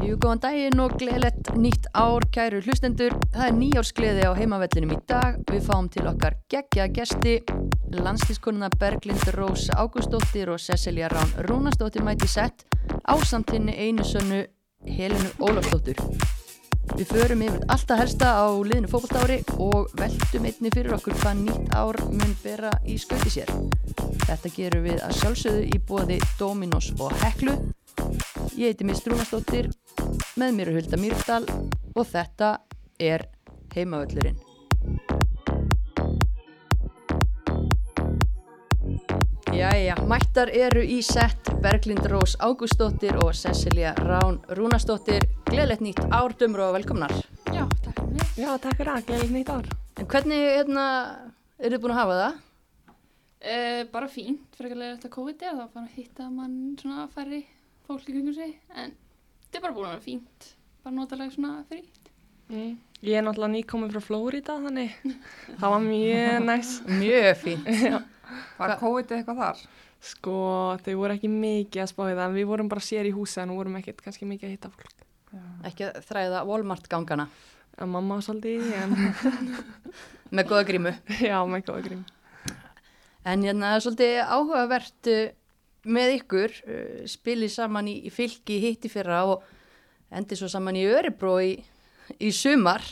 Jú, góðan daginn og gleðilegt nýtt ár, kæru hlustendur. Það er nýjársgleði á heimavellinum í dag. Við fáum til okkar geggja gesti, landslískonuna Berglind Rós Ágústóttir og Cecilia Rán Rúnastóttir mæti sett á samtinni einu sönnu Helenu Ólafstóttur. Við förum yfir alltaf helsta á liðinu fókbaltári og veltum einni fyrir okkur hvað nýtt ár mun bera í skauti sér. Þetta gerum við að sjálfsögðu í bóði Dominos og Heklu. Ég heiti Mist Rúnastóttir, með mér er Hulda Mýrdal og þetta er heimavöllurinn. Jæja, mættar eru í sett Berglind Rós Ágústóttir og Cecilia Rán Rúnastóttir. Gleðilegt nýtt ár, dömur og velkomnar. Já, takk fyrir. Já, takk fyrir að, gleðilegt nýtt ár. En hvernig hérna, eru þið búin að hafa það? Uh, bara fínt, fyrir að þetta COVID er, þá fara að hitta mann svona færri fólk í kringum sig, en þetta er bara búin að vera fínt, bara notalega svona frítt. Mm. Ég er náttúrulega nýkominn frá Flórida, þannig það var mjög næs. Mjög fín. Var COVID eitthvað þar? Sko, þau voru ekki mikið að spáði það, en við vorum bara sér í húsa en vorum ekkert kannski mikið að hitta fólk. Ekki að þræða Walmart gangana En mamma var svolítið, í, en með góða grímu. já, með góða grím. En hérna það er svolítið áhugavert uh, með ykkur, uh, spilið saman í, í fylki hitti fyrra og endið svo saman í Örebró í, í sumar.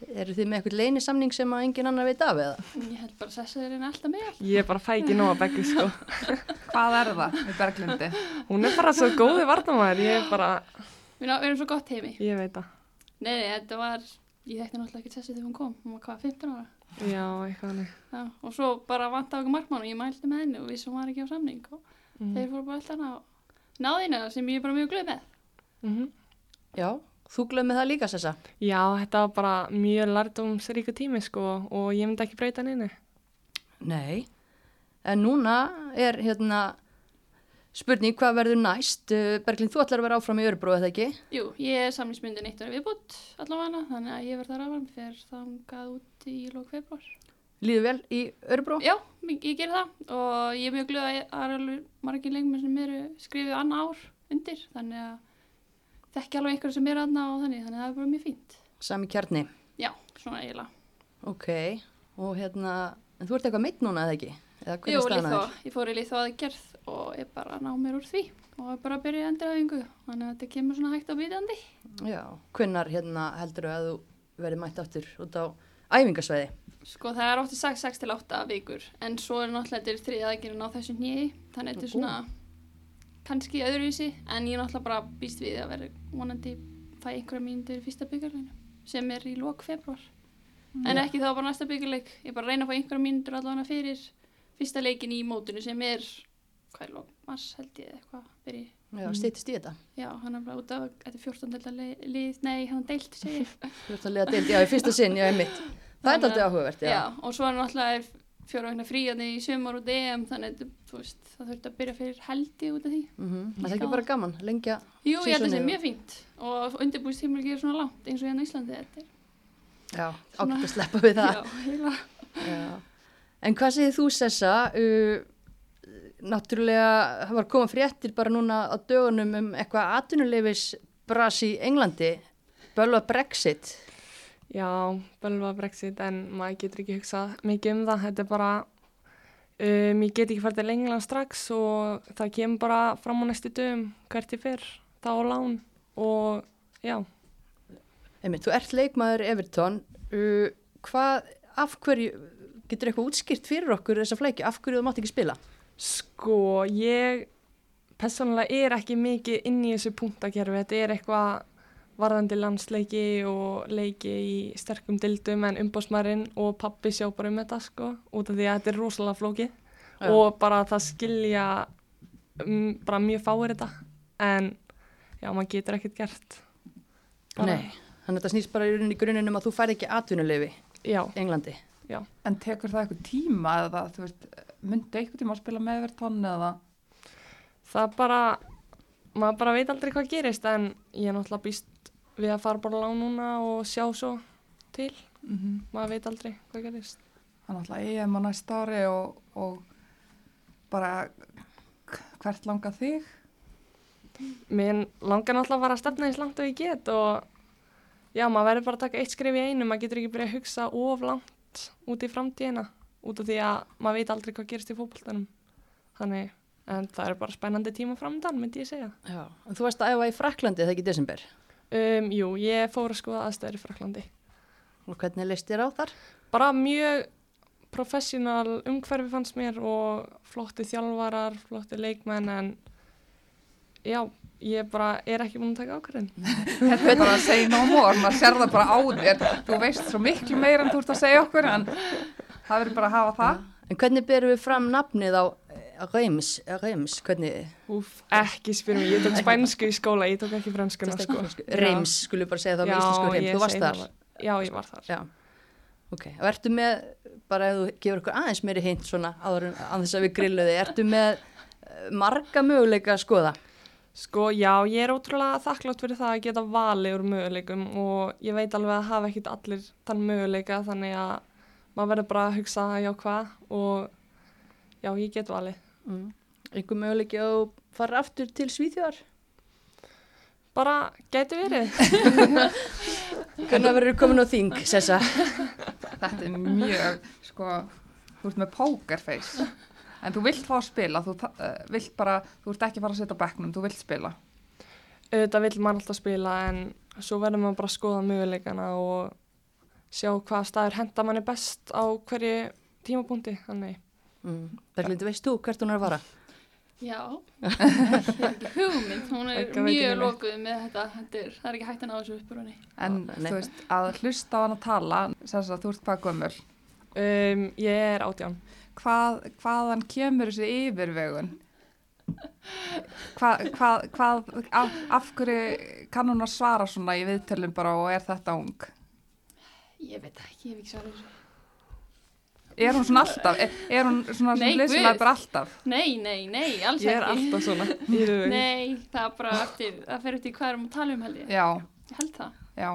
Eru þið með eitthvað leynisamning sem að engin annar veit af eða? Ég held bara að sessa þér inn alltaf með. Ég er bara fækið nóg að begja, sko. Hvað er það með Berglindi? Hún er bara svo góði vartamæður, ég er bara, Við erum svo gott heimi. ég veit það. Nei, nei, þetta var, ég þekkti náttúrulega ekki sessa þegar hún kom, hún var hvað, 15 ára? Já, eitthvað og svo bara vant á okkur markmann og ég mælti með henni og við sem var ekki á samning og Mm þeir fóru bara alltaf og náði henni það sem ég er bara mjög glöð með. -hmm. Já, þú glöð með það líka sessa. Já, þetta var bara mjög lærdómsríku tími, sko, og ég myndi ekki breyta henni. Nei, en núna er hérna spurning hvað verður næst. Uh, Berglind, þú ætlar að vera áfram í Örebró eða ekki? Jú, ég er samlingsmyndin eitt ára viðbútt allavega, þannig að ég verð þar áfram fyrir þangað út í lók februar. Líður vel í Örebró? Já, ég, ég ger það og ég er mjög glöð að það er alveg margir leikmenn sem eru skrifið annað ár undir, þannig að þekki alveg einhverju sem eru annað og þannig, þannig að það er bara mjög fínt. Sami kjarni. Já, svona eiginlega. Ok, og hérna, en þú ert eitthvað meitt núna eða ekki? Eða Jú, líþó, ég fór í líþó aðgerð og ég bara ná mér úr því og er bara byrja í endurhæfingu, þannig að þetta kemur svona hægt á býtandi. Já, hvennar hérna heldur að þú verið mætt áttur út á æfingasvæði? Sko það er óttið sagt 6 til 8 vikur. En svo er náttúrulega þetta er þrið aðgerðin á þessu nýji þannig þetta er svona kannski öðruvísi en ég náttúrulega bara býst við að vera vonandi fæ einhverja mínútur í fyrsta byggarleinu sem er í lok februar en Já. ekki þá bara næsta byggarleik ég bara reyna að fá einhverja mínútur allavega fyrir fyrsta leikin í mótinu sem er hvað er lok, mars held ég eitthvað byrji. Já, stýttist í þetta. já, hann er bara út af, þetta er 14 delta lið, nei, hann deilt segir Þú ert að deild, já, í fyrsta sinn, já, ég mitt. Það er aldrei áhugavert, já. Já, og svo er náttúrulega fjóra fríðan í sumar og DM þannig veist, það þurfti að byrja fyrir heldi út af því. Mm Það er ekki bara gaman, lengja. Jú, ég held að það Seasonið. mjög fínt og undirbúist tímul ekki svona langt eins og hérna á Íslandi þetta er. Já, ágætt að sleppa við það. Já. En hvað segir þú, Sessa? Uh, náttúrulega, það var að koma fréttir bara núna á dögunum um eitthvað atvinnuleifis bras í Englandi, bölva Brexit. Já, bölva Brexit en maður getur ekki hugsað mikið um það. Þetta er bara, um, ég get ekki farið til England strax og það kemur bara fram á næstu dögum hvert ég fyrr, þá á lán og já. Einmitt, þú ert leikmaður Everton, uh, hvað, af hverju, getur eitthvað útskýrt fyrir okkur þessa flækju, af hverju þú mátt ekki spila? Sko, ég personlega er ekki mikið inn í þessu punktakerfi. Þetta er eitthvað varðandi landsleiki og leiki í sterkum dildum en umbásmarinn og pappi sjá bara um þetta sko, út af því að þetta er rosalega flókið Já. og bara það skilja um, bara mjög fáir þetta en já, maður getur ekkert gert. Bara- Nei, þannig að þetta snýst bara í í gruninum að þú fær ekki atvinnuleifi Já, í Englandi. En tekur það eitthvað tíma eða þú veist, myndi eitthvað tíma að spila með Everton eða? það bara, maður bara veit aldrei hvað gerist en ég er náttúrulega býst við að fara bara lán núna og sjá svo til. Mm maður veit aldrei hvað gerist. Það er náttúrulega EM á næsta ári og, og bara hvert langar þig? Mér langar náttúrulega að fara að stefna eins langt og ég get og já, maður verður bara að taka eitt skrif í einu, maður getur ekki byrjað að hugsa of langt út í framtíðina út af því að maður veit aldrei hvað gerist í fótboltanum. Þannig, en það er bara spennandi tíma framdann, myndi ég segja. Já. En þú varst að æfa í Fraklandi þegar ekki desember. Um, jú, ég fór að skoða aðstæður í Fraklandi. Og hvernig leist þér á þar? Bara mjög professional umhverfi fannst mér og flotti þjálfarar, flotti leikmenn en já, ég bara er ekki búin að taka ákveðin. Þetta er bara að segja no more, maður sér það bara á þér. Þú veist svo miklu meira en þú ert að segja okkur, en það verður bara að hafa það. En hvernig berum við fram nafnið á Reims, Reims, hvernig, Úf, ekki spyrum ég, ég tók spænsku í skóla, ég tók ekki franskuna sko. Reims, skulum bara segja það með íslensku hreim, ég þú varst þar. Já, ég var þar. Já, ok. Og ertu með, bara ef þú gefur okkur aðeins meiri hint svona, áður en þess að við grilluði, ertu með eh, marga möguleika að skoða? Sko, já, ég er ótrúlega þakklátt fyrir það að geta valið úr möguleikum og ég veit alveg að hafa ekkit allir þann möguleika þannig að maður verður bara að hugsa já hvað og já, ég get valið. Mm. Einhver möguleiki að þú fara aftur til Svíþjóðar? Bara gæti verið. Hvernig verður komin á þing, Sessa? Þetta er mjög, sko, þú ert með pokerface. En þú vilt fá að spila, þú uh, vilt bara, þú ert ekki bara að setja á bekknum, þú vilt spila. Auðvitað vill maður alltaf spila en svo verður maður bara að skoða möguleikana og sjá hvað staður henda manni best á hverju tímapunkti. Þannig, Mm. Berglind, veist þú hvert hún er að fara? Já, hugmynd, hún er mjög lokuð með þetta, þetta er, það er ekki hægt að ná þessu uppur henni. En Ó, þú veist, að hlusta á hann að tala, sem að þú ert hvað gömul, um, ég er átján. hvað, hvaðan kemur þessi yfirvegun? Hvað, hvað, hvað, af, af hverju kann hún að svara svona í viðtölum bara og er þetta ung? Ég veit ekki, ég hef ekki svarað þessu. Er hún svona alltaf? Er, er hún svona guð. bara alltaf? Nei, nei, nei, alls Ég er ekki. alltaf svona. Nei, það er bara eftir, það fer eftir hvað erum að tala um held ég. Já, Ég held það. já,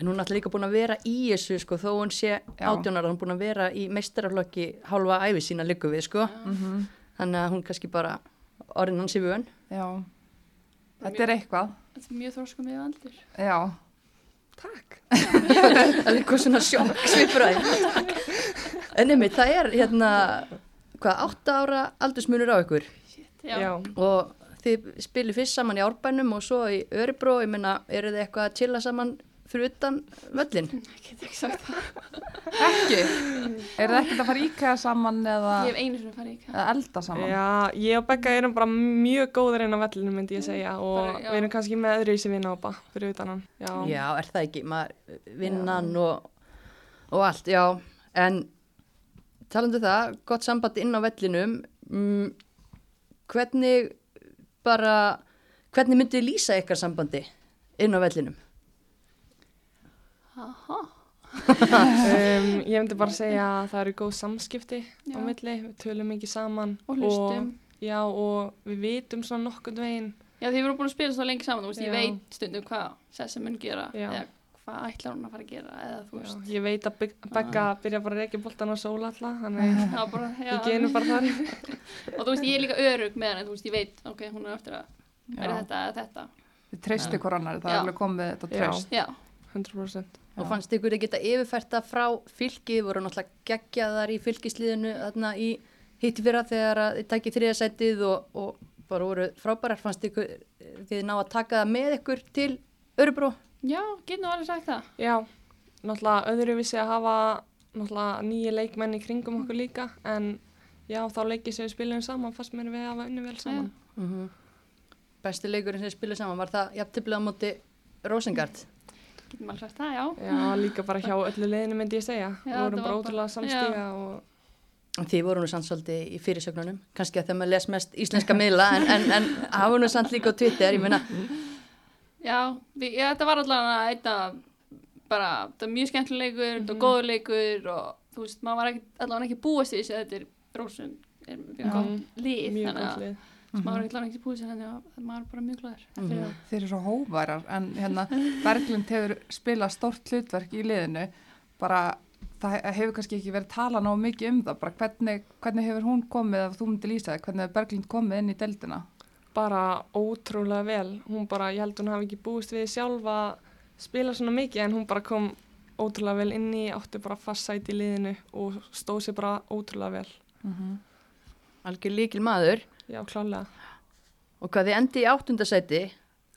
En hún er alltaf líka búin að vera í þessu, sko, þó hún sé átjónar, hún er búin að vera í meistaraflokki hálfa æfi sína líku við, sko. mhm, Þannig að hún kannski bara orðin hans í vön. já. Þetta er eitthvað, Þetta er mjög þróskum með aldur. já. Takk. Það er eitthvað svona sjokk svipur að En nefnir, það er hérna, hvað, átta ára aldursmunur á ykkur Já. Já. og þið spilir fyrst saman í Árbænum og svo í Öribró, ég meina, eru þið eitthvað að chilla saman fyrir utan völlin? Ekki sagt það. Ekki? Er það ekkert að fara íkæða saman eða, eða elda saman? Já, ég og Begga erum bara mjög góður inn á vellinu myndi ég segja og Bara, við erum kannski með öðru í sig vinna fyrir utan hann. Já. Já, er það ekki, maður, vinnan og, og allt, já, en talandu það, gott samband inn á vellinum, mm, hvernig bara, hvernig myndið þið lýsa ykkar sambandi inn á vellinum? Aha. um, ég myndi bara segja að það eru góð samskipti á Já. milli, við tölum mikið saman Og hlustum. og, já, og við vitum svona nokkurn veginn Já, því við vorum búin að spila svo lengi saman, þú veist, ég veit stundum hvað Sessa mun gera, Já. eða hvað ætlar hún að fara að gera, eða þú já, veist. ég veit að Beg- Begga byrja bara að reykja boltan á sóla alltaf þannig bara, ég genum bara þar Og þú veist, ég er líka örug með hann, þú veist, ég veit, ok, hún er eftir að vera þetta eða þetta. Við treystu hver annar, það er alveg komið þetta Já. treyst. Já, 100% Og fannst ykkur að geta yfirfært það frá fylki, voru náttúrulega geggjaðar í fylkisliðinu þarna í hitti fyrra þegar að þið tækið þriðasætið og, og bara voru frábærar, fannst ykkur eh, þið ná að taka það með ykkur til Örubró? já, get nú alveg sagt það. Já, náttúrulega öðruvísi að hafa náttúrulega nýju leikmenn í kringum okkur líka en já, þá leikið sem við spilum saman fannst mér við að hafa unni vel saman. Mm Besti leikurinn sem spiluð saman, var það jafntöflið á móti Rosengard? Getum alveg sagt það, já. Já, líka bara hjá öllu liðinu myndi ég segja. Já, við vorum bara ótrúlega samstíga og Þið voru nú samt svolítið í fyrirsögnunum, kannski að þegar maður les mest íslenska miðla en, en, en hafa nú samt líka á Twitter, ég meina, Já, já þetta var allavega einna, bara, þetta var mjög skemmtileg leikur, þetta var góður leikur og þú veist, maður var ekki, allavega ekki búast í þessu að þetta er Rósun, er mjög gott lið, mjög þannig gott lið. maður var ekki allavega ekki í þessu, þannig að maður er bara mjög glæður. Mhm. Mm. Þeir eru svo hóvarar en hérna Berglind hefur spilað stórt hlutverk í liðinu bara það hefur kannski ekki verið tala ná mikið um það bara hvernig, hvernig hefur hún komið ef þú myndir lýsa það, hvernig hefur Berglind komið inn í deildina bara ótrúlega vel. Hún bara, ég held hún hafi ekki búist við sjálf að spila svona mikið en hún bara kom ótrúlega vel inn í, átti bara fast sæti í liðinu og stóð sér bara ótrúlega vel. Algjör líkil maður Já, klálega. og hvað þið endi í áttundasæti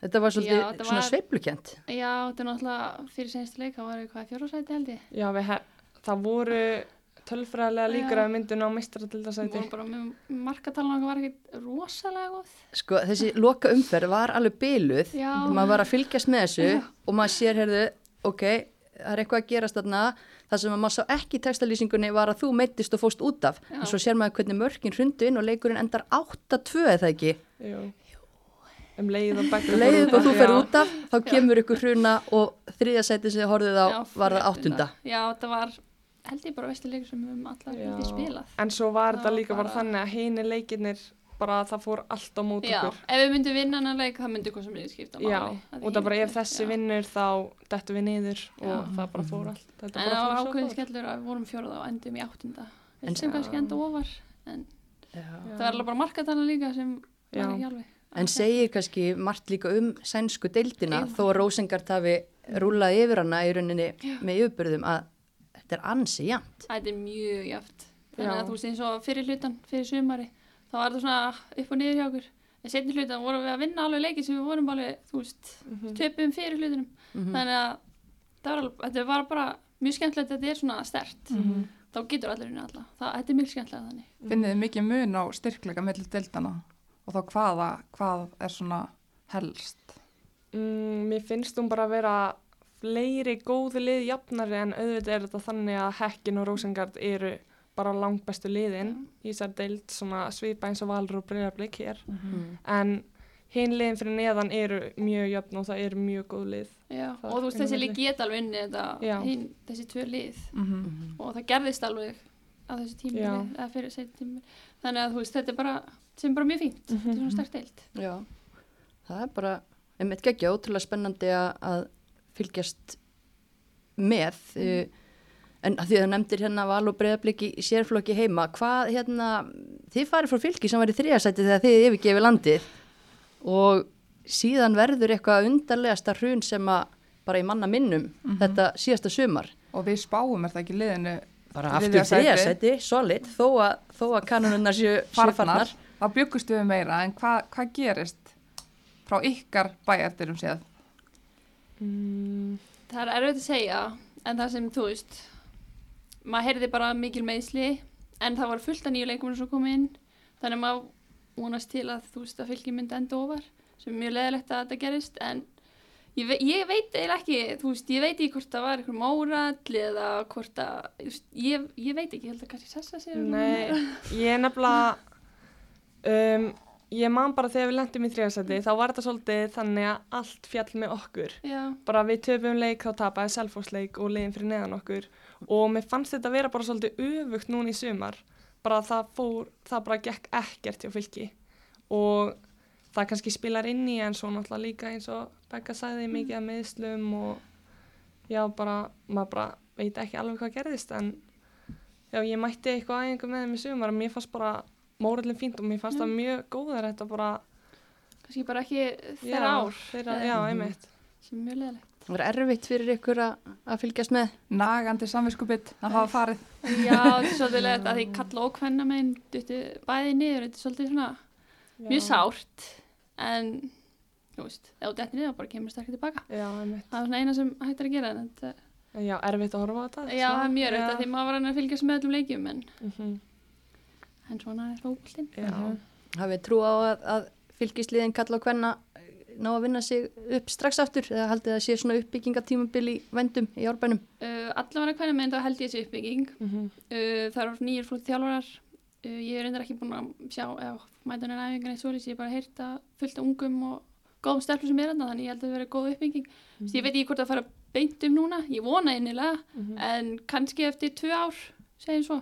þetta var svolítið Já, þetta svona var- sveiflukent Já, þetta er náttúrulega fyrir senstu leik, það var eitthvað fjórðarsæti held ég. Já, við hef, það voru tölfræðilega líkur að á Við vorum bara með markatalna var ekkert rosalega góð. sko þessi loka umferð var alveg byluð maður var að fylgjast með þessu Já. og maður sér herðu ok, það er eitthvað að gerast þarna það sem að maður sá ekki í textalýsingunni var að þú meittist og fóst út af Já. en svo sér maður hvernig mörkin hrundu inn og leikurinn endar 8-2 eða ekki Jú. Um leið og begga. leiðið og þú Já. ferð út af þá kemur ykkur hruna og þriðja sæti sem þið horfið á Já, var það áttunda Já, þetta var held ég bara vestu leikur sem við höfum allar hluti spilað. En svo var Það líka bara bara- þannig að hini leikirnir, bara það fór allt á mót Já, okkur. ef við myndum vinna hann leik, það sem við skipta máli. Já, Að og það bara ef þessi já. vinnur þá dettum við niður og Já. það bara fór allt. Þetta En bara það var ákveðin skellur að við vorum fjóruða og endum í áttunda. En- Við sem kannski enda ofar, en Já. það var alveg bara markatalna líka sem Já. var ekki alveg. En segir kannski margt líka um sænsku deildina þó að Rósengart hafi rúlað yfir hana í rauninni með yfirbyrðum að þetta er ansi jæmt. Er. Þannig að þú veist eins og fyrir hlutan, fyrir sumari, þá var þetta svona upp og niður hjá okkur. En setni hlutan vorum við að vinna alveg leikið sem við vorum alveg, þú veist, Mhm. töpum fyrir hlutunum. Mhm. Þannig að það var alveg, þetta var bara mjög skemmtilegt þetta er svona stert. Mhm. Þá getur allir unni alla. Það, þetta er mjög skemmtilega þannig. Finnið þið mikið mun á styrkleika mellir deildana og þá hvaða, hvað er svona helst? Mm, mér finnst hún bara að vera fleiri góði lið jafnari en auðvitað er þetta þannig að Hekkin og Rosengard eru bara langt bestu liðin í þessar deild svona svipa eins og Valur og Breiðarblik hér Mm. en hinn liðin fyrir neðan eru mjög jöfn og það eru mjög góð lið Já, og þú veist þessi lík geta alveg unni þetta, Já. hinn, þessi tvö lið Mm og það gerðist alveg á þessu tímili, Já. eða fyrir þessi tímili. Þannig að þú veist, þetta er bara, sem er bara mjög fínt. Þetta er svona Mhm. stert deild. Já, það er bara, einmitt geggja, ótrúlega spennandi að, að fylgjast með. Mm. En því að nefndir hérna Val og Breiðabliki í sérflokki heima, hvað hérna, þið farið frá fylki sem var í þriðasæti þegar þið yfirgefið landið og síðan verður eitthvað undarlegasta hrun sem að bara í manna minnum þetta síðasta sumar. Og við spáum er það ekki liðinu Bara aftur sæti. þriðasæti, solid, þó að, þó að kanununnar séu séu farnar. Þá byggust við meira en hvað hva gerist frá ykkar bæjardyrum séð? mm, Það er erfitt að segja, en það sem, þú veist, maður heyrði bara mikil meðsli, en það var fullt af nýju leikumur sem kom inn, þannig að maður vonast til að, þú veist, að fylgi myndi enda ofar, sem er mjög leðilegt að þetta gerist, en ég, ve ég veit eiginlega ekki, þú veist, ég veit ekki hvort það var einhver mórall eða hvort að, þú veist, ég, ég veit ekki, ég held að kannski sessa sér. Nei, ég er nefnilega um, ég man bara þegar við lendum í þriðarsæti þá var þetta svolítið þannig að allt fjall með okkur. Já, bara við töpum leik þá tapaði selfhósleik og liðin fyrir neðan okkur. Og mér fannst þetta vera bara svolítið öfugt núna í sumar. Bara það fór, það bara gekk ekkert hjá fylki. Og það kannski spilar inn í en svo náttúrulega líka eins og Becca sagði mikið að meðslum og já bara, maður bara veit ekki alveg hvað gerðist en já ég mætti eitthvað æfingu með þeim í sumar og mér fannst bara mórallin fínt og mér fannst það mjög góðar þetta bara kannski bara ekki þeirra já, ár, þeirra, já, einmitt sem er mjög leðilegt. Það var erfitt fyrir ykkur að, að fylgjast með. Nagandi samviskubitt að hafa farið. Já, þetta er svolítið leðilegt að því kalla og hvenna meginn duttu bæði niður, þetta er svolítið svona mjög Já. sárt en þú veist, ef þú dettir niður þá bara kemur sterkir tilbaka já, einmitt það er svona eina sem hægt er að gera en þetta, Já, erfitt að horfa á þetta. já, það er mjög Já. að því maður var að fylgjast með öllum leikjum en, Mhm, en svona er Já, Hafið trú á að, að fylgisliðin kalla á hvenna ná að vinna sig upp strax aftur eða haldið að sé svona uppbyggingatímabil í vendum í árbænum? uh, allavega hvenna meginn þá held ég þessi uppbygging. Mhm, uh, það eru nýjir flótt þjálfarar. Uh, ég er reyndar ekki búin að sjá eða mæta henni æfingar eitt svolítið ég er bara að heyrta fullt af ungum og góðum stelpum sem er þarna þannig ég held að það verið góð uppbygging. Mm. ég veit ekki hvort það fara beint um núna ég vona einnilega mhm. en kannski eftir tvö ár segjum svo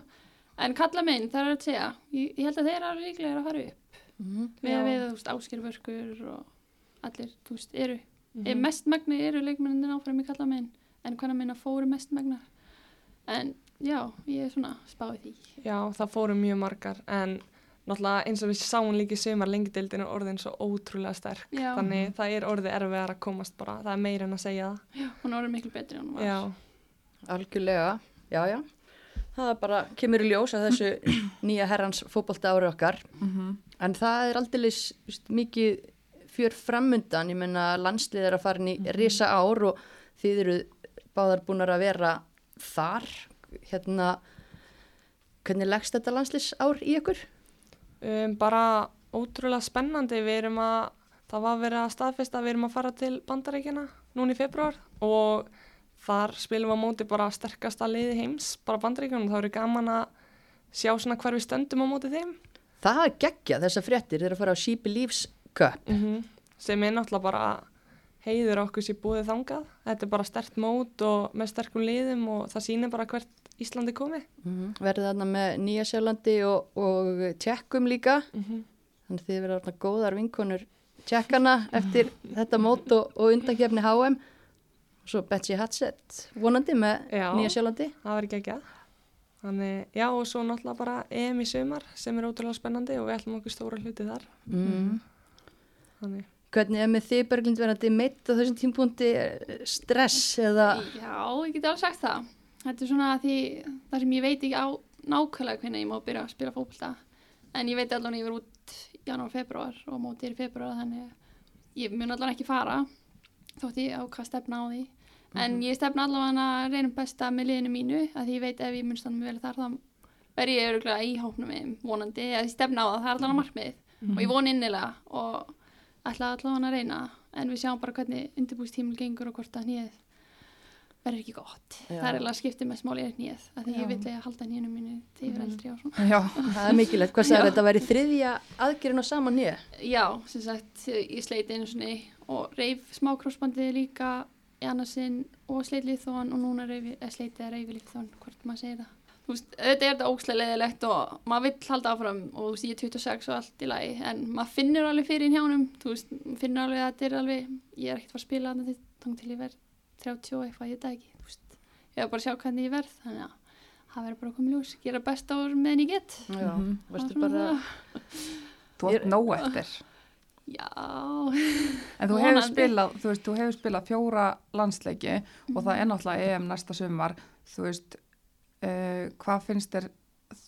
en kalla minn, það er að segja ég, ég held að þeir eru líklega að fara upp Mm með Já. við, þú veist, áskilvörkur og allir, þú veist, eru Mhm. mm. mest magni eru leikmennin áfram í kalla minn en hvernig minna fóru mest magnar en já, ég er svona spáið því Já, það fóru mjög margar en náttúrulega eins og við sáum líka í sumar lengdeildin er orðin svo ótrúlega sterk Já. þannig það er orðið erfiðar að komast bara það er meira en að segja hún er orðið miklu betri en hún var. það já, Algjörlega, já, já. Það bara, kemur í ljós að þessu nýja herrans fótbolta ári okkar. Mhm. En það er aldrei mikið fjör framundan. Ég menna landslið er að fara inn í risa ár og þið eru báðar búin að vera þar. Hérna, hvernig leggst þetta landsliðs ár í ykkur? um, bara ótrúlega spennandi við erum að það var að staðfesta að við erum að fara til bandaríkjana núna í februar og þar spilum við á móti bara sterkasta liði heims, bara bandaríkjana og þá eru gaman að sjá svona hver við stöndum á móti þeim Það er geggja þessar fréttir þeir að fara á Leaves Cup. mm sem er náttúrulega bara heiður okkur sér búið þangað þetta er bara stert mót og með sterkum liðum og það sýnir bara hvert Íslandi komi Mm Verðið þarna með Nýja Sjálandi og, og tjekkum líka. mm -hmm. Þannig að þið verða þarna góðar vinkonur tjekkana eftir þetta mót og, og undankefni HM. Og svo Betsy Hatsett vonandi með Já. Nýja Sjálandi. það var ekki ekki að þannig, já og svo náttúrulega bara EM í sumar sem er ótrúlega spennandi og við ætlum okkur stóra hluti þar Mm. þannig Hvernig er með þið Berglind verandi meitt á þessum tímpunkti stress eða... Já, ég get alveg sagt það. Þetta er svona því, það sem ég veit ekki á nákvæmlega hvernig ég má byrja að spila fótbolta. En ég veit allan að ég verð út janúar, februar og mótið er í februar þannig ég mun allan ekki fara þótt ég á hvað stefna á því. En ég stefna allavega að reynum besta með liðinu mínu að því ég veit ef ég mun standa mig vel þar þá verð ég öruglega í hópnum með vonandi að ég stefna á það, það er allavega markmið og ég von innilega og ætla allavega að reyna en við sjáum bara hvernig undirbústímul gengur og hvort að nýið verður ekki gott. Já. Það er eiginlega skiptið með smáli er nýið að því ég vil eiga að halda nýjunum mínu til yfir eldri og svona. Já, Það er mikilvægt. Hvað sagði Já. þetta að væri þriðja aðgerinn á sama nýja? Já, sem sagt, ég sleiti einu svona og reif smá krossbandið líka í annarsinn og sleit líþón og núna reyfi, eða sleiti að reyfi líþón, hvort maður segir það. Þú veist, auðvitað er þetta ókslega leðilegt og maður vill halda áfram og þú veist, ég er 26 og allt í lagi en maður finnur alveg fyrir í hjánum, þú veist, maður finnur alveg að þetta er alveg, ég er ekkert fara að spila þarna til, ég verð 30 og eitthvað, ég veit það ekki, þú veist, ég var bara að sjá hvernig ég verð, þannig að það verður bara að koma í ljós, gera best ár meðan ég get. Já, Mhm. er bara... þú ert nóg eftir. Já, En þú hefur spilað, þú veist, þú hefur spilað fjóra landsleiki og það er náttúrulega EM næsta sumar. Þú veist, uh, hvað finnst þér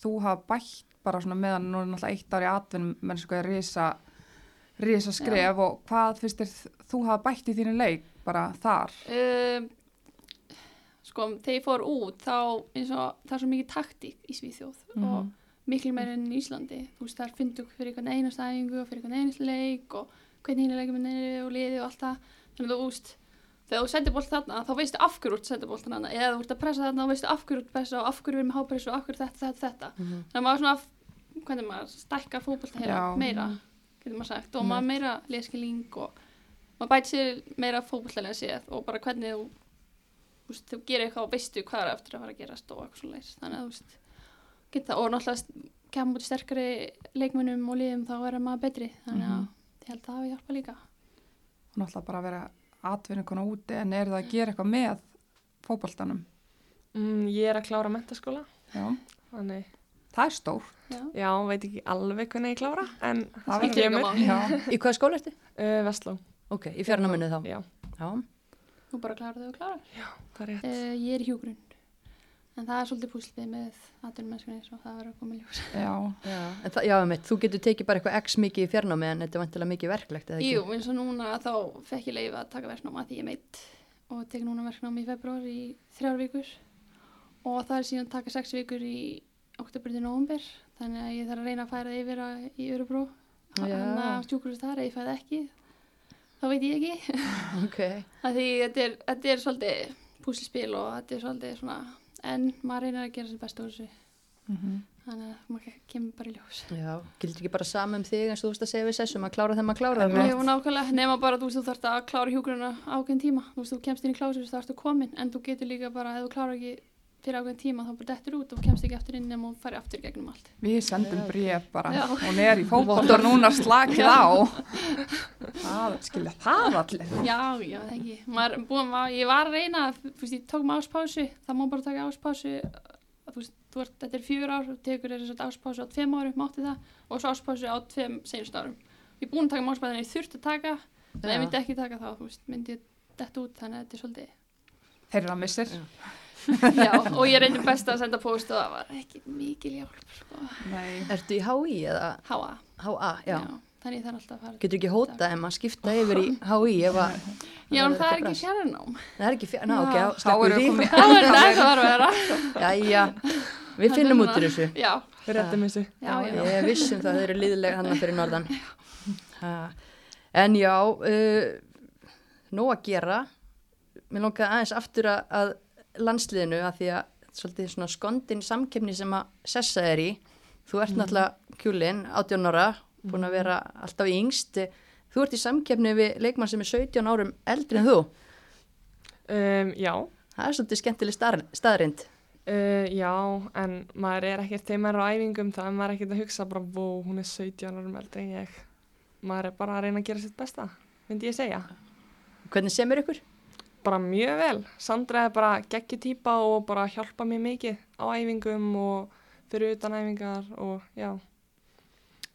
þú hafa bætt bara svona meðan nú er náttúrulega eitt ár í atvinnum mennsku er risa, risa skref og hvað finnst þér þú hafa bætt í þínu leik bara þar? um, sko, þegar ég fór út þá eins og það er svo mikið taktík í Svíþjóð Mhm. og miklu meira enn í Íslandi. Þú veist, þar fyndu fyrir einhvern einast æfingu og fyrir einhvern einast leik og hvernig hinn leikum er og liði og allt það. Þannig að þú veist, þegar þú sendir bolt þarna þá veistu af hverju þú sendir bolt þarna. Eða þú ert að pressa þarna þá veistu af hverju þú ert að pressa og af hverju við erum með hápressu og af hverju þetta, þetta, þetta. Mhm. þannig að maður svona, hvernig maður stækkar hérna meira getur maður sagt, og maður meira leskiling og maður bæti sér meira fótbollega séð og bara hvernig þú þú veist, þú gerir eitthvað og veistu hvað er eftir að fara að gerast og eitthvað svona leys þannig að þú veist, geta og náttúrulega kemur út sterkari leikmönnum og liðum þá verður maður betri þannig að Mhm. ég held að það hafi hjálpa líka Náttúrulega bara að vera atvinnukona úti en er það að gera eitthvað með fótboltanum? mm, ég er að klára mentaskóla Já, þannig, það er stór. Já, já, veit ekki alveg hvernig ég klára en Það kemur. Já, Í hvað skóla ertu? uh, Vestló Ok, í fjarnáminu þá. já, Já. þú bara klarar þau og klarar það er rétt uh, Ég er í hjúgrunn en það er svolítið púslið með atvinnumennskunni svo það verður að koma ljós. Já, Já, en það, já, mitt, þú getur tekið bara eitthvað x mikið í fjarnámi en þetta er vantilega mikið verklegt eða ekki? Jú, eins og núna þá fekk ég leif að taka verknáma því ég meitt og tek núna verknáma í februar í þrjár vikur. Og það er síðan að taka sex vikur í oktober til november þannig að ég þarf að reyna að færa yfir að, í Örubró hann að stjúkurist þar, ef ég fæði ekki þá veit ég ekki. Ok, að en maður reynir að gera sér best úr þessu mhm. þannig að maður kemur bara í ljós já, gildir ekki bara saman um þig eins og þú veist að segja við sessum að klára þeim að klára? Ég var nákvæmlega, nema bara þú þú þarfst að klára hjúgrunna ákveðin tíma, þú veist þú kemst inn í klásur þá ertu komin, en þú getur líka bara ef þú klára ekki fyrir ákveðin tíma þá bara dettur út og kemst ekki aftur inn nema og fari aftur í gegnum allt. Við sendum bréf bara, Já. hún er í fótbolta núna slakið á. Það, skilja, það allir. Já, já, það ekki. Maður, búin, maður, ég var að reyna, þú veist, ég tók mig áspásu, það má bara taka áspásu, þú veist, þú ert, þetta er fjör ár, þú tekur þess að áspásu á tveim árum, mátti það, og svo áspásu á tveim senust árum. Ég er búin að taka máspásu en ég þurfti að taka, en ef ég myndi ekki taka þá, þú veist, myndi ég detta út, þannig að þetta er svolítið, Þeir eru að missir. já, og ég reyndi best að senda post og það var ekki mikil hjálp, sko, Nei. Ertu í HÍ eða háa, HA? Já. þannig ég þarf alltaf að fara. Getur ekki hótað ef maður skipta yfir í HÍ að Já, en það er ekki fjarnám. Það er ekki fjár, ná ok, Já. já, Þá sleppum því. Það er það það var að vera. Jæja, við finnum út úr þessu. Já, Við rettum þessu. já, já. Ég vissum það, þau eru líðilega hann fyrir norðan. Ha. En já, uh, nóg að gera. Mér langar aðeins aftur að, að landsliðinu að því að svolítið svona skondin samkefni sem að sessa er í. Þú ert náttúrulega kjúlin, 18 ára, búin að vera alltaf yngst. Þú ert í samkefni við leikmann sem er 17 árum eldri en þú. Um, já, Það er svolítið skemmtileg staðrind. uh, já, en maður er ekkert þegar maður er á æfingum, það er maður ekkert að hugsa bara, vó, hún er 17 árum eldri en ég. Maður er bara að reyna að gera sitt besta, myndi ég segja. Hvernig semur ykkur? Bara mjög vel. Sandra er bara geggjutýpa og bara hjálpa mér mikið á æfingum og fyrir utan æfingar og já.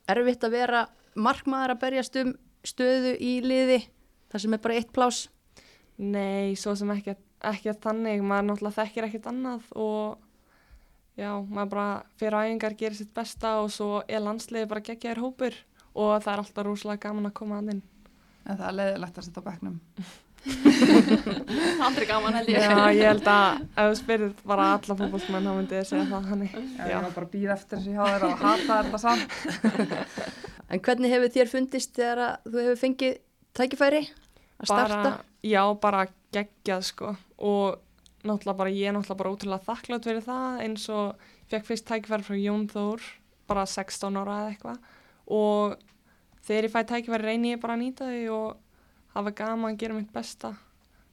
erfitt að vera markmaður að berjast um stöðu í liði þar sem er bara eitt plás Nei, svo sem ekki, ekki þannig, maður náttúrulega þekkir ekkert annað og já, maður bara fyrir æfingar gerir sitt besta og svo er landsliði bara geggjaður hópur og það er alltaf rúslega gaman að koma að inn. En það er leiðilegt að setja á bekknum. Aldrei gaman held ég. Já, ég held að ef þú spyrir bara alla fótbollsmenn þá myndi ég segja það hannig. Já, ég var bara að býða eftir þessu hjá þér og hata þetta samt. en hvernig hefur þér fundist þegar að þú hefur fengið tækifæri að starta Bara, já, bara geggjað sko og náttúrulega bara ég er náttúrulega bara ótrúlega þakklátt fyrir það eins og fekk fyrst tækifæri frá Jón Þór bara 16 ára eða eitthvað og þegar ég fæ tækifæri reyni ég bara að nýta þau og hafa gaman að gera mitt besta.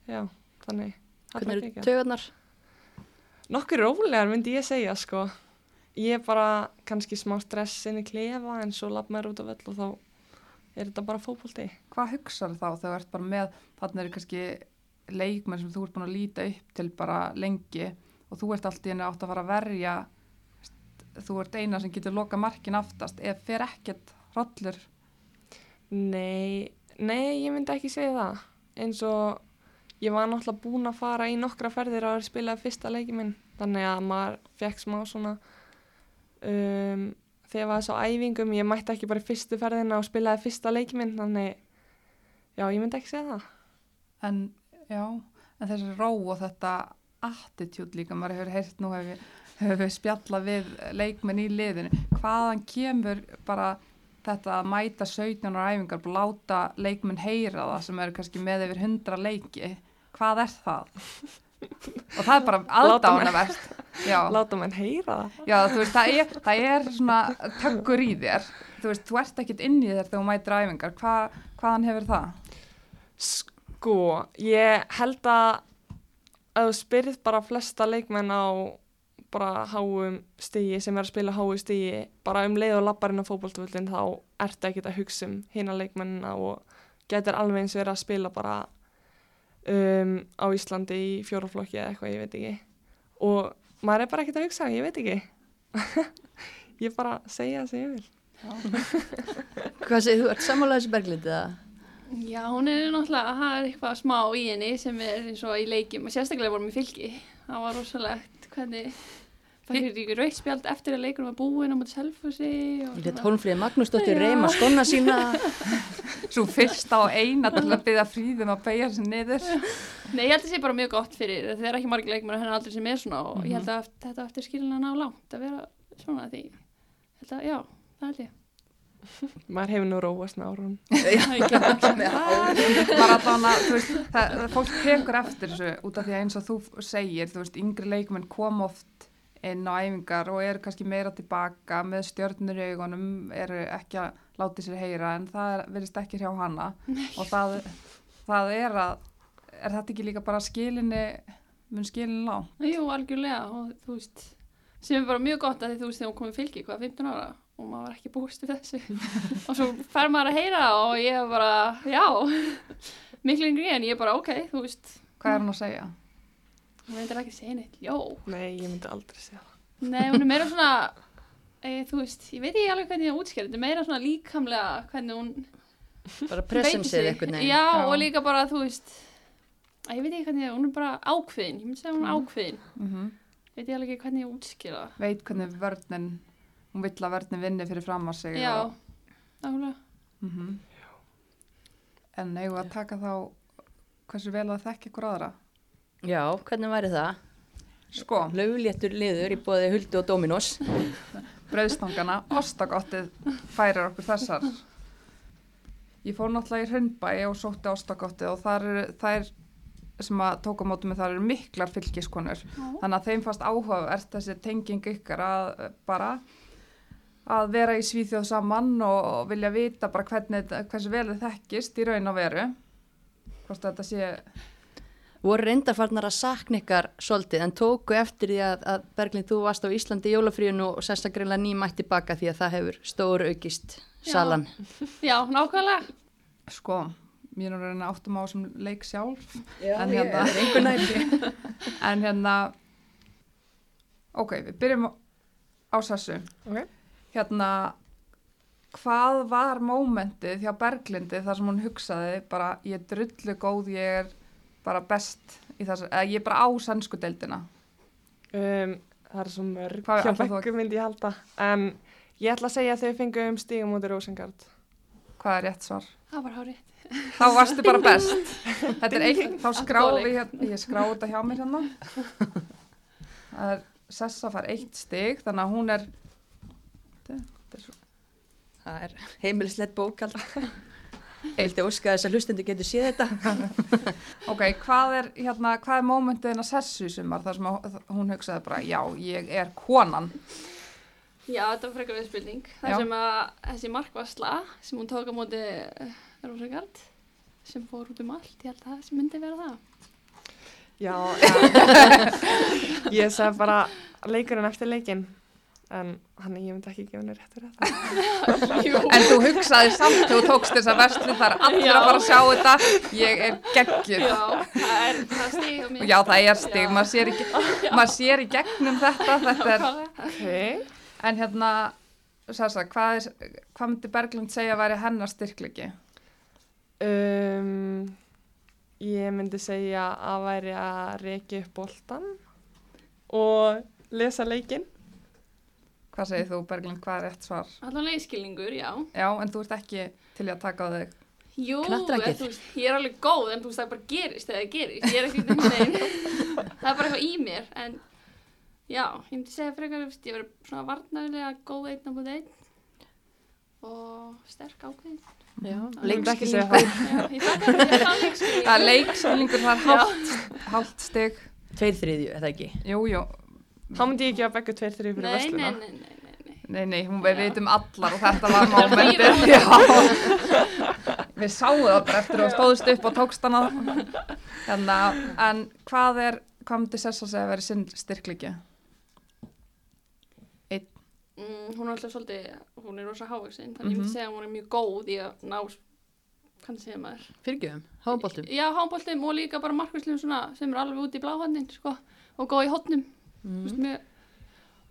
Já, þannig. Er hvernig eru tögarnar Nokkur rólegar myndi ég segja sko. Ég er bara kannski smá stress inn í klefa en svo lapp maður út á völl og þá er þetta bara fótbolti. Hvað hugsar þá þegar þú ert bara með, þannig eru kannski leikmenn sem þú ert búin að líta upp til bara lengi og þú ert allt í henni átt að fara að verja, þú ert eina sem getur loka markin aftast, ef fer ekkert hrollur. Nei, nei, ég myndi ekki segja það. Eins og ég var náttúrulega búin að fara í nokkra ferðir að spila fyrsta leiki minn. Þannig að maður fekk smá svona, um, þegar var þess á æfingum, ég mætti ekki bara fyrstu ferðina og spilaði fyrsta leiki minn. Þannig, já, ég myndi ekki segja það. En já, en þessi ró og þetta attitude líka, maður hefur heyrt nú hefur við spjallað við leikmenn í liðinu, hvaðan kemur bara þetta að mæta 17 ára æfingar, bara láta leikmenn heyra það sem eru kannski með yfir 100 leiki, hvað er það? og það er bara menn- aðdánavert Láta mann heyra það. já, þú veist, það er, það er svona tökkur í þér þú veist, þú ert ekkit inn í þér þegar þú mætir æfingar Hva, hvaðan hefur það? Sko, ég held að að þú spyrð bara flesta leikmenn á bara háum stigi sem er að spila háu stigi bara um leið og labbarinn á fótboltavöldin þá ertu ekkert að hugsa um hina leikmennina og getur alveg eins verið að spila bara um, á Íslandi í fjóraflokki eða eitthvað, ég veit ekki og maður er bara ekkert að hugsa, ég veit ekki ég bara segja það sem ég vil Hvað segir þú, ert sammála þessu berglindi eða? Já, hún er náttúrulega, það er eitthvað smá í henni sem er eins og í leikjum og sérstaklega vorum í fylki. Það var rosalegt hvernig fyrir ekki rauðspjald eftir að leikunum var búin á mútið selfhúsi og Hólmfríði Magnúsdóttir reyma skonna sína. Svo fyrst á eina til að byggja fríðum að beigja sér niður. Nei, ég held að það sé bara mjög gott fyrir það er ekki margir leikmenn hennar aldrei sem er svona og ég held að þetta eftir skilina ná langt að vera svona því. Að, já, það held ég. Maður hefur nú róast með árun að, það, það, fólk tekur eftir þessu út af því að eins og þú segir, þú veist, yngri leikumenn kom oft inn á æfingar og eru kannski meira tilbaka með stjörnur í augunum, eru ekki að láti sér heyra en það er, verðist ekki hjá hana og það, það er að, er þetta ekki líka bara skilinni, mun skilinni lá? Jú, algjörlega og þú veist sem er bara mjög gott að því þú veist þegar hún kom í fylki hvað 15 ára og maður var ekki búist við þessu og svo fær maður að heyra og ég bara, já miklu yngri en ég bara ok, þú veist Hvað er hann að segja? Hún veitir ekki að segja neitt, jó nei, ég myndi aldrei segja það Nei, hún er meira svona, e, þú veist, ég veit ekki alveg hvernig ég útskýr, þetta er meira svona líkamlega hvernig hún bara presensið sig. eitthvað Já, Já. og líka bara, þú veist, að ég veit ekki hvernig, hún er bara ákveðin, ég myndi segja hún er ákveðin, Mm veit ég alveg ekki hvernig það. Veit hvernig vörnin, hún vill að vörnin vinni fyrir fram að sig. Já, og- nákvæmlega. Mhm. En eigum við að taka þá hversu vel að þekka ykkur aðra? Já, hvernig væri það? Sko, Laufléttur liður í bóði Huldu og Dominos brauðstangana, ostagottið færir okkur þessar. Ég fór náttúrulega í Hrundbæ og sótti ostagottið og þar þær sem að tóka á móti með þar eru miklar fylgiskonur. Þannig að þeim fannst áhugavert þessi tenging ykkar að bara að vera í svíþjóð saman og vilja vita bara hvernig, hversu vel þið þekkist í raun og veru. Hvort þetta sé, voru reyndarfarnar að sakna ykkar svolítið en tóku eftir því að, að Berglind þú varst á Íslandi í jólafríunu og sérsta greinlega nýmætti baka því að það hefur stór aukist Já. salan Já, nákvæmlega. sko, mér er að reyna áttum á þessum leik sjálf. Já, En hérna- er einhver næri En hérna, ok, við byrjum á sessu. Ok. Hérna, hvað var mómentið hjá Berglindi þar sem hún hugsaði bara ég er drullu góð, ég er bara best í þess eða ég er bara á sænsku deildina. Um, það er svo mörg hjá að- Beggu myndi ég halda. En ég ætla að segja að þau fengum stígum út í Rosengard. Hvað er rétt svar? Það var hárið. Þá varstu bara best. Þetta er eitt, þá skráði Alkohólik. ég, ég skráði þetta hjá mér hérna. Það er, Sessa fær eitt stig, þannig að hún er, þetta, þetta er svo, það er heimilislegt bókald Eilti óska þess að hlustendur getur séð þetta Ok, hvað er, hérna, hvað er mómentið hennar sessu í sumar þar sem hún hugsaði bara, já, ég er konan. Já, þetta var frekar við spilning. Það Já. sem að þessi markvarsla sem hún tók á móti Rósengard sem fór út um allt, ég held að það sem myndi vera það. Já, ég sagði bara leikurinn eftir leikinn. En hann, ég myndi ekki gefa henni rétt fyrir þetta. En þú hugsaði samt þegar þú tókst þessa verslu, það er allir Já. að fara að sjá þetta, ég er geggjuð. Já, það er, stig. Já, það er stig, maður sér, í, maður sér í gegnum þetta, þetta er, Ok. en hérna, Sessa, hvað, er, hvað myndi Berglind segja að væri hennar styrklegi? Um, ég myndi segja að væri að reykja upp boltan og lesa leikinn. Hvað segir þú, Berglind, hvað er rétt svar? Allan leiðskilningur, já. Já, en þú ert ekki til að taka á þig. Jú, veist, ég er alveg góð en þú veist það bara gerist það gerist. Ég er ekki veginn, það er bara eitthvað í mér. En já, ég myndi segja frekar, ég verið svona varnarlega góð einn á búið einn og sterk ákveðin. Já, leikskilningur það. Það er leikskilningur, það er hálft, hálft stig. Tveir þriðju, eða ekki Jú, jú, Þá myndi ég ekki að begga tveir þrjú fyrir Nei, nei, nei, nei, nei, nei. Nei, nei, hún við Já. vitum allar og þetta var Já. Við sáum það bara eftir að þú stóðst upp og tókst hana. Hérna, en hvað er, hvað myndi Sessa segja að vera sinn styrkliki? Mm, hún er alltaf svolítið, hún er rosa hávaksin, þannig ég Mhm. myndi segja að hún er mjög góð í að ná, hvað segir maður? Fyrirgjöfum, háboltum Já, háboltum og líka bara markvæslum svona sem er alveg út í bláhannin, sko, og góð í hotnum, þú veist, mm. mjög,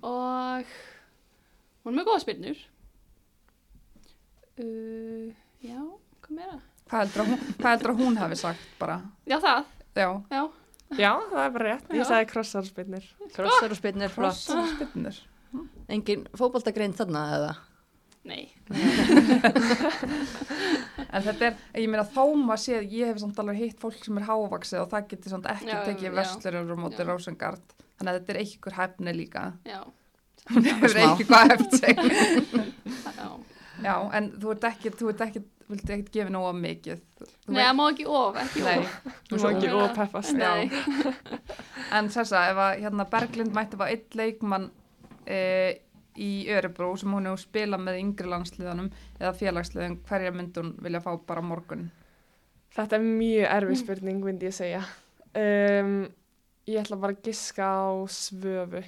og hún er mjög góða spyrnur. Uh, já, hvað meira? Hvað heldur að hún, hvað heldur að hún hafi sagt bara? Já, það, Já, já, Já, það er bara rétt. Ég sagði krossarspinnir. Krossar og spinnir, flott krossar spynnur. Engin fótboltagrein þarna eða nei, En þetta er, ég meina þó maður sé, ég hef samt alveg hitt fólk sem er hávaksið og það getur samt ekki Já, tekið verslur og móti Já. Rósengard. Þannig að þetta er einhver hæfni líka. já, Hún hefur sig. það- já. En þú ert ekki, þú ert ekki, vildi ekkert gefa nóga mikið. Þú Nei, það má ekki of, ekki Nei, of. Þú má ekki ópeppast. Nei, en þessa, ef að hérna Berglind mætti bara einn leikmann e, í Örebró sem hún hefur spilað með yngri landsliðanum eða félagsliðan, hverja myndi hún vilja fá bara morgun? Þetta er mjög erfið spurning, myndi ég segja. Um, ég ætla bara að giska á svöfu.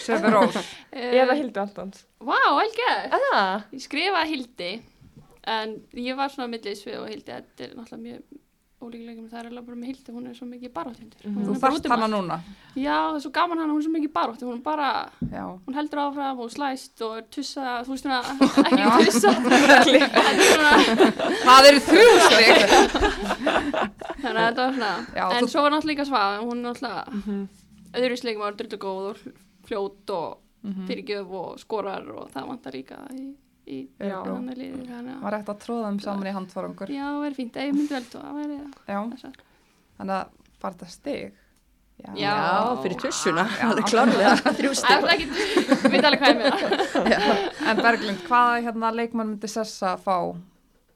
Söfur Rós. Eða Hildi Antons. Vá, gert. Eða? Ég skrifaði Hildi, en ég var svona millið svið og Hildi, þetta er náttúrulega mjög ólíkuleikum það er alveg bara með hildi, hún er svo mikið baróttundur Mhm. Þú þarft hana núna. Já, það er svo gaman hana, hún er svo mikið baróttu hún bara, Já. hún heldur áfram og slæst og er tussa, þú veist svona ekki tussa er Það eru þrjú stygg. þannig að þetta var svona Já, en þú- svo var náttúrulega líka svaf hún er náttúrulega Mhm. öðruvísleikum var drullu góð og fljót og Mhm. fyrirgjöf og skorar og það vantar líka í, í Já. þannig liði þannig Var að tróða þeim saman í handfarangur. já, það verið fínt, ég myndi vel tó það væri Já. þessar Þannig að var þetta stig. Já. Já, fyrir tussuna, það er klárlega þrjú Það er ekki, við veit alveg hvað ég meina En Berglind, hvaða hérna leikmann myndi Sessa fá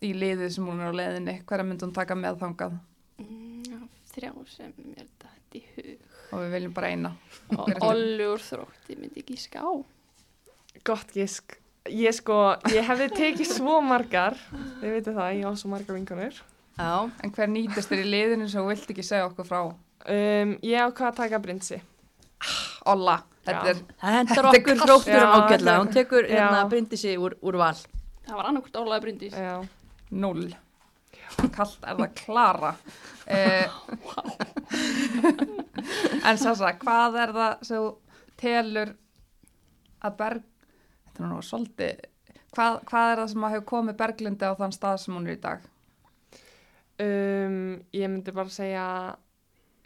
í liðið sem hún er á leiðinni? Hverja myndi hún taka með þangað? Mm, já, Þrjá sem er dætt í hug Og við viljum bara eina. og er það? Úr þrótti myndi ekki ská Gott gísk. Ég sko, ég hefði tekið svo margar, þið veitir það, ég á svo margar vinkunir. Já, En hver nýtist þér í liðinu sem þú vilt ekki segja okkur frá? Um, ég ákvað að taka Bryndsi. Olla, þetta er, það er okkur hrótturum þetta- hún tekur hérna. Bryndisi úr, úr val. Það var annarkvort Ólaði Bryndís Já. null. Kallt er það klara. Eh, en Sessa, hvað er það sem telur að Berg... Þetta er nú svolítið... Hvað, hvað er það sem að hefur komið Berglindi á þann stað sem hún er í dag? Um, ég myndi bara segja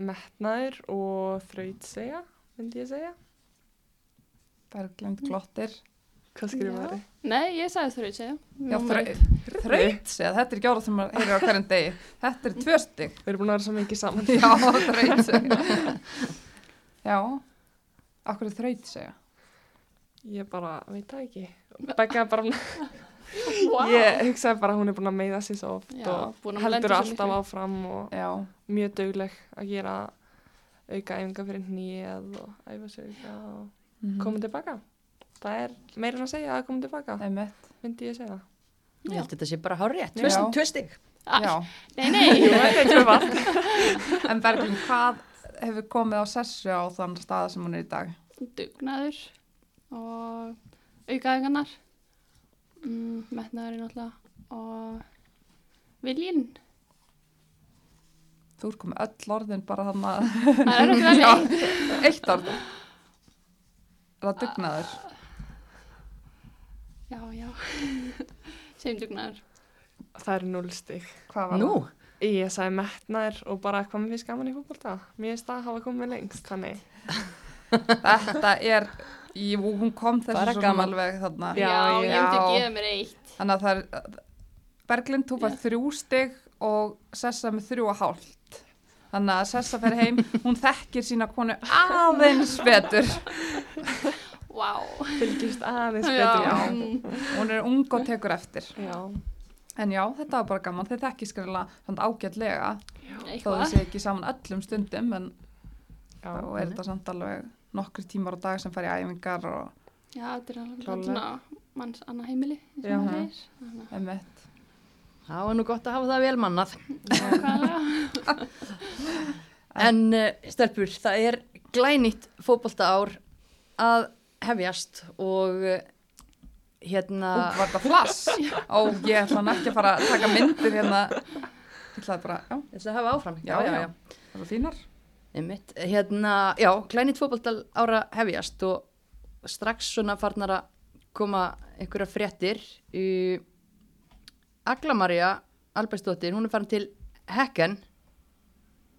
metnaður og þraut segja, myndi ég segja. Berglind glottir. Hvað skrifa Já. þið? Nei, ég sagði þrjá segja Já, þraut, þraut segja, þetta er ekki orða sem maður heyrir á hverjum degi. Þetta er tvö stygg. Við erum búin að vera svo mikið saman. Já, þraut segja. Já, akkur er þraut segja. Ég bara, veit það ekki. Begga bara, wow. ég hugsaði bara að hún er búin að meiða sér svo oft Já, og búin að lenda heldur alltaf miklu. áfram og Já, mjög dugleg að gera auka æfinga fyrir nýjað og æfa sig auka og Mhm. koma tilbaka. Það er meira en að segja að koma tilbaka, myndi ég segja. Ég held þetta sé bara hárið, Já. tvö stig. Já, Nei, nei, en Berglind, hvað hefur komið á sessu á þann stað sem hún er í dag? dugnaður og aukaðingarnar mm, metnaðurinn náttúrulega og viljinn Þú er komið öll orðin bara þannig að það er ekki vel Já. eitt eitt orð. Er það dugnaður? já, já segjum dugnaður Það eru núl stig. Hvað var Nú, Ég sagði metnaður og bara hvað mér finnst gaman í fólkvölda. Mér finnst það að hafa komið lengst, þannig. Þetta er, jú, hún kom þessu svona gaman. alveg þarna. já, Já, ég myndi já. gefa mér eitt Þannig að það er, Berglind, þú fær þrjú stig og Sessa með þrjú og hálft. Þannig að Sessa fer heim, hún þekkir sína konu aðeins betur. wow. Fylgist aðeins já, betur. Já. mm, Hún er ung og tekur eftir. Já. En já, þetta var bara gaman. Þið þekkir svona ágætlega. Þó sé ekki saman öllum stundum, en Já. þá er þetta samt alveg nokkri tímar á dag sem fær í æfingar og já, þetta er alveg svona manns annað heimili og Já. að- emitt. það var nú gott að hafa það vel mannað. nákvæmlega. En uh, stelpur, það er glænýtt fótbolta ár að hefjast og uh, hérna... Ú, var þetta flass? Ó, ég ætla ekki að fara að taka myndir hérna. Ég ætlaði bara, já, Þess að hafa áfram. Já, já. það var fínar. Einmitt, hérna, já, glænýtt fótbolta ára hefjast og strax svona farnar að koma einhverja fréttir. Agla-Maria Albertsdóttir, hún er farin til Hekken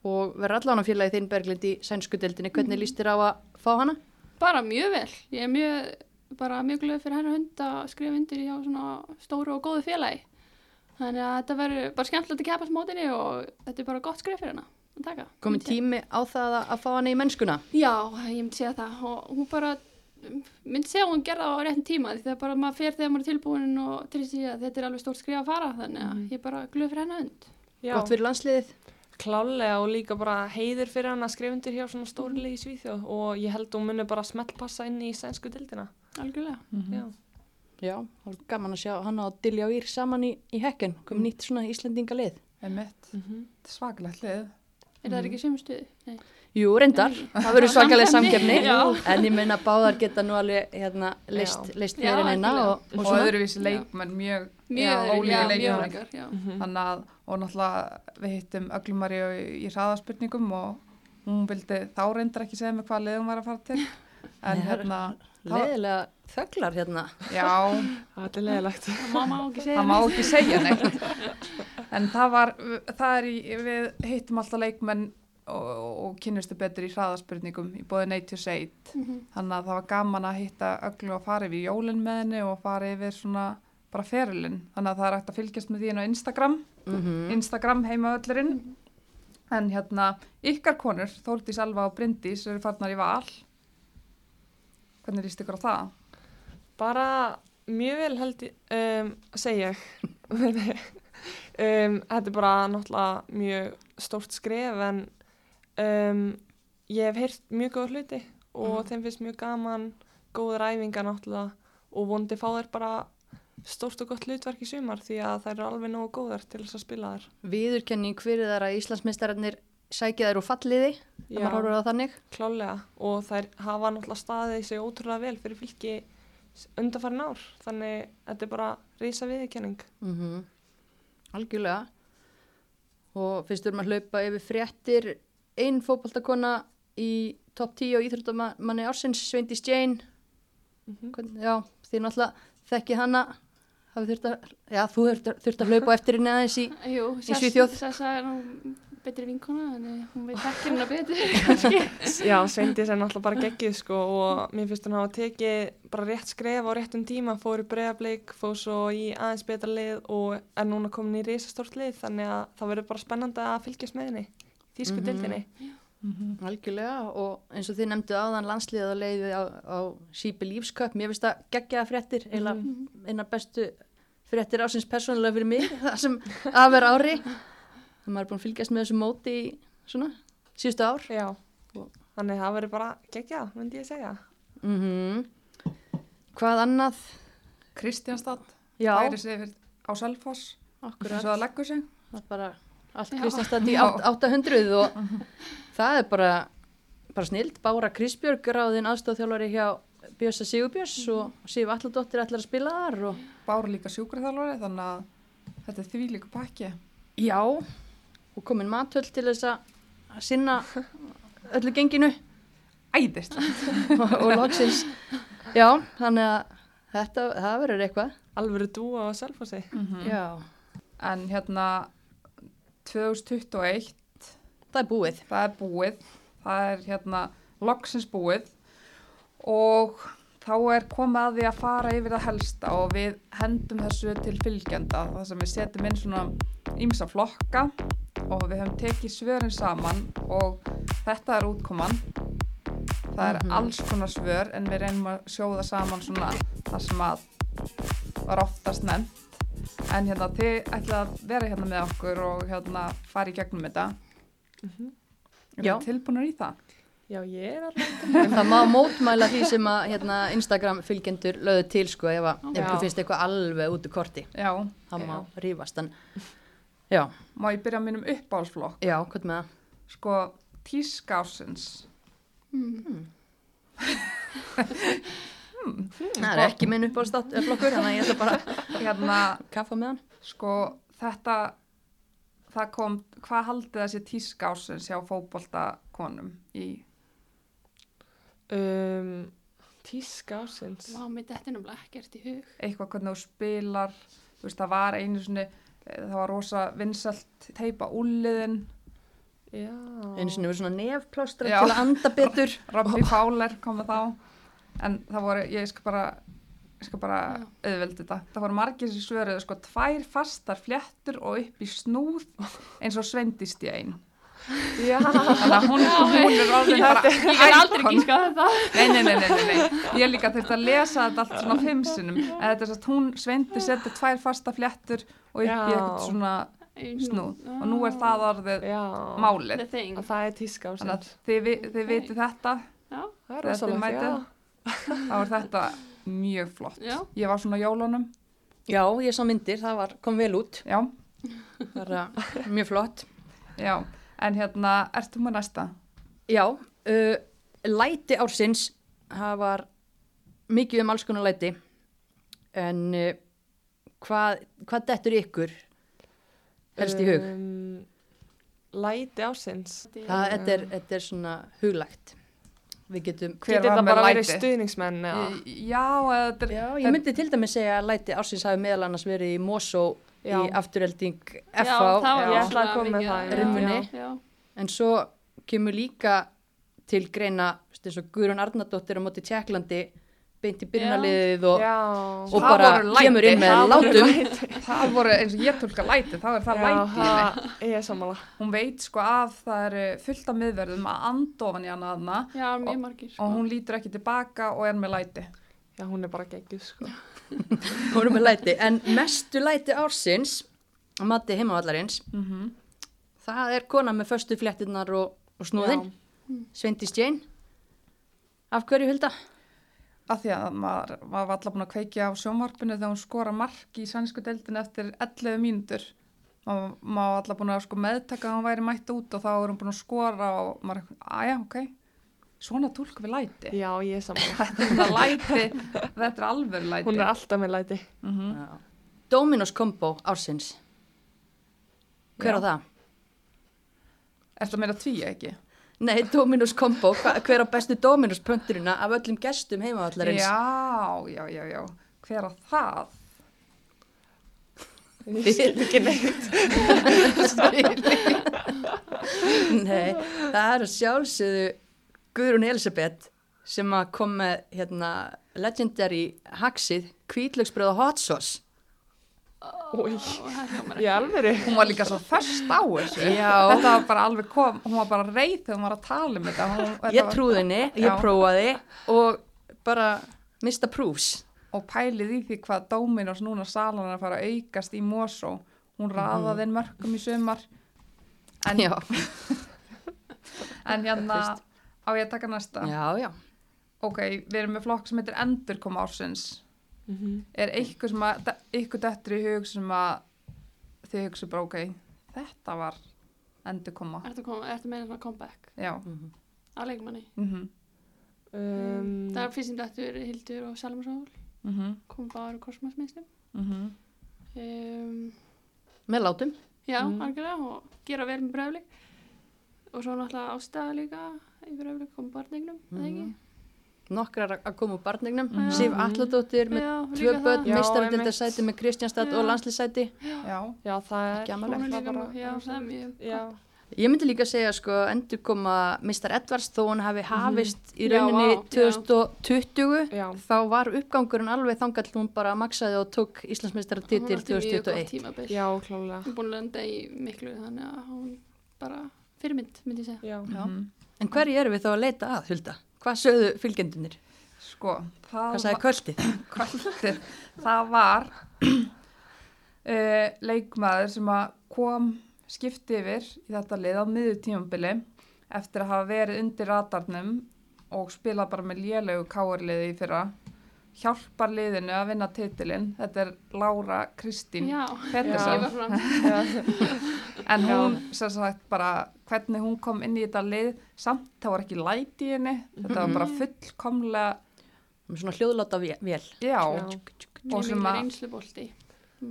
og verður allan á félagi þinn Berglind í sænsku deildinni. Hvernig líst þér á að fá hana? bara mjög vel ég er mjög, bara mjög glöð fyrir hennar hund að skrifa undir í á svona stóru og góðu félagi þannig að þetta verður bara skemmtilegt að keppast mótinni og þetta er bara gott skrif fyrir hana að taka Komið ég- tími á það að, fá hana í mennskuna? já, ég myndi segja það og hún bara myndi segja að hún gerða á réttin tíma því það er bara maður fer þegar maður er tilbúin og trýst því að þetta er alveg stórt skrif að fara þannig að ég er bara glöð fyrir hennar hund Já. Gott fyrir landsliðið? Klálega og líka bara heiður fyrir hann að skrifa undir hjá svona stórlegi í Svíþjóð og ég held hún muni bara smellpassa inn í sænsku dildina. algjörlega Já. Já, það var gaman að sjá hana og Dilja og Ír saman í, í Hekken. Komið nýtt svona Íslendingalið. Mm -hmm. Þetta er svakalegt lið. Er það ekki sömu stuði? Nei. Jú, reyndar, það verður svakalega samkefni en ég meina báðar geta nú alveg hérna, leist, fyrir en eina algjörlega. og, og, og öðruvísi leikmenn mjög Mjög, mjög leikmenn. Mhm. þannig að, og náttúrulega við hittum Öglumari í hraðaspurningum og hún vildi þá reyndar ekki segja mig hvað leið hún var að fara til. En hérna, leðilega þöglar hérna. Já. Það er leiðilegt. Það má má ekki segja það má ekki segja neitt en það var, það er í, við hittum alltaf leikmenn og, og kynnustu betur í hraðaspurningum í bóði Nature's Aid Mhm. þannig að það var gaman að hitta Öglu og fara yfir jólinn með henni og fara yfir svona bara ferilinn, þannig að það er hægt að fylgjast með því inn á Instagram. Mm Instagram heimaöllurinn en hérna, ykkar konur Þórdís Alva og Bryndís eru farnar í val. Hvernig líst ykkur á það? Bara mjög vel held ég, um, segja ég. um, þetta er bara náttúrulega mjög stórt skref en um, ég hef heyrt mjög góða hluti og Mhm. þeim finnst mjög gaman, góður æfinga náttúrulega og vondi fá þær bara stórt og gott hlutverk í sumar því að þær eru alveg nógu góðar til þess að spila þær. Viðurkenning fyrir þar að Íslandsmeistararnir sækja þær úr falliði þegar maður horfur á þannig klálega og þær hafa náttúrulega staðið sig ótrúlega vel fyrir fylki undarfærin ár þannig þetta er bara rísa viðurkenning. mm algjörlega og fyrst erum að hlaupa yfir fréttir einn fótboltakona í topp 10 og íþróttamanni ársins Sveindís Jane Mhm. Hvern, já, því náttúrulega þekki hana að, já, þú þurft, að hlaupa eftir henni aðeins í Í Svíþjóð. Sessa er nú betri vinkona, en hún veit ekki hérna betur, kannski. Já, Sveindís er náttúrulega bara geggið sko og mér finnst hún hafa tekið bara rétt skref á réttum tíma, fór í bregablik, fór svo í aðeins betra lið og er núna komin í risastórt lið þannig að það verður bara spennandi að fylgjast með henni, þýsku Mhm. dildinni. algjörlega og eins og þið nefndu áðan landsliðið og leiðið á, á Sípi Lífsköp mér finnst það geggjaða fréttir eina, Mhm. eina bestu fréttir ásins persónulega fyrir mig það sem að vera ári það maður er búin að fylgjast með þessu móti í svona síðustu ár. Já, þannig að það verður bara geggjað, myndi ég segja. mm hvað annað? Kristjánstad já, færi sig yfir á Selfoss. Eins og það leggur sig. Það er bara allt Já. Kristjánstad í Já. átt- 800 og það er bara bara snild, Bára Krisbjörg ráðin aðstofþjálfari hjá Bjössa Sigurbjörns og Sif Alladóttir ætlar að spila þar og Báru líka sjúkraþjálfari þannig að þetta er því líka pakki. Já, og komin matöld til þess að sinna öllu genginu æðist og, og loksins. Já, þannig að þetta, það verður eitthvað. Alvöru dúa á Selfossi. Já, en hérna 2021 það er búið. það er búið það er hérna loksins búið og þá er komið að því að fara yfir það helsta og við hendum þessu til fylgjenda það sem við setjum inn svona ímsa flokka og við höfum tekið svörin saman og þetta er útkoman það er Mhm. alls konar svör en við reynum að sjóða saman svona það sem að var oftast nefnt en hérna þið ætla að vera hérna með okkur og hérna fara í gegnum þetta Mhm. Er Já. það tilbúinur í það? Já, ég er alveg. En það má mótmæla því sem að hérna, Instagram fylgjendur lögðu til sko ef, ykkur finnst eitthvað alveg út í korti. Já. Það má Já. rífast. En, já, Má ég byrja á mínum uppáhalsflokk? já, hvað með það? Sko, tískásins. Mm. Það er ekki minn uppáhaldstáttlokkur, þannig að ég ætla bara að Hérna, kaffa með hann. sko, þetta, það kom, hvað haldið þessi tískásins hjá fótboltakonum í? Um, tíska ásins. Vá, mér þetta er náttúrulega ekkert í hug. Eitthvað hvernig þú spilar, þú veist, það var einu svona, það var rosa vinsalt teipa úliðin. Einu sinni verið svona nefplástra til að anda betur. Robby Fowler kom það þá, en það voru, ég skal bara, ég skal bara Já. auðveldi þetta. Það voru margir sem svöruðu, sko, tvær fastar fléttur og upp í snúð eins og sveindistjæn. Já. Þannig að hún, hún er orðin bara Ég kann aldrei gíska þetta. Nei, nei, nei, nei, nei, nei. Ég líka þurfti að lesa þetta allt svona fimm sinnum. Er hún sveindi setur tvær fasta fléttur og upp í eitthvað svona snúð. Og nú er það orðið Já. málið. Að það er tíska Þannig að þið, þið viti þetta, er er rosalegt, mætið. þá er þetta mjög flott. já. Ég var svona jólunum, Já, ég sá myndir, það var, kom vel út. já, Það er uh, mjög flott. já. En hérna, ertu með næsta? Já, uh, læti ársins, það var mikið um alls konar læti, en uh, hvað, hvað dettur ykkur helst í hug? Um, læti ásins. Það, þetta, er, þetta er svona huglægt. Við getum, Hver var með læti? stuðningsmenn Já, eða þetta er... já, ég myndi til dæmis segja að læti ársins hafi meðal annars verið í Mosó í Já. afturhelding Já, FH, það það, en svo kemur líka til greina, eins og Guðrún Arnardóttir á móti Tjekklandi, beint í byrnaliðið og, og Það bara voru kemur inn með Það voru látum. læti. Það voru eins og ég tólka læti, þá er það læti í henni. það- ég sammála. Hún veit sko að það eru fullt af miðverðum að andofan í hana aðna margir. sko. og hún lítur ekki tilbaka og er með læti. Já, hún er bara geggjuð, sko. Er með læti, en mestu læti ársins, að mati heimavallarins, Mm það er kona með föstu fléttinnar og, og snúðinn, Sveindís Jane. Af hverju hulda? Af því að maður, maður var alltaf búin að kveikja á sjónvarpinu þegar hún skora mark í svennsku deildin eftir 11 mínútur. Maður, maður var alltaf búin að sko meðtaka að hún væri mætt út og þá er hún búin að skora og maður, aðja, ok, svona tólk við læti. Já, ég er sammála. Þetta er læti, þetta er alveg læti. Hún er alltaf með læti. mm Dominos Combo ársins. Hver Já. á það? Er það meira tví ekki? Nei, Dominos Combo, hva- hver á bestu Dominos pönturina af öllum gestum heimavallarins? Já, já, já, já. Hver á það? Ég skil ekki neitt. Nei, það er að sjálfsögðu Guðrún Elisabeth sem að kom með hérna, legendary haxið kvítlöksbröð og hot sauce. Hljómar ég alveg Hún var líka svo först á þessu. Já. Þetta var bara alveg kom, hún var bara reið þegar hún var að tala um þetta. Hún, þetta Ég trúði henni, ég Já. prófaði og bara mista proofs. Og pælið í því hvað Dominos núna salan er að fara að aukast í Mosó. Hún raðaði inn mörgum í sumar. En, Já, en hérna, Fyrst. Á ég að taka næsta. já, já. Ok, við erum með flokk sem heitir Endurkom ársins. Mhm. Er eitthvað sem að, eitthvað dettur í hug sem að þið hugsa bara, ok, þetta var Endurkoma. Ertu, kom, ertu með svona comeback Já. Mhm. á leikmanni? Mm Um, Það er fyrst sem dættur Hildur og Salmarsól, -hmm. kom bara úr kosmosmiðstum. Mm Um, Með látum. já, Mm. algjörlega, og gera vel með bröflik. Og svo náttúrulega ástæða líka í bröflik kom barnignum, mm. eða ekki? Nokkrar að- að koma úr barnignum. Mhm. Sif Alladóttir með Já, tvö börn, meistaradildasæti með Kristjánstad Já. og landslýsæti. Já. já, það Ekki er... amalegt. Mjög Já, Ég myndi líka segja sko endur koma Mr. Edwards þó hann hafi hafist í Já, rauninni vá, já. 2020 já. þá var uppgangurinn alveg þangall hún bara maksaði og tók mjög gott 2021 tímabil. Já, klálega. Hún búin að lenda í miklu þannig að hún bara fyrirmynd myndi ég segja. Já. Já. Mhm. En hverju erum við þá að leita að, Hulda? Hvað sögðu fylgjendunir? Sko, það Hvað sagði kvöldið? kvöldir, það var uh, leikmaður sem að kom skipti yfir í þetta lið á miður tímambili eftir að hafa verið undir radarnum og spila bara með lélegu káarliði í fyrra hjálpar liðinu að vinna titilinn þetta er Lára Kristín Já, Pettersson. en hún sem sagt bara hvernig hún kom inn í þetta lið samt það var ekki læti í henni þetta var bara fullkomlega Með svona hljóðláta vél. já. Og sem að-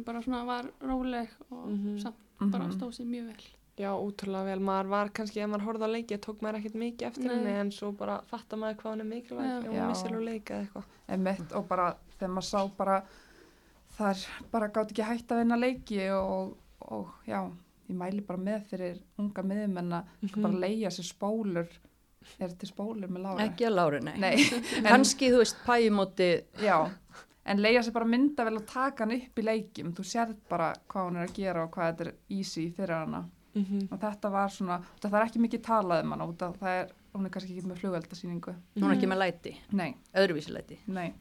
bara svona var róleg og Mhm. samt Mhm. bara stóð sér mjög vel. Já, útrúlega vel. Maður var kannski, ef maður horfði á leiki, tók maður ekkert mikið eftir Nei. henni, en svo bara fattar maður hvað hann er mikilvæg Já. hún missir úr leika eða eitthvað. Einmitt, og bara þegar maður sá bara þar bara gátt ekki hægt að vinna leiki og, og já, ég mæli bara með fyrir unga miðumenn að sko bara leia sér spólur er til spólur með lára Ekki að láru, nei. Nei, en, Kanski, þú veist, pæjumóti, já en leia sér bara myndavel og taka hann upp í leikjum þú sérð bara hvað hún er að gera og hvað þetta er easy fyrir hana Mm og þetta var svona, það er ekki mikið talað um hana út af það er, hún er kannski ekki með flugeldasýningu hún er ekki með læti, nei, öðruvísi læti. nei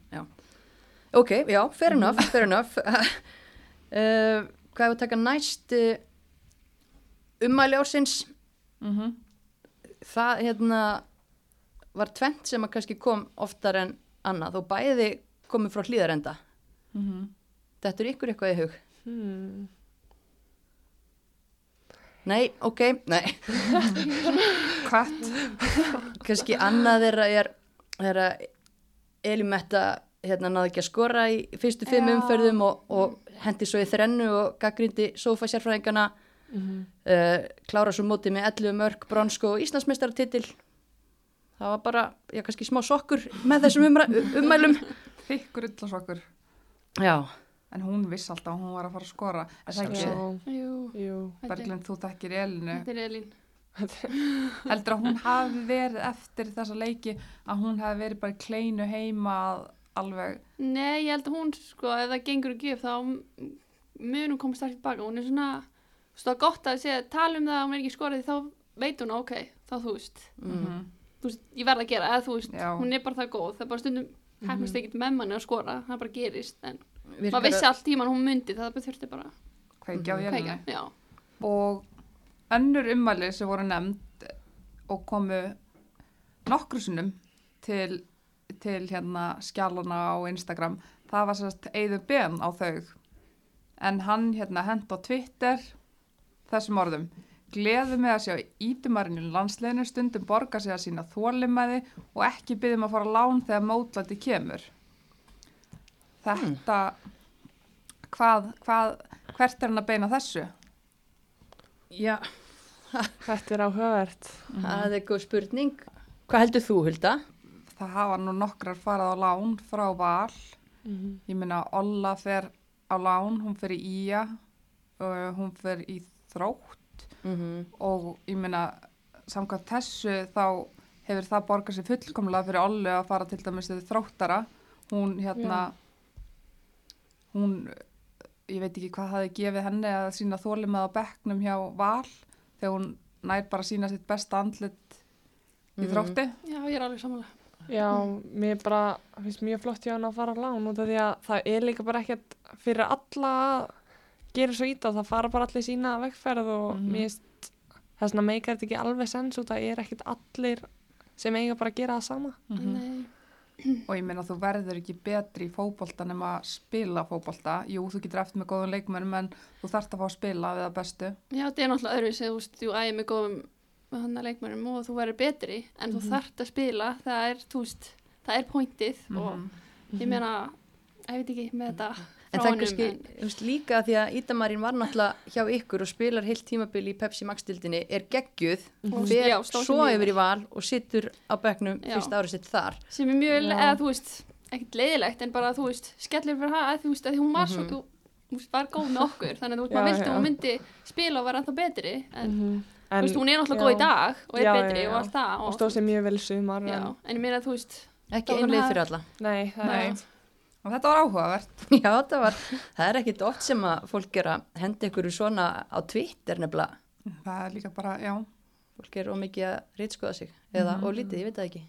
Ok, já, fair enough, fair enough. uh, hvað er að taka næst uh, ummæli ársins? mm Það hérna var tvent sem að kannski kom oftar en annað og bæði komið frá hlýðarenda. -hmm. Þetta er ykkur eitthvað í hug. Hmm. Nei, ok, nei Hvert? kannski annað þeirra er þeirra Elimetta hérna náði ekki að skora í fyrstu fimm Já. umferðum og, og hendi svo í þrennu og gaggrindi sofa sérfræðingana Mhm. uh, klára svo móti með 11 mörg bronsko og Íslandsmeistaratitil það var bara, já kannski smá sokkur með þessum umra, ummælum Þykkur ullasokkur. já, En hún viss alltaf að hún var að fara að skora. Er það ekki, Jú, jú. er- Berglind, þú þekkir Elinu. þetta er Elín. Heldur að hún hafi verið eftir þessa leiki að hún hafi verið bara kleinu heima að alveg, Nei, ég held að hún, sko, ef það gengur ekki upp, þá mun hún koma strax tilbaka. Hún er svona, er gott að segja, tala um það að hún er ekki skorið, þá veit hún, ok, þá þú veist, mm. þú veist, ég verð að gera, eða þú veist, Já. hún er bara það góð, það er bara stundum hefnast ekkert með manni að skora, það bara gerist, en maður vissi allt tíman hún myndi, það bara þurfti bara kveikja á já. Og önnur ummæli sem voru nefnd og komu nokkru sinnum til, til hérna skjálana á Instagram, það var sérst Eiður Ben á þau. En hann hérna hent á Twitter þessum orðum. Gleðu með að sjá ítumarinn í landsleginu stundum borga sig að sína þólimæði og ekki byggjum að fara lán þegar mótlæti kemur. Þetta, hvað, hvað, hvert er hann að beina þessu? já, Þetta er áhugavert. það er góð spurning hvað heldur þú Hulda? Það hafa nú nokkrar farað á lán frá val. Mhm. Ég minna Olla fer á lán, hún fer í Ía, hún fer í Þrótt Mm og ég minna samkvæmt þessu þá hefur það borgað sér fullkomlega fyrir Ollu að fara til dæmis til Þróttara. Hún hérna, hún, ég veit ekki hvað hafi gefið henni að sína þólimað á bekknum hjá val þegar hún nær bara að sína sitt besta andlit í Mhm. Þrótti. Já, ég er alveg samanlega. Já, mér bara finnst mjög flott hjá hann að fara á lán út af því að það er líka bara ekkert fyrir alla að gera svo ít það fara bara allir sína vegferð og Mhm. mér finnst þess vegna meikar þetta ekki alveg sens út að er ekkert allir sem eiga bara að gera það sama. Mhm. Nei. Og ég meina þú verður ekki betri í fótbolta nema að spila fótbolta. Jú, þú getur eftir með góðum leikmennum en þú þarft að fá að spila við það bestu. Já, þetta er náttúrulega öðru þú veist, þú ægir með góðum hann leikmönnum og þú verður betri en þú þarft að spila, það er, veist það er pointið og Mhm. ég meina, ég veit ekki með þetta En það er kannski en- veist, líka því að Ídamarín var náttúrulega hjá ykkur og spilar heilt tímabil í Pepsi Max-dildinni, er geggjuð, Og- já, stóð sig svo yfir í val og sittur á bekknum Já. fyrsta árið sitt þar. sem er mjög, Já. eða þú veist ekkert leiðilegt en bara þú veist skellir fyrir það, þú veist, að hún var svo Mhm. þú þú veist, var góð með okkur þannig að þú veist, maður vildi já. að hún myndi spila og vera ennþá betri en Mhm. þú veist, hún er náttúrulega góð í dag og er Já, betri já, og já. allt það og stóð sér mjög vel í sumar en, en ég meina, þú veist Ekki var það- fyrir alla. nei, það Nei. Og þetta var áhugavert Já, það var, það er ekkit oft sem að fólk er að henda ykkur svona á Twitter nefnilega. það er líka bara, já Fólk er ómikið að reytskoða sig eða Mhm. og lítið, ég veit það ekki.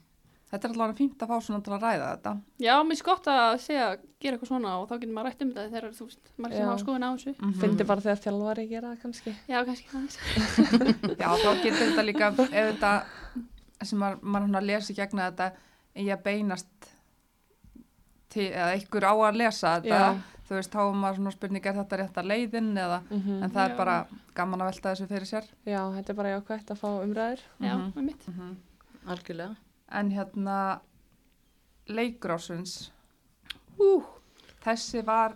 þetta er allavega fínt að fá svona til að ræða þetta já, mér gott að segja, gera eitthvað svona og þá getur maður rætt um þetta þegar þú veist, maður sem hafa skoðun á þessu Mhm. fyndi bara þegar þjálfari gera það kannski já, kannski aðeins já, þá getur þetta líka ef þetta sem maður, maður hann að lesa í gegna þetta eigi að beinast til, eða ykkur á að lesa þetta Já. þú veist, þá er maður svona spurning er þetta rétt að leiðin eða Mhm. en það Já. er bara gaman að velta þessu fyrir sér já, þetta er bara jákvæmt að fá umræður já, Mhm. með mitt Algjörlega. En hérna leikur ásins, Ú, þessi var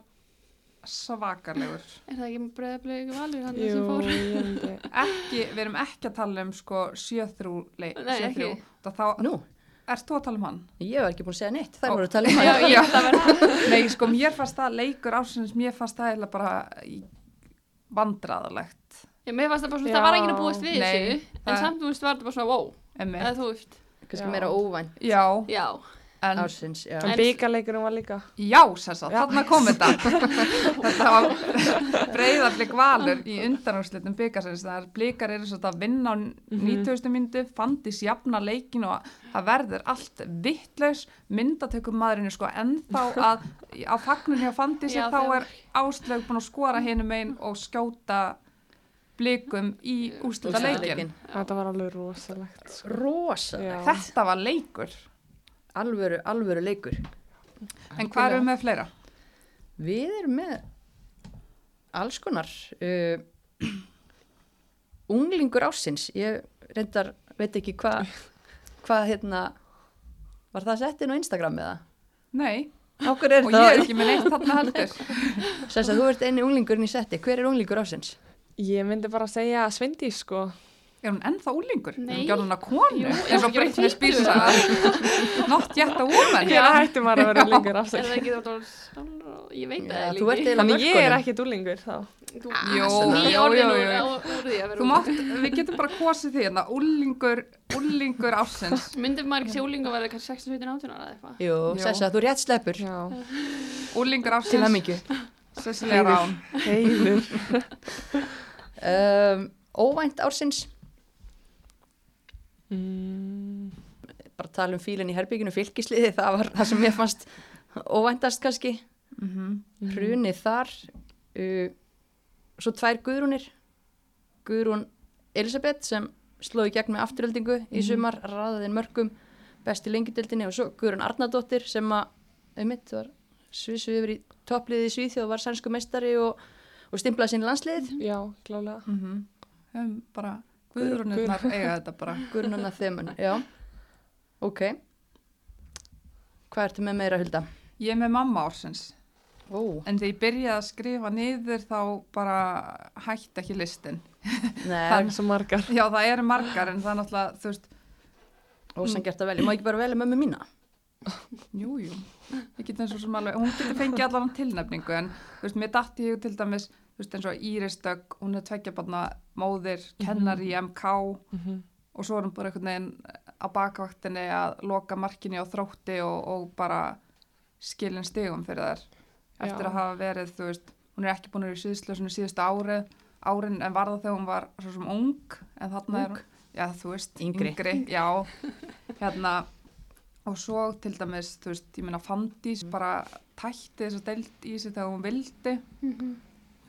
svakarlegur. er það ekki breyðablegu valur hann Jú, sem fór ég myndi Ekki, við erum ekki að tala um sko sjöþrú leik. Nei, ekki. Þá, nú, ert þú að tala um hann? ég var ekki búin að segja neitt. Það Ó. voru að tala um já, hann. ég held að vera Nei, sko, mér fannst það leikur ásins, mér fannst það eiginlega bara í- vandræðalegt. Já, mér fannst það bara svona, Já. það var enginn að búast við þessu, en það- samt, þú veist, var þetta bara svona, wow, eða þú veist, Kannski Já. meira óvænt Já, já, en ársins, já. en En- byggarleikurinn var líka já, Já. þarna kom þetta. þetta var breyðarblik valur í undanúrslitum byggarsins. Það er blikar eru svo að vinna á 90. myndu, fandis jafna leikin og það verður allt vittlaus. Myndatökum maðurinn er sko ennþá að á fagnun hjá fandisi Já, þá er áslög búin að skora hinum einn og skjóta blikum í úrslita leikin. þetta var alveg rosalegt sko. Rosalega. Já. Þetta var leikur. Alvöru, alvöru leikur. En hvað við með fleira? Við erum með alls konar uh, unglingur ásins ég reyndar, veit ekki hvað hvað hérna var það sett inn á Instagram eða? Nei, og ég er ekki með neitt þarna heldur. Sess að þú ert eini unglingurinn í setti hver er unglingur ásins? Ég myndi bara segja Svindís sko. Er hún ennþá úlingur? Nei. Er hún að konu? Er ekki Britney orðin Spears tvítugur? sagði. Not yet a woman. Ég hætti maður að vera lengur Er afsæk. það ekki þetta Ég veit Já, það þú ert eiginlega Þannig ég er ekki dúlingur þá. Þú Jó, jó, orðin jó, Þú mátt, við getum bara kosið því hérna, úlingur, úlingur ársins. Myndi maður ekki sé úling að vera kannski 16, 17, 18 ára eða eitthvað? Jú. Sess að þú rétt sleppur Já. Úlingur til ársins, að mikið Cecilia Rán. Um, Óvænt ársins Mm, bara tala um fílinn í herbygginu fylgisliði það var það sem ég fannst óvæntast kannski. Mm hrunið þar uh, svo tvær Guðrúnir. Guðrún Elisabeth sem slóði gegn með afturöldingu í sumar, raðaðinn mörgum best í lengjudeldinni og svo Guðrún Arnardóttir sem að, einmitt, var svisu yfir í toppliði í Svíþjóð og var sænsku meistari og, og stimplaði sinni landsliðið. Já, klálega. -hmm. um, bara Guðrunirnar eiga þetta bara. Guðrún Anna Þemun, já ok hvað ertu með meira Hulda? Ég er með mamma ársins. Ó, En þegar ég byrjaði að skrifa niður þá bara hætti ekki listin. nei, Það er svo margar. Já, það eru margar en það er náttúrulega, þú veist, ósangert að velja, má ekki bara velja mömmu mína jú, jú, ég get eins og sem alveg, hún getur fengið allan tilnefningu en, þú veist, mér datti ég til dæmis, þú veist, eins og Íris Dögg, hún er tveggja barna móðir, kennar í MK Mm og svo er hún bara einhvern veginn á bakvaktinni að loka markinni á þrótti og, og bara skilin stigum fyrir þær. Eftir Já. að hafa verið, þú veist, hún er ekki búin að vera í síðslösinu síðustu árið, árin en var það þegar hún var svo sem ung en þarna er hún, já þú veist, Yngri. já, hérna og svo til dæmis, þú veist, ég meina Fandís bara tætti þess að deilt í sig þegar hún vildi, Já.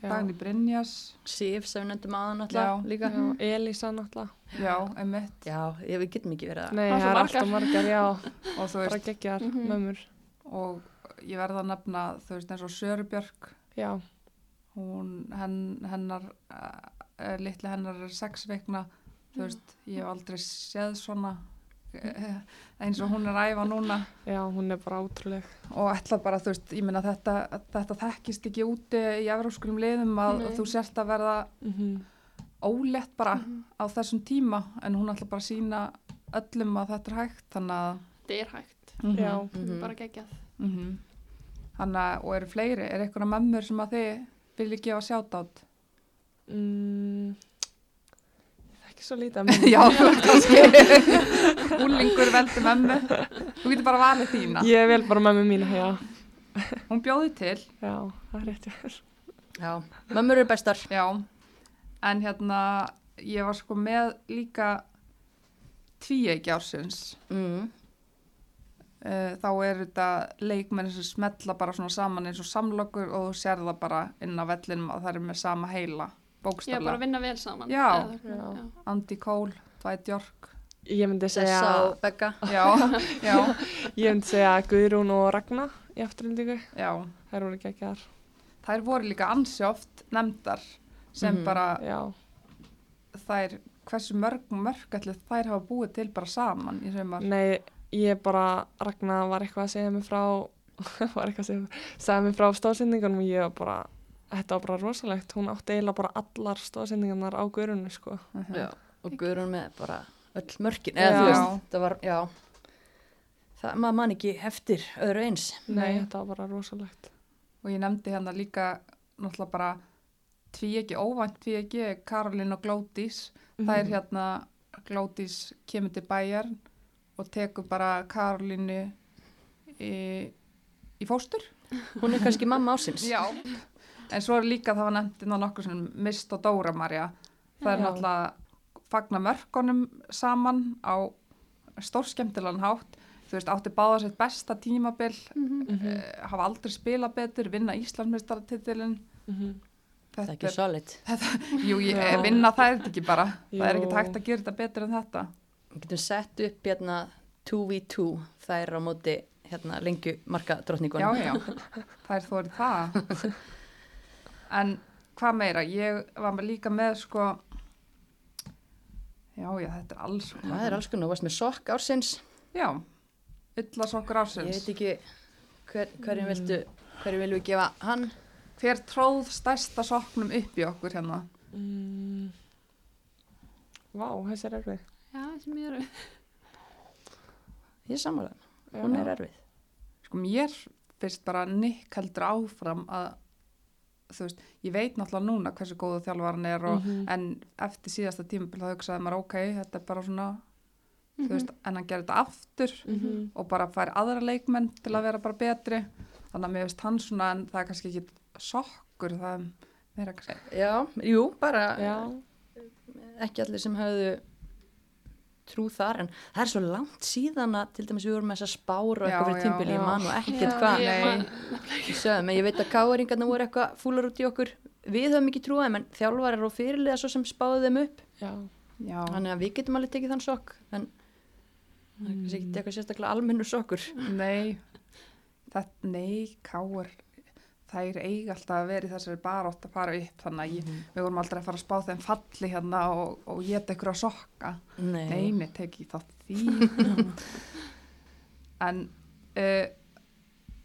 Dagný Brynjas, Sif sem við nefndum aðan Já. alltaf líka. Já, Elísa náttúrulega. já, emitt Já, ég, við getum ekki verið að Nei, Það er alltaf margar, já. og þú Bara veist, geggjar, Mhm. mömmur. og ég verða að nefna, þú veist, eins og Sörubjörg Já, hún, henn, hennar uh, litli hennar er sex vikna. Þú veist, ég hef aldrei séð svona eins og hún er æfa núna já, hún er bara ótrúleg. og ætla bara, þú veist, ég meina þetta þetta þekkist ekki úti í evróskulum liðum að Nei. þú sért að verða Mm ólétt bara á þessum tíma en hún ætla bara að sína öllum að þetta er hægt þannig að Þetta er hægt, Mhm, Já. Mhm. bara geggjað. mhm. þannig að, og eru fleiri er eitthvað mömmur sem að þið viljið gefa sjátt átt Ekki svo lítið. Já, kannski úlingur veldi mömmu. Þú getur bara valið þína. Ég vil bara mömmu mína, já. Hún bjóði til, Já, það er rétt. já. Já, mömmur eru bestar já. En hérna, ég var sko með líka tvíegi ársins. mm. Uh, þá er þetta leikmenn sem smetla bara svona saman eins og samlokur og þú sér það bara inn á vellinum að það er með sama heila, Ég er bara að bókstaflega. vinna vel saman. Já. Já. já. Andy Cole, Dwight York. Ég myndi segja, Sessa og Begga Já, já, ég myndi segja Guðrún og Ragna í afturhendingu. já. Það eru geggjar. Þær voru líka ansi oft nefndar sem Mhm. bara Já, þær, hversu mörg mörg ætli þær hafa búið til bara saman í sumar. nei, ég bara, Ragna var eitthvað að segja mig frá, var eitthvað að segja, segja mig frá stóðsendingunum og ég var bara, þetta var bara rosalegt. Hún átti eiginlega bara allar stóðsendingarnar á Guðrúnu, sko. Mhm. já. og Guðrún með bara öll mörkin Já. eða þú veist, það var, já það, maður man ekki eftir öðru eins Nei, Nei. þetta var bara rosalegt. Og ég nefndi hérna líka náttúrulega bara tvíegi, óvænt tvíegi, Karolín og Glódís. Það Mhm. er hérna, Glódís kemur til bæjar og tekur bara Karolínu í, í fóstur. hún er kannski mamma ásins Já. En svo er líka, það var nefnt innan nokkur sem Mist og Dóra Marja. Það er Já. náttúrulega fagna mörkunum saman á stórskemmtilegan hátt. Þú veist, átti báða sitt besta tímabil, Mhm. Mhm. uh, hafa aldrei spilað betur, vinna Íslandsmeistaratitilin. Mhm. það er ekki solid jú, ég, Já. vinna það er þetta ekki bara. Það er Jú. ekki hægt að gera þetta betur en þetta. við getum sett upp hérna 2v2 það er á móti hérna lengju marka Já, drottningunum já, það er þórið það. En hvað meira, ég var með líka með sko Já, já, þetta er alls konar. það er alls konar, þú varst með sokk ársins Já, yllasokkur ég ársins. veit ekki hver, hverjum viltu hverjum viljum við gefa hann Hver tróð stærsta sokknum upp í okkur hérna? Mm. Vá, þessi er erfið. Já, sem ég eru. ég er Já. hún er erfið Sko mér finnst bara Nick heldur áfram að, þú veist, ég veit náttúrulega núna hversu góðu þjálfvaran er og, Mhm. en eftir síðasta tímabil þá hugsaði maður, ok, þetta er bara svona, þú Mhm. veist, en hann gerir þetta aftur Mhm. og bara fær aðra leikmenn til að vera bara betri. Þannig að mér finnst hann svona, en það er kannski ekki sokkur, það er meira kannski. já, jú, bara Já, ekki allir sem höfðu trú þar en það er svo langt síðan að til dæmis við vorum með þessa spár og Já, eitthvað fyrir tímbili, ég Já. man og ekkert hvað. en ég veit að káeringarna voru eitthvað fúlar út í okkur. Við höfum ekki trúið, en þjálfarar og fyrirliða svo sem spáðu þeim upp. Já. Já, þannig að við getum alveg tekið þann sokk en það er kannski ekki eitthvað sérstaklega almennur sokkur. Nei, þetta, nei, káur, þær eiga alltaf að vera í þessari barótt að fara upp, þannig að ég, við vorum aldrei að fara að spá þeim falli hérna og, og geta ykkur að sokka. Nei, Nei, nei, teki í því. en, uh,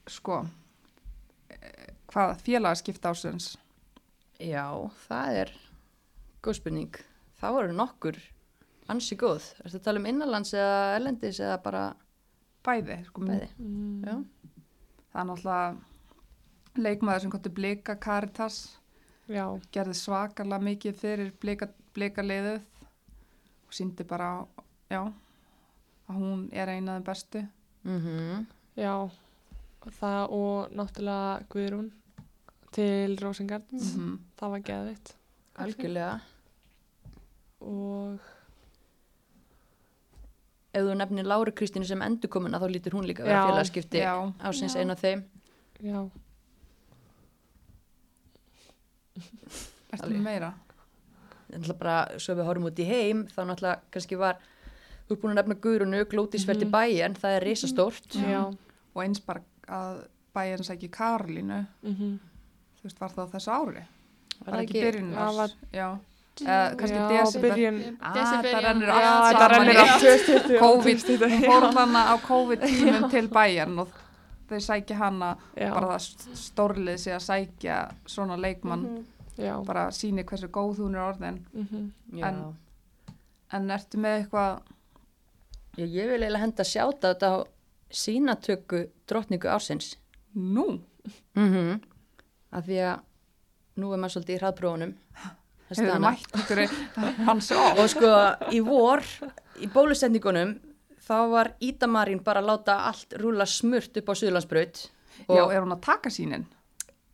sko, uh, hvað félagaskipta ásins? já, það er góð spurning það voru nokkur ansi góð er þetta að tala um innanlands eða erlendis eða bara Bæði, sko, bæði Mm. það er náttúrulega leikmaður sem kontur blika Caritas Já, gerði svakalega mikið fyrir blika, blika liðið og síndi bara já, að hún er eina af þeim bestu mm já. Það og náttúrulega Guðrún til Rosengards. mm Það var geðvitt. algjörlega Og ef þú nefnir Láru Kristínu sem endurkomuna þá lítur hún líka að vera félagskipti já. ásins Já. einn af þeim já, Alveg. með meira? en náttúrulega bara svo við horfum út í heim þá náttúrulega kannski var þú er búin að nefna Guðrunu, Glótisverti mm Mhm. bæjan það er risastórt já. og eins bara að bæjarn sæki Karolínu Mm þú veist, var það á þessu ári? Var það ekki ekki- byrjun Já, árs? var- Já, eða kannski byrjun. Ah, það allt saman rennir allt 2020. COVID, 2020, hún já. fór þannig á COVID-tímum til bæjarn og þau sækja hana Já, bara það stórlið sé að sækja svona leikmann. Mhm. já. bara síni hversu góð hún er orðin. Mhm. Já. En- en ertu með eitthvað? Já, ég vil eiginlega henda sjáta þetta á sínatöku drottningu ársins. Nú, mm af því að nú er maður svolítið í hraðprófunum. Þessi hefur mætt ykkur hans og og sko í vor í bólusendingunum þá var Ídamarín bara að láta allt rúla smurt upp á Suðlandsbraut já, og er hún að taka sínin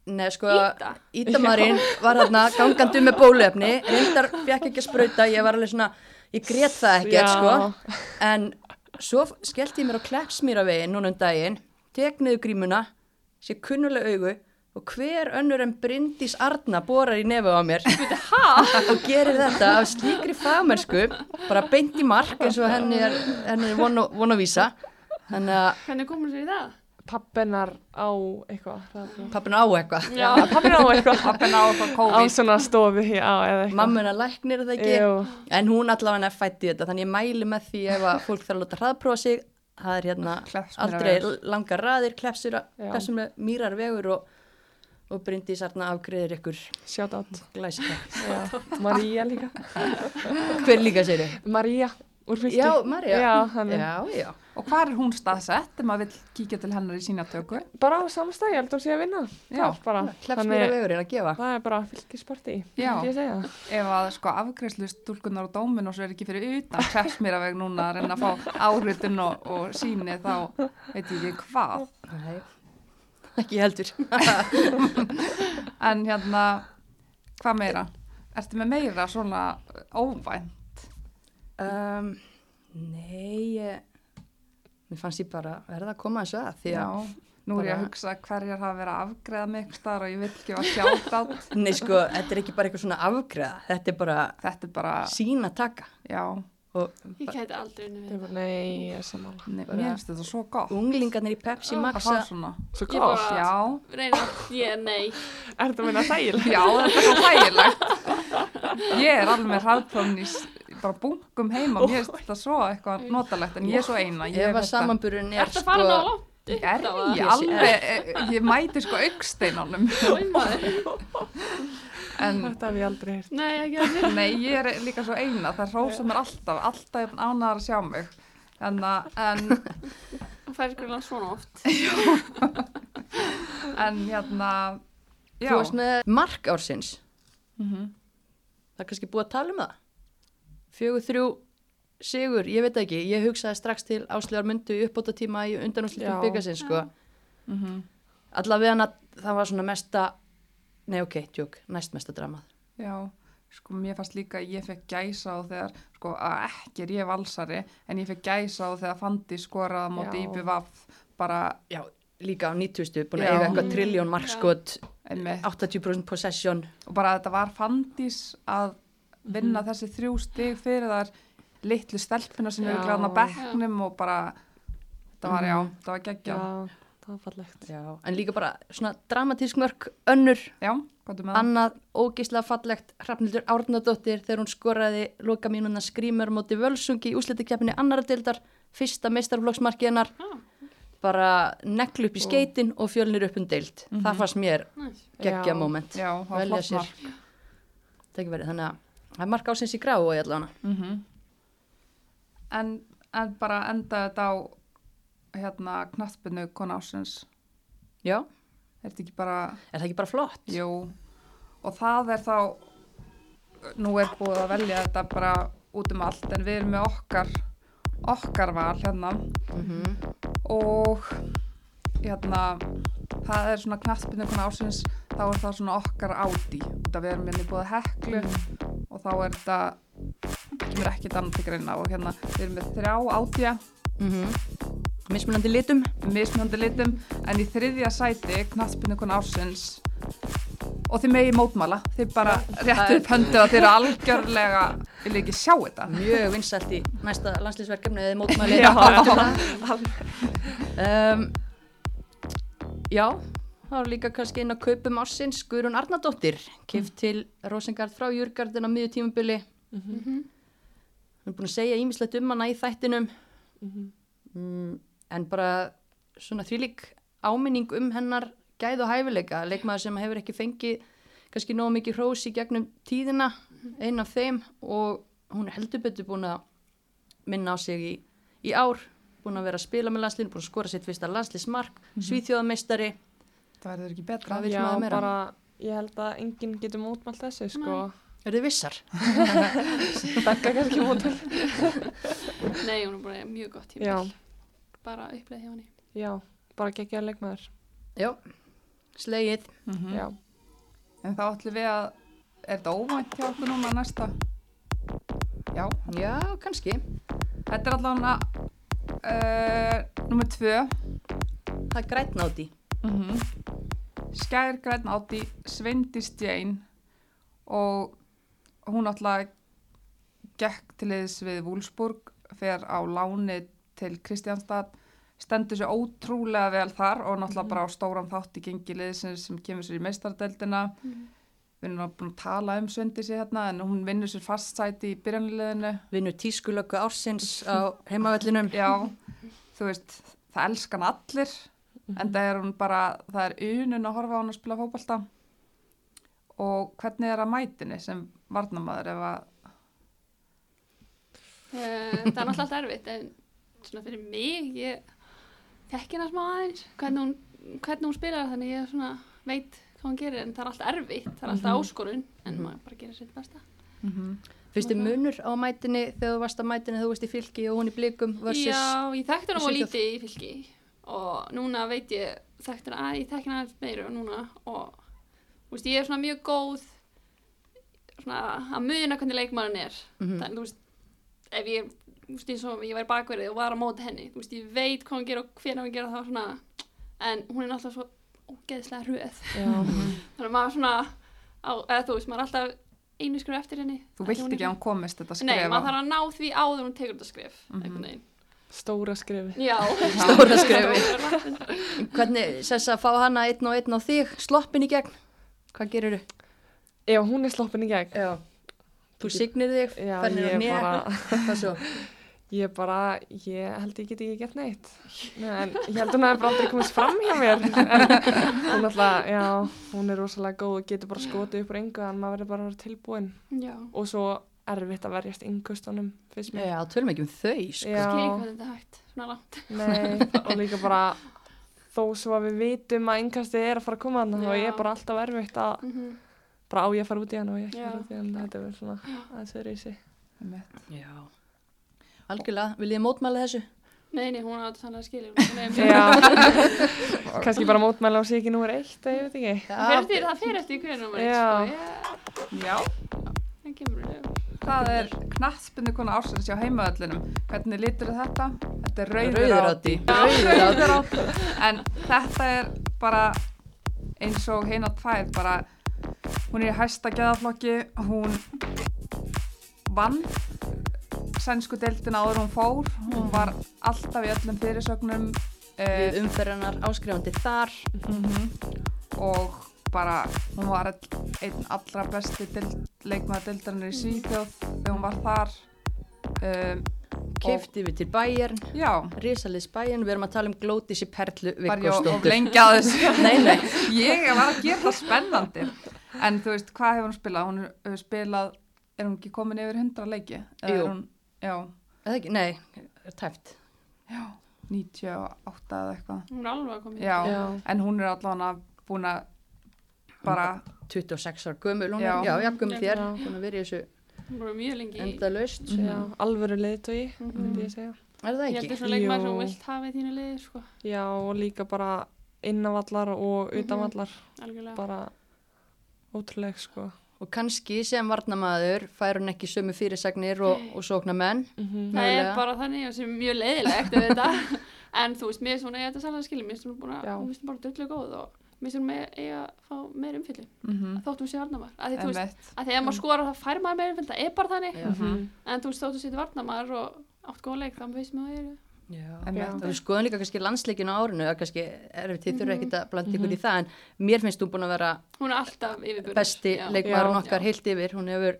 neð sko Ída? Ídamarín var þarna gangandi með bóluefni reyndar fekk ekki að sprauta ég var alveg svona, ég grét það ekkert sko. En svo skellti ég mér á Kleppsmýravegin núna um daginn, tek niður grímuna sé kunnuleg augu og hver önnur en Bryndís Arna borar í nefu á mér. Og gerir þetta af slíkri fagmennsku bara beint í mark eins og henni er, henni er von, von að vísa. Þannig að Hvernig komur sér í það? Pappinar á eitthvað. pappin á eitthvað. Já, pappinar á eitthvað. pappin á eitthvað Á COVID. svona já, eða eitthvað. mammuna læknir er það ekki. Jú, en hún allavega er fætt í þetta þannig ég mæli með því ef að fólk þarf að láta hraðprófa sig. Það er hérna aldrei langar raðir klefsur með mýrar vegur og, og Bryndís Arna afgriðir ykkur shout out. María líka. hver líka sér þau? Fylki. Já, Marja Já, þannig. já, já. og hvað er hún staðsett ef maður vill kíkja til hennar í sína tökku Bara á samstæði, ég held að hún sé að vinna. Já. Þar bara. klefsmýra vegurinn að gefa það er bara fylgisparti, ef að sko afgreðslu stúlkunar og dómin og svo er ekki fyrir utan Kleppsmýraveg núna að reyna að fá áhrutun og, og síni þá veit ég ekki hvað Nei, ekki heldur en hérna hvað meira? Ertu með meira svona óvænt? um, Nei Mér fannst ég bara verða að koma þessu að því að nú er ég að hugsa hverjar hafa verið að afgreða mig eitthvað staðar og ég vil ekki að sjáta á Nei sko, þetta er ekki bara eitthvað svona afgreða þetta er bara þetta er bara, sína taka já, Ég gæti aldrei unni Ég við. bara, nei, ég er samanlega. ne, Bara- mér finnst þetta svo gott unglingarnir í Pepsi Max að fá að- svona Svo Ég bara- Já, Reyna, ég, nei. Er þetta að minna þægilega? já, þetta er svo hlægilegt Ég er alveg með hraðprófn í bara bunkum heima, mér finnst þetta svo eitthvað notalegt en ég er svo eina. Ég hef að þetta- samanburun er Ertu að fara ná langt? Er Þetta var- ég alveg, eh, ég mæti sko maður. en Þetta hef ég aldrei heyrt. Nei, nei, ég er líka svo eina, það rósa mér alltaf, alltaf ánæðar að sjá mig. En, að- en, Það fær ykkur svona oft. en hérna, já. Þú varst með mark ársins Mhm. Það er kannski búið að tala um það Fjögur þrjú sigur, ég veit ekki Ég hugsaði strax til áslegar myndu uppbóta tíma í undanúslitum Já. byggasins sko. Mhm. Allavega hana, það var svona mesta Nei ok, tjók, næst mesta dramað Já, sko mér fannst líka að ég fekk gæsa á þegar, sko að ekki er ég valsari, en ég fekk gæsa á þegar Fandi skoraði á móti Já. IPVAF bara Já, líka á 90 búin að eiga eitthvað trilljón markskot einmitt 80% possession og bara þetta var Fandís að vinna Mhm. þessi þrjú stig fyrir þar litlu stelpina sem eru Já. glæðan á bekknum og bara þetta var, já, Mhm. þetta var geggja Já, það var fallegt. Já, en líka bara svona dramatísk mörk önnur, Já, annað ógislega fallegt Hrafnildur Árnadóttir þegar hún skoraði loka mínuna skrýmur móti völsungi í úslitakefni annara deildar fyrsta meistarflokksmarki hennar. Ah. bara neglu upp í skeitin og fjölnir upp um deild. Það fannst mér Næs. geggja moment. Velja sér. verið, þannig að það er mark ásins í grá og ég allavega. Mm en, en bara enda þetta á hérna knattbunnu kona ásins já, er ekki bara er það ekki bara flott? Jú, og það er þá, nú er búið að velja þetta bara út um allt, en við erum með okkar, okkar val hérna. Mm og hérna, það er svona knattbyrnu konar ásins, þá er það svona okkar ádi, út að við erum hérna búið heklu og þá er þetta, kemur ekkert annað til greina. Og hérna, við erum með þrjá ádja, mismunandi litum mismunandi litum en í þriðja sæti knattspinnu konar ársins og þið megi mótmála þið bara réttu upp höndu að þið eru algjörlega vil ekki sjá þetta. Mjög vinsælt í næsta landslýsverkefni eða mótmæli Já. um, já það var líka kannski inn á kaupum ársins. Guðrún Arnardóttir kift til Rosengard frá Júrgardin á miðju tímubili Mhm. hún er búin að segja ímislegt um hana í þættinum. Mhm. mm, en bara svona þvílík áminning um hennar gæð og hæfileika, leikmaður sem hefur ekki fengið kannski nógu mikið hrós í gegnum tíðina, einn af þeim og hún er heldur betur búin að minna á sig í, í ár búin að vera að spila með landslinu, búin að skora sitt fyrsta landslísmark, mm -hmm. svíþjóðameistari það verður ekki betra Já, bara, ég held að enginn getur mótmælt þessu, sko. er þið vissar? Begga kannski mótmælt. Nei, hún er bara mjög gott tíma. Bara uppleið hjá henni. já, bara geggja leikmaður. Já, slegið. Mm Já, en þá ætlum við að er þetta óvænt hjá okkur núna næsta? Já, Já, kannski. Þetta er allavega uh, nummer tvö. Það er grætn áti mm Skær Græn Átti Sveindis Jane og hún alltaf gekk til liðs við Wúlsburg fer á láni til Kristjánstad stendur sér ótrúlega vel þar og náttúrulega bara á stóran þátt í gengi liðsins sem kemur sér í meistardeldina við erum náttúrulega búin að tala um Sveindisi hérna en hún vinnur sér fast sæti í byrjanliðinu Vinnur tískulöku ársins á heimavellinum. Já, þú veist það elskan allir en það er hún bara, það er unun að horfa á hann að spila fótbolta. Og hvernig er að mætinni sem varnamaður ef að Eh, Það er náttúrulega alltaf erfitt, en svona fyrir mig, ég þekki hana smá aðeins, hvernig hún, hvernig hún spilar, þannig ég svona veit hvað hún gerir, en það er alltaf erfitt, það er alltaf áskorun, en maður bara gerir sitt besta. Finnst þið munur á mætinni þegar þú varst að mætinni þegar þú varst í fylki og hún í blikum versus Já, ég þekkti hana í á lítið í fylki og núna veit ég, þekkti hana, að- ég þekki hana aðeins meira núna og þú veist, ég er svona mjög góð svona að muna hvernig leikmaðurinn er. Mhm. Þannig, þú veist, ef ég, veist, eins og ég væri bakverðið og var á móti henni, þú veist, ég veit hvað hún gerir og hvernig hún gerir það svona, en hún er náttúrulega svo ógeðslega hröð. já, Þannig að maður svona, á, eða þú veist, maður er alltaf einu skrif eftir henni. þú vilt ekki að hún komist þetta svona- Nei, maður þarf að ná því áður en hún tekur þetta skrif, Mhm. einhvern veginn. stóra skrifi. Já, Stóra skrefi. skrefi. hvernig sess að fá hana einn og einn á þig sloppin í gegn hvað gerir þú? Ef hún er sloppin í gegn, Já. Þú signir þig, Já, að nýja, bara, hvað svo? Ég bara, ég held ég get ekki gert neitt. Nei, en ég held hún hefði bara aldrei komist fram hjá mér. En hún alltaf, já, hún er rosalega góð og getur bara skotið upp úr engu en maður verður bara að vera tilbúin. Já. Og svo erfitt að verjast yngustunum, finnst mér. Já, tölum ekki um þau, sko. Já. Skil hvað þetta er hægt, svona langt. Nei, og líka bara þó svo að við vitum að yngastið er að fara að koma þannig þá Já. er bara alltaf erfitt að Mm bara á ég að fara út í hann og ég ekki fara út í hann þetta er verið svona aðeins verið í sig Einmitt. Já. Algjörlega, viljið þið mótmæla þessu? Nei, nei, hún átti þannig að skilja. Já, kannski bara mótmæla á ekki númer eitt, eða ég veit ekki Það eftir, það fer eftir hvernig maður Já. sko. Ég, Já, það það er knattspindu konar ársins hjá heimaöllinum. Hvernig lítur þetta? Þetta er rauður Rauður áti. áti. Rauður áti. En þetta er bara eins og heina tvær, bara hún er í hæsta geðaflokki, hún vann sænsku deildina áður hún fór, hún var alltaf í öllum fyrirsögnum Við uh, umferðarnar áskrifandi þar. og bara hún var einn allra besti deild, leikmaður deildarinnar í Svíþjóð þegar hún var þar. Um, Keifti við til bæjarn, já, risaliðs bæjarn, við erum að tala um glótisi perlu lengi að þessu? Ég var að gera það spennandi. En þú veist, hvað hefur hún spilað? Hún hefur spilað, er hún ekki komin yfir 100 leiki? Jú. hún, já, Eða ekki, nei, er tæft. já 98 eða eitthvað Hún er alveg að koma. já, Já. en hún er allavega búin að bara 26 ára gömul, hún Já. er, já, já, gömul þér, Já. búin að vera í þessu Hún er mjög lengi í. enda laust. Mhm. Já, alvöru leiðtói, Mhm. myndi ég segja Er það Ég held ekki? það svona leikmaður sem hún vilt hafa í þínu liði, sko. Já, og líka bara innanvallar og Mhm. utanvallar Algjörlega. bara ótrúleg sko Og kannski sem varnamaður fær hún ekki sömu fyrirsagnir og, og sókna menn. mm Það er bara þannig og sem er mjög leiðilegt þetta. en þú veist, mér er svona ég þetta sannlega skilja, mér er svona að, bara döllu góð og mér er svona með eiga að fá meir umfyllin. mm Þóttum sé varnamar. Að því þú veist, -hmm. að því að maður skorar það fær maður meir umfyllin, það er bara þannig. Já. -hmm. En þú veist, þóttum sé varnamar og átt góða leik, þá veist maður er Já. Við skoðum líka kannski landsleikinu á árinu, það kannski erfitt, þið þurfa Mhm. ekkert að blanda ykkur í það, en mér finnst þú búin að vera Hún er besti Já. leikmaðurinn Já. okkar Já. heilt yfir, hún hefur,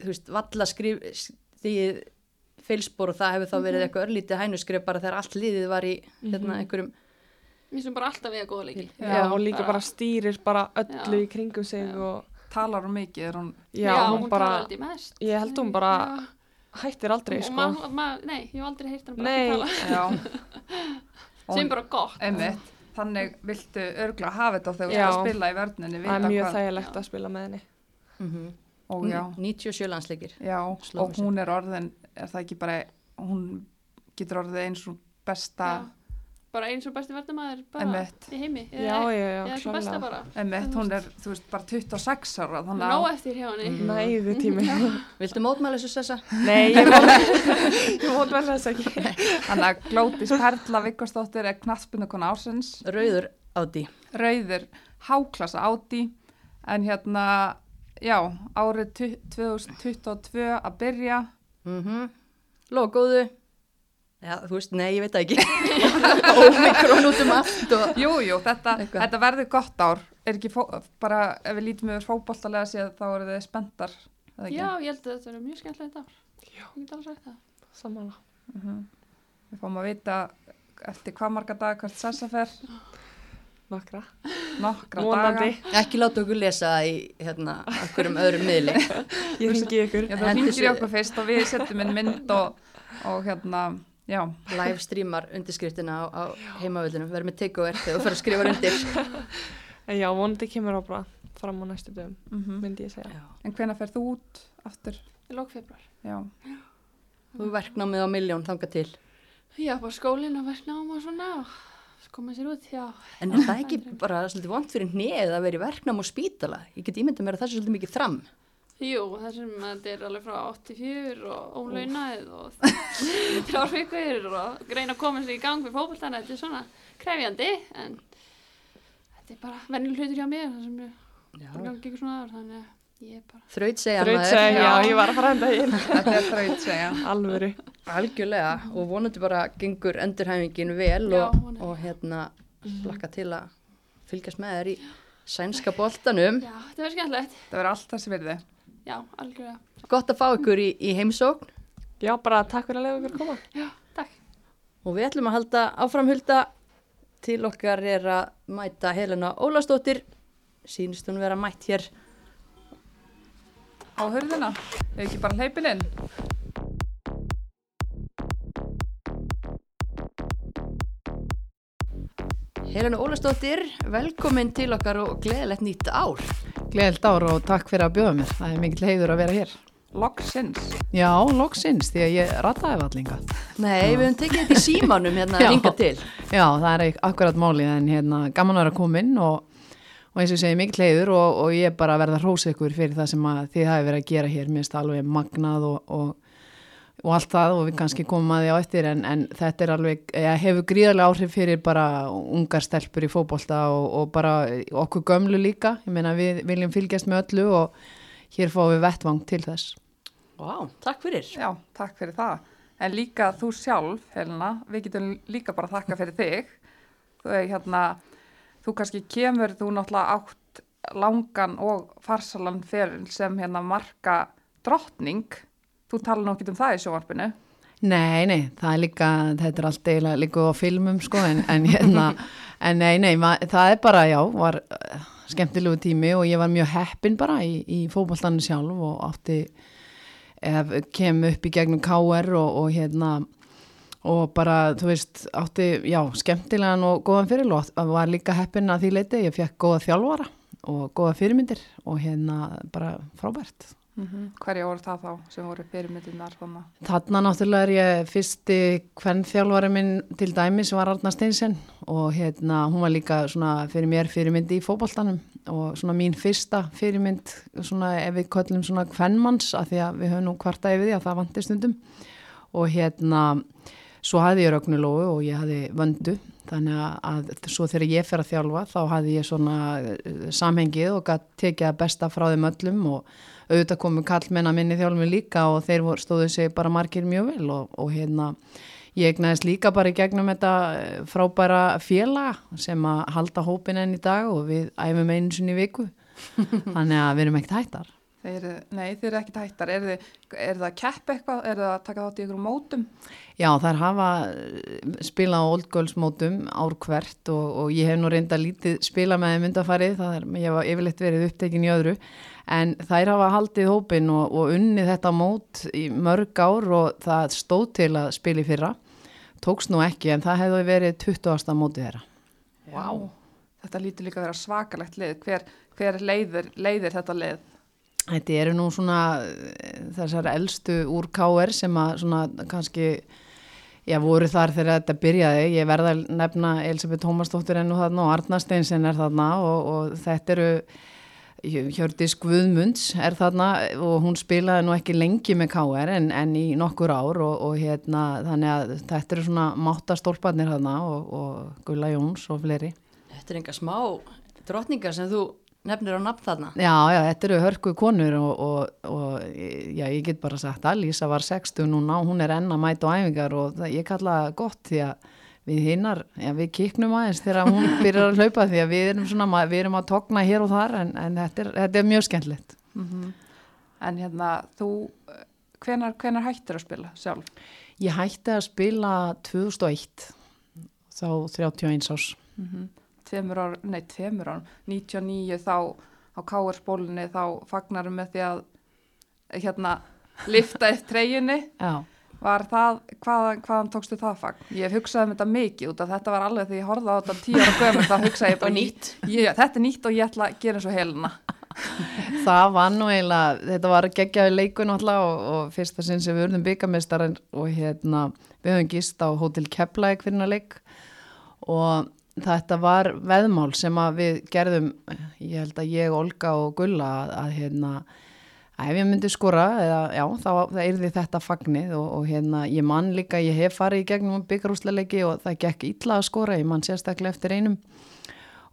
þú veist, valla skrif, stigið feilspor og það hefur þá verið Mhm. eitthvað örlítið hænuskrif bara þegar allt liðið var í hérna Mhm. einhverjum, Mér finnst hún bara alltaf við að góða leiki. Já, Já, og líka bara- bara stýrir bara öllu Já. í kringum sig Já. og talar hún mikið, er hún já, hún, bara, talar aldrei mest. ég held hún bara hættir aldrei og sko ma, ma, nei, ég hef aldrei heyrt hann bara Nei. ekki tala. Sem bara gott. Einmitt, þannig viltu örgla hafa þetta þegar þú Já. ert að spila í vörninni það er mjög þægilegt Já. að spila með henni mm og já, 97 landsleikir. og hún er orðin er það ekki bara, hún getur orðið eins og besta Já. Bara eins og besti verðamæður bara í heimi. já, já, já, Eða svo besta bara. einmitt, hún er, þú veist, bara 26 ára þannig að, eftir hjá henni. Mhm. næðu tími Viltu mótmæla þessu sessa? nei, ég mót ég mót vel þess ekki þannig að Glótis Perla Vikkosdóttir er knattspundukona ársins Rauður áti. rauður háklassa áti en hérna, já, árið tu- 2022 að byrja Mm -hmm. Já, þú veist, nei, ég veit það ekki. Ómikrón út um allt og... Jú, jú, þetta, þetta verður gott ár er ekki fó, bara, ef við lítum yfir fótbollalega séð þá eru þið spenntar? Já, ég held að þetta er mjög skemmtilegt ár. Já. Ég get alveg sagt það. samanlega Mhm. Við fáum að vita eftir hvað marga daga hvert sessa fer nokkra nokkra daga Ekki láta okkur lesa það í, hérna, okkurum öðrum miðli. ég ringi ykkur Já, það Hendi hringir í sér- okkur fyrst og við setjum inn mynd og, og hérna, Live streamar undirskriftina á, á heimavöldunum. Verður með takeover þegar þú fyrir að skrifa undir. en já, vonandi kemur á bara fram á næstu dögum mm myndi ég segja Já. En hvenær fer þú út aftur? Í lók februar. Já, Þú verknámið á miljón þanga til. Já, bara skólinn og verknám og svona og koma sér út, já. En er það ekki bara svolítið vond fyrir hnið að vera í verknám og spítala? Ég get ímyndað mér að það sé svolítið mikið fram. Jú, þessum að þetta er alveg frá 84 og ólaunaðið og þrjár vikur og greina að koma sér í gang fyrir fókbaltana, þetta er svona krefjandi en þetta er bara venjuleg hlutur hjá mér, það sem ég gangi ykkur svona aður, þannig að ég er bara, Þraut segja Þraut segja, já, Já. ég var að fara enda inn þetta er þraut segja. Alvöru. Algjörlega og vonandi bara gengur endurhæfingin vel Já, og, og hérna slakka til að fylgjast með þér í sænska boltanum. já, þetta verður skemmtilegt. Það verður allt þessi virði já, algjörlega. Gott að fá ykkur í, í heimsókn Já, bara takk fyrir að leiða okkur að koma. Já, takk. og við ætlum að halda áframhulda til okkar er að mæta Helena Ólastóttir sínist hún vera mætt hér Á hurðina, er ekki bara hleypin inn? Helena Ólastóttir, velkomin til okkar og gleðilegt nýtt ár Gleðilt ár og takk fyrir að bjóða mér. Það er mikill heiður að vera hér. Loksins. Já, loksins, því að ég rataði vallinga. Nei, við höfum tekið þetta í símanum hérna Já. að ringa til Já, það er akkurat málið en hérna gaman að vera komin og, og eins og segi mikill heiður og, og ég er bara að verða hrós ykkur fyrir það sem að þið hafi verið að gera hér. Mér finnst það alveg magnað og, og, og allt það og við kannski komum að því á eftir en, en þetta er alveg, hefur gríðarlega áhrif fyrir bara ungar stelpur í fótbolta og, og bara okkur gömlu líka. Ég meina við viljum fylgjast með öllu og hér fáum við vettvang til þess. Vá, takk fyrir Já, takk fyrir það. En líka þú sjálf, Helena, við getum líka bara þakka fyrir þig. Þú, er, hérna, þú kannski kemur, þú náttúrulega átt langan og farsalan fyrir sem hérna marka drottning. Þú tala nú ekki um það í sjónvarpinu. Nei, nei, það er líka, þetta er allt eiginlega líka á filmum sko, en, en hérna, en nei, nei, ma, það er bara, já, var uh, skemmtilegu tími og ég var mjög heppin bara í, í fótballtannu sjálf og átti, ef, kem upp í gegnum KR og, og hérna, og bara, þú veist, átti, já, skemmtilegan og góðan fyrirlót, var líka heppin að því leiti, ég fekk góða þjálfara og góða fyrirmyndir og hérna bara frábært. Mm Hverja voru það þá sem voru fyrirmyndunar þannig? Þarna náttúrulega er ég fyrsti hvern þjálfari minn til dæmis var Arna Steinsen og hérna hún var líka svona fyrir mér fyrirmyndi í fótboltanum og svona mín fyrsta fyrirmynd svona ef við köllum svona hvernmanns af því að við höfum nú kvarta yfir því að það vantir stundum og hérna svo hafði ég Rögnulóu og ég hafði vöndu þannig að, að svo þegar ég fer að þjálfa þá hafði ég svona eh, samhengið og tekið að besta frá þeim öllum og auðvitað komu kallmenn að minni þjálfum líka og þeir voru- stóðu sig bara margir mjög vel og, og hérna ég egnaðist líka bara í gegnum þetta eh, frábæra félaga sem að halda hópin enn í dag og við æfum einu sinni viku þannig að við erum ekkert hættar Þeir, nei, þeir eru ekkit hættar. Er, þið, er það að keppa eitthvað? Er það að taka þátt í ykkur mótum? Já, þær hafa eh, spilað á Old Girls mótum ár hvert og, og ég hef nú reynda lítið spilað með þeim undarfarið, það er, ég hef yfirleitt verið upptekin í öðru, en þær hafa haldið hópin og, og unnið þetta mót í mörg ár og það stóð til að spila í fyrra, tókst nú ekki en það hefði verið 20. mótið þeirra. Vá. Þetta lítur líka að vera svakalegt lið. Hver, hver leiðir, leiðir þetta lið? Þetta eru nú svona eh, þessar elstu úr KR sem að svona kannski, já voru þar þegar þetta byrjaði. Ég verða að nefna Elisabeth Tómasdóttir enn og þarna og Arna Steinsen er þarna og, og þetta eru Hjördis Guðmunds er þarna og hún spilaði nú ekki lengi með KR en, en í nokkur ár og, og hérna þannig að þetta eru svona máttastólparnir þarna og, og Gulla Jóns og fleiri. Þetta er enga smá drottningar sem þú nefnir á nafn þarna Já, já, þetta eru hörku konur og, og, og já, ég get bara sagt að Lísa var 60 núna og hún er enn að mæta á æfingar og það, ég kalla það gott því að við hinnar, já, við kiknum aðeins þegar hún byrjar að hlaupa því að við erum svona, við erum að togna hér og þar en, en þetta, er, þetta er mjög skemmtilegt. En hérna, þú, hvenar, hvenar hættir að spila sjálf? Ég hætti að spila 2001, þá 31 árs. Tveimur ár, nei, tveimur ár, 99 þá á káarspólinni þá fagnarum með því að hérna lifta eitt treyjunni. Já. Var það, hvaðan, hvaðan tókstu það fagn? Ég hugsaði um þetta mikið út af þetta var alveg því ég horfði á þetta tíu ára gömur þá hugsaði ég bara nýtt. Ég, þetta er nýtt og ég ætla að gera eins og helina. Það var nú eiginlega, þetta var geggjaði leikun alltaf og, og fyrsta sinn sem við urðum byggamestar og hérna við höfum gist á Hotel Keflæk fyrir hana leik og þetta var veðmál sem við gerðum, ég held að ég, Olga og Gulla að, að hérna ef ég myndi skora eða já, þá það yrði þetta fagnið og, og hérna ég man líka, ég hef farið í gegnum byggarúsleiki og það gekk illa að skora, ég man sérstaklega eftir einum.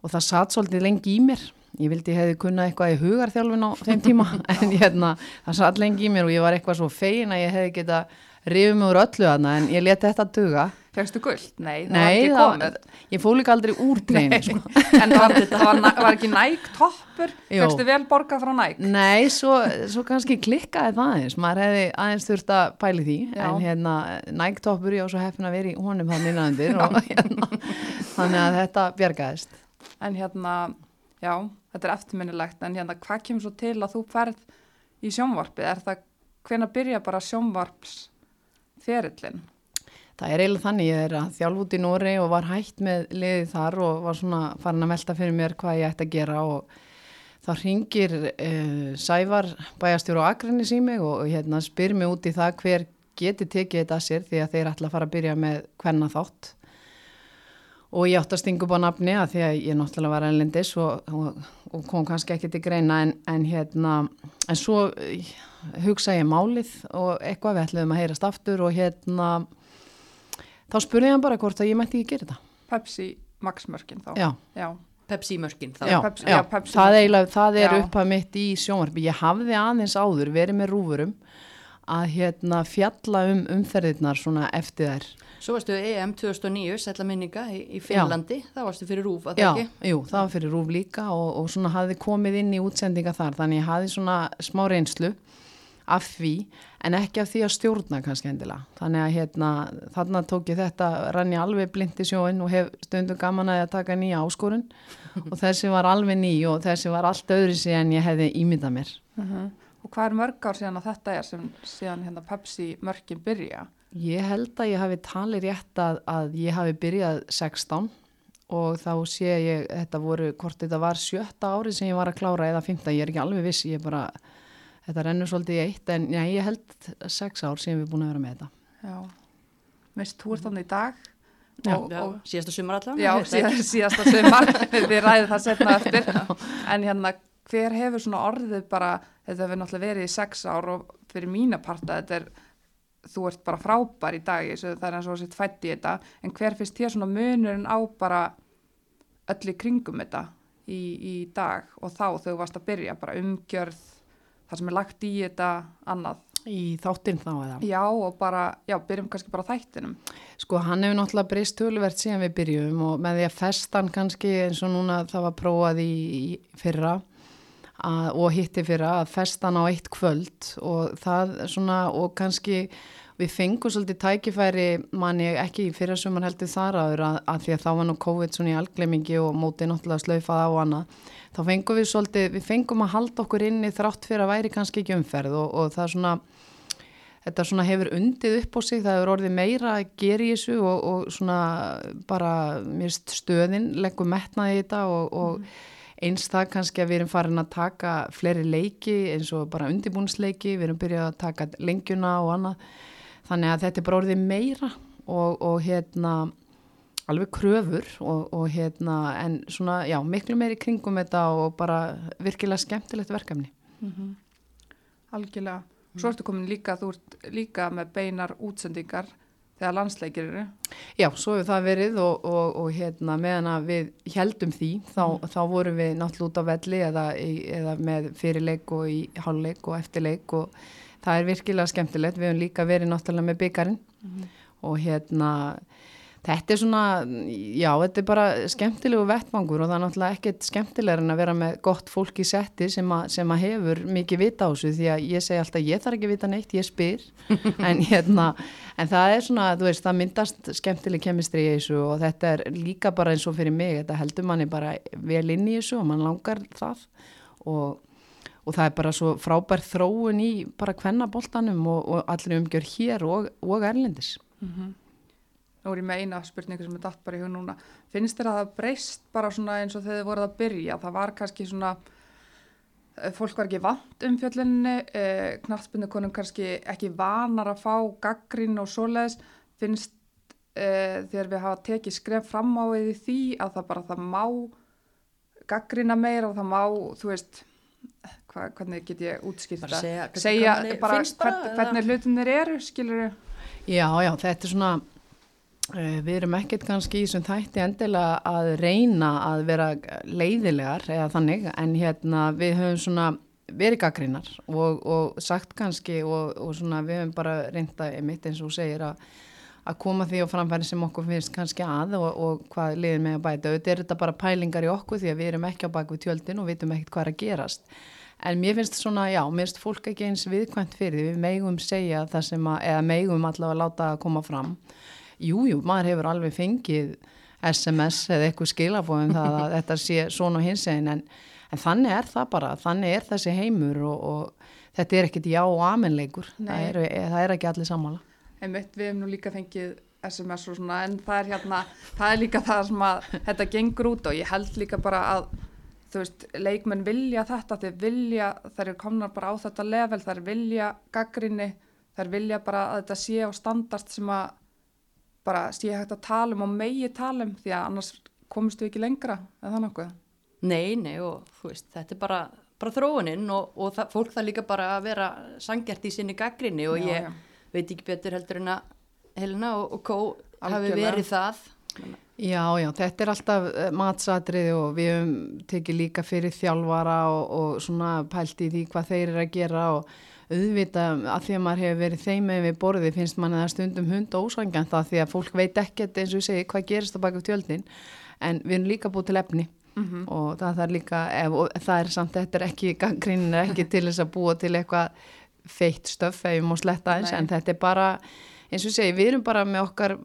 Og það satt svolítið lengi í mér. Ég vildi hefði kunnað eitthvað í hugarþjálfun á þeim tíma en hérna, það satt lengi í mér og ég var eitthvað svo fegin að ég hefði geta rifið úr öllu þarna en ég leti þetta duga Fegstu guld? Nei, það Nei, var ekki komið. ég fóð líka aldrei úr treinu sko. En það var, það var, var ekki næg toppur? Fegstu vel borgað frá næg? Nei, svo, svo kannski klikkaði það aðeins maður hefði aðeins þurft að pæli því Já. en hérna, nægtoppur ég á svo heppin að vera í honum það minnaðandir hérna, þannig að þetta bjargaðist En hérna, já, þetta er eftirminnilegt, en hérna, hvað kemur svo til að þú ferð í sjónvarpið? Er það, hvenær byrja bara sjónvarps ferillin? Það er eiginlega þannig, ég er að þjálf út í Nóri og var hætt með liðið þar og var svona farin að velta fyrir mér hvað ég ætti að gera og þá ringir uh, Sævar bæjastjóru á Akrinni í mig og hérna spyr mig út í það hver geti tekið þetta að sér því að þeir ætla að fara að byrja með hvenna þátt og ég átti að stinga upp á nafni að því að ég náttúrulega var ennlendis og, og, og kom kannski ekki til greina en, en hérna, en svo eh, hugsa ég málið og eitthvað við ætluðum að heyrast aftur og hérna þá spurði ég hann bara hvort að ég mætti ekki gera þetta. Pepsi Max-mörkin þá? Já, Já, Pepsi-mörkin Já, já, Pepsi- já, já, Pepsi það, Max. eiginlega, það er uppað mitt í sjónvarpi. Ég hafði aðeins áður verið með rúfurum að hérna fjalla um umferðirnar svona eftir þær. Svo varstu EM 2009, sætla minninga í, í Finnlandi, það varstu fyrir rúf að Já, það ekki? jú, það var fyrir rúf líka og, og svona hafði komið inn í útsendinga þar þannig ég hafði svona smá reynslu af því en ekki af því að stjórna kannski endilega. Þannig að hérna þarna tók ég þetta, rann ég alveg blind í sjóin og hef stundum gaman að ég að taka nýja áskorun og þessi var alveg ný og þessi var allt öðru en ég hefði ímyndað mér. og hvað er mörg ár síðan að þetta er sem síðan hérna Pepsi mörkin byrja? Ég held að ég hafi talið rétt að, að ég hafi byrjað 16 og þá sé ég, þetta voru, hvort þetta var sjötta árið sem ég var að klára eða 15, ég er ekki alveg viss, ég er bara, þetta rennur svolítið í eitt, en já, ég held 6 ár sem við erum búin að vera með þetta. Já, veist, þú ert þannig í dag Já. og, Já, og síðasta sumar allavega. Já, ég veit það síðast, síðasta sumar, við ræðum það setna eftir, en hérna, hver hefur svona orðið bara, þetta hefur náttúrulega verið í sex ár og fyrir mína parta, þetta er, þú ert bara frábær í dag, það er eins og sitt fætt í þetta, en hver finnst þér svona munurinn á bara öll í kringum þetta í, í dag og þá þú varst að byrja, bara umgjörð, það sem er lagt í þetta, annað. Í þáttinn þá eða? Já, og bara, já, byrjum kannski bara þættinum. Sko hann hefur náttúrulega breyst töluvert síðan við byrjum og með því að festan kannski eins og núna það var prófað í, í fyrra að, og hitti fyrra að festan á eitt kvöld og það svona og kannski við fengum svolítið tækifæri manni ekki í fyrra sumar heldur þar áður að, að því að þá var nú COVID svona í alglemingi og mótið náttúrulega slaufað á annað. Þá fengum við svolítið, við fengum að halda okkur inni þrátt fyrir að væri kannski ekki umferð og, og það svona þetta svona hefur undið upp á sig, það hefur orðið meira að gera í þessu og, og svona bara mér finnst stöðin leggur metnaði í þetta og, og eins það kannski að við erum farin að taka fleiri leiki eins og bara undibúnsleiki, við erum byrjað að taka lengjuna og annað þannig að þetta er bara orðið meira og, og hérna alveg kröfur og, og hérna en svona já, miklu meiri kringum þetta og bara virkilega skemmtilegt verkefni. Algjörlega. Svo ertu komin líka, þú ert líka með beinar útsendingar þegar landsleikir eru. Já, svo hefur það verið og, og, og hérna meðan að við heldum því þá, þá vorum við náttúrulega út á velli eða, eða með fyrirleik og í hálfleik og eftirleik og það er virkilega skemmtilegt. Við hefum líka verið náttúrulega með byggarinn og hérna þetta er svona, já, þetta er bara skemmtilegu vettvangur og það er náttúrulega ekkert skemmtilegur en að vera með gott fólk í setti sem, a, sem að hefur mikið vita á þessu því að ég segi alltaf ég þarf ekki vita neitt, ég spyr. En hérna, en það er svona þú veist, það myndast skemmtileg kemistri í þessu og þetta er líka bara eins og fyrir mig þetta heldur manni bara vel inn í þessu og mann langar það. Og og það er bara svo frábær þróun í bara kvennaboltanum og, og allir umgjör hér og, og erlendis. Nú er ég með eina spurningu sem er datt bara í hug núna. Finnst þér að það breyst bara svona eins og þegar þið voruð að byrja? Það var kannski svona, eh, fólk var ekki vant um fjöllinni, eh, knattspindu konum kannski ekki vanar að fá gaggrín og svoleiðis. Finnst eh, þegar við hafa tekið skref fram á því að það bara það má gaggrína meira og það má, þú veist, hva, hvernig get ég útskýrt Bara það? segja segja bara, hvern, hvernig hlutinir eru, skilur Já, já, þetta er svona, uh, við erum ekkert kannski í þessum þætti endilega að reyna að vera leiðilegar eða þannig, en hérna við höfum svona verið gaggrinnar og, og sagt kannski og, og svona við höfum bara reynda mitt eins og segir að, að koma því á framfæri sem okkur finnst kannski að og, og hvað liðin með að bæta. Þetta er þetta bara pælingar í okkur því að við erum ekki á baku tjöldin og vitum ekkert hvað er að gerast. En mér finnst svona, já, mér finnst fólk ekki eins viðkvæmt fyrir því, við megum segja það sem að, eða megum allavega láta að koma fram. Jújú, jú, maður hefur alveg fengið SMS eða eitthvað skilafóðum það að þetta sé svona hins eginn en, en þannig er það bara, þannig er þessi heimur og, og þetta er ekkit já og amenleikur, það er, það er ekki allir sammála. Einmitt, við hefum nú líka fengið SMS og svona en það er hérna, það er líka það sem að þetta gengur út og ég held líka bara að þú veist, leikmenn vilja þetta, þeir vilja, þeir eru komnar bara á þetta level, þeir vilja gaggrinni, þeir vilja bara að þetta sé á standard sem að bara sé hægt að tala um og megi tala um því að annars komist við ekki lengra eða nokkuð. Nei, nei og þú veist, þetta er bara, bara þróuninn og, og það, fólk það líka bara að vera sangjart í sinni gaggrinni og Já, ég já. veit ekki betur heldur en að Helena og, og Kó hafi verið það. Já, já, þetta er alltaf eh, matsatriði og við höfum tekið líka fyrir þjálfara og, og svona pælt í því hvað þeir eru að gera og auðvita að því að maður hefur verið þeim með við borðið finnst manni það stundum hund og ósangjönd það því að fólk veit ekkert eins og ég segi hvað gerist á baka tjöldin. En við erum líka búið til efni Mhm. og það, er líka ef, það er samt, þetta er ekki ganggrinin er ekki til þess að búa til eitthvað feitt stöf ef ég má sletta eins en þetta er bara eins og ég segi, við erum bara með okkar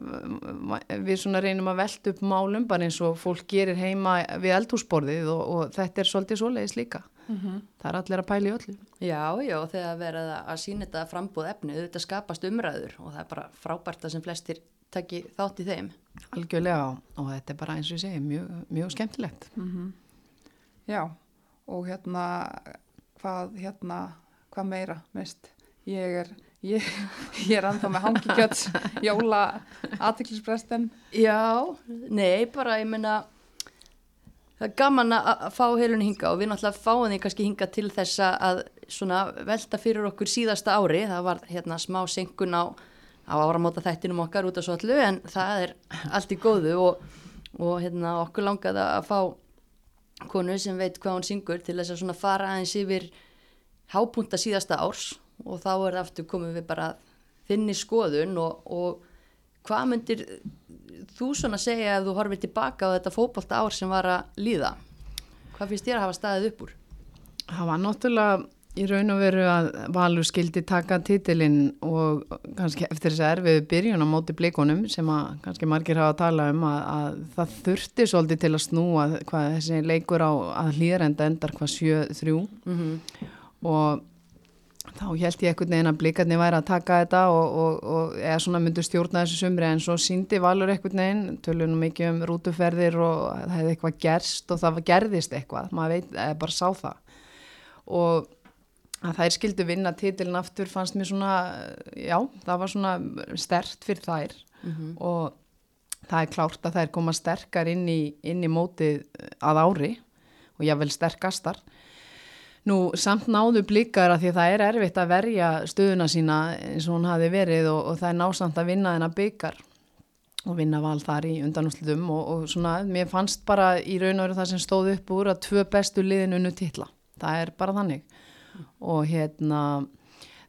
við svona reynum að velta upp málum bara eins og fólk gerir heima við eldhúsborðið og, og þetta er svolítið svoleiðis líka. Það er allir að pæla í öllu. Já, já, þegar verið að- sína þetta frambúð efni, þetta skapast umræður og það er bara frábært að sem flestir taki þátt í þeim. algjörlega og þetta er bara eins og ég segi mjög, mjög skemmtilegt. Já, og hérna, hvað, hérna, hvað meira, mist, ég er, ég, ég er ennþá með hangikjöts, jóla, aðtiklisbrestin, Já, nei, bara ég meina það er gaman að fá heilunni hinga og við náttúrulega fáum því kannski hinga til þess að svona velta fyrir okkur síðasta ári, það var hérna smá senkun á, á áramóta þættinum okkar út af svo allu en það er allt í góðu og, og hérna okkur langaði að fá konu sem veit hvað hún syngur til þess að svona fara aðeins yfir hápunta síðasta árs og þá er aftur komið við bara þinni skoðun og, og hvað myndir þú svona segja ef þú horfir tilbaka á þetta fótbolta ár sem var að líða? Hvað finnst þér að hafa staðið upp úr? Það var náttúrulega í raun og veru að Valur skildi taka titilinn og kannski eftir þess að erfiðu byrjun á móti blikunum sem að kannski margir hafa að tala um að, að það þurfti svolítið til að snúa hvað þessi leikur á að hlýðrenda endar hvað 7-3 og þá held ég einhvern veginn að blikarnir væri að taka þetta og, og, og eða svona myndu stjórna þessu sumri en svo síndi Valur einhvern veginn, tölunum mikið um rútuferðir og það hefði eitthvað gerst og það gerðist eitthvað, maður veit, eða bara sá það. Og að þær skildu vinna titilin aftur fannst mér svona, já, það var svona stert fyrir þær. Og það er klárt að þær koma sterkar inn í, inn í mótið að ári og jável sterkastar Nú, samt náðu blíkar að því að það er erfitt að verja stöðuna sína eins og hún hafi verið og, og það er násamt að vinna þennan byggar og vinna val þar í undanúslutum og, og svona, mér fannst bara í raun og veru það sem stóð upp úr að tvö bestu liðin unnu titla. Það er bara þannig og hérna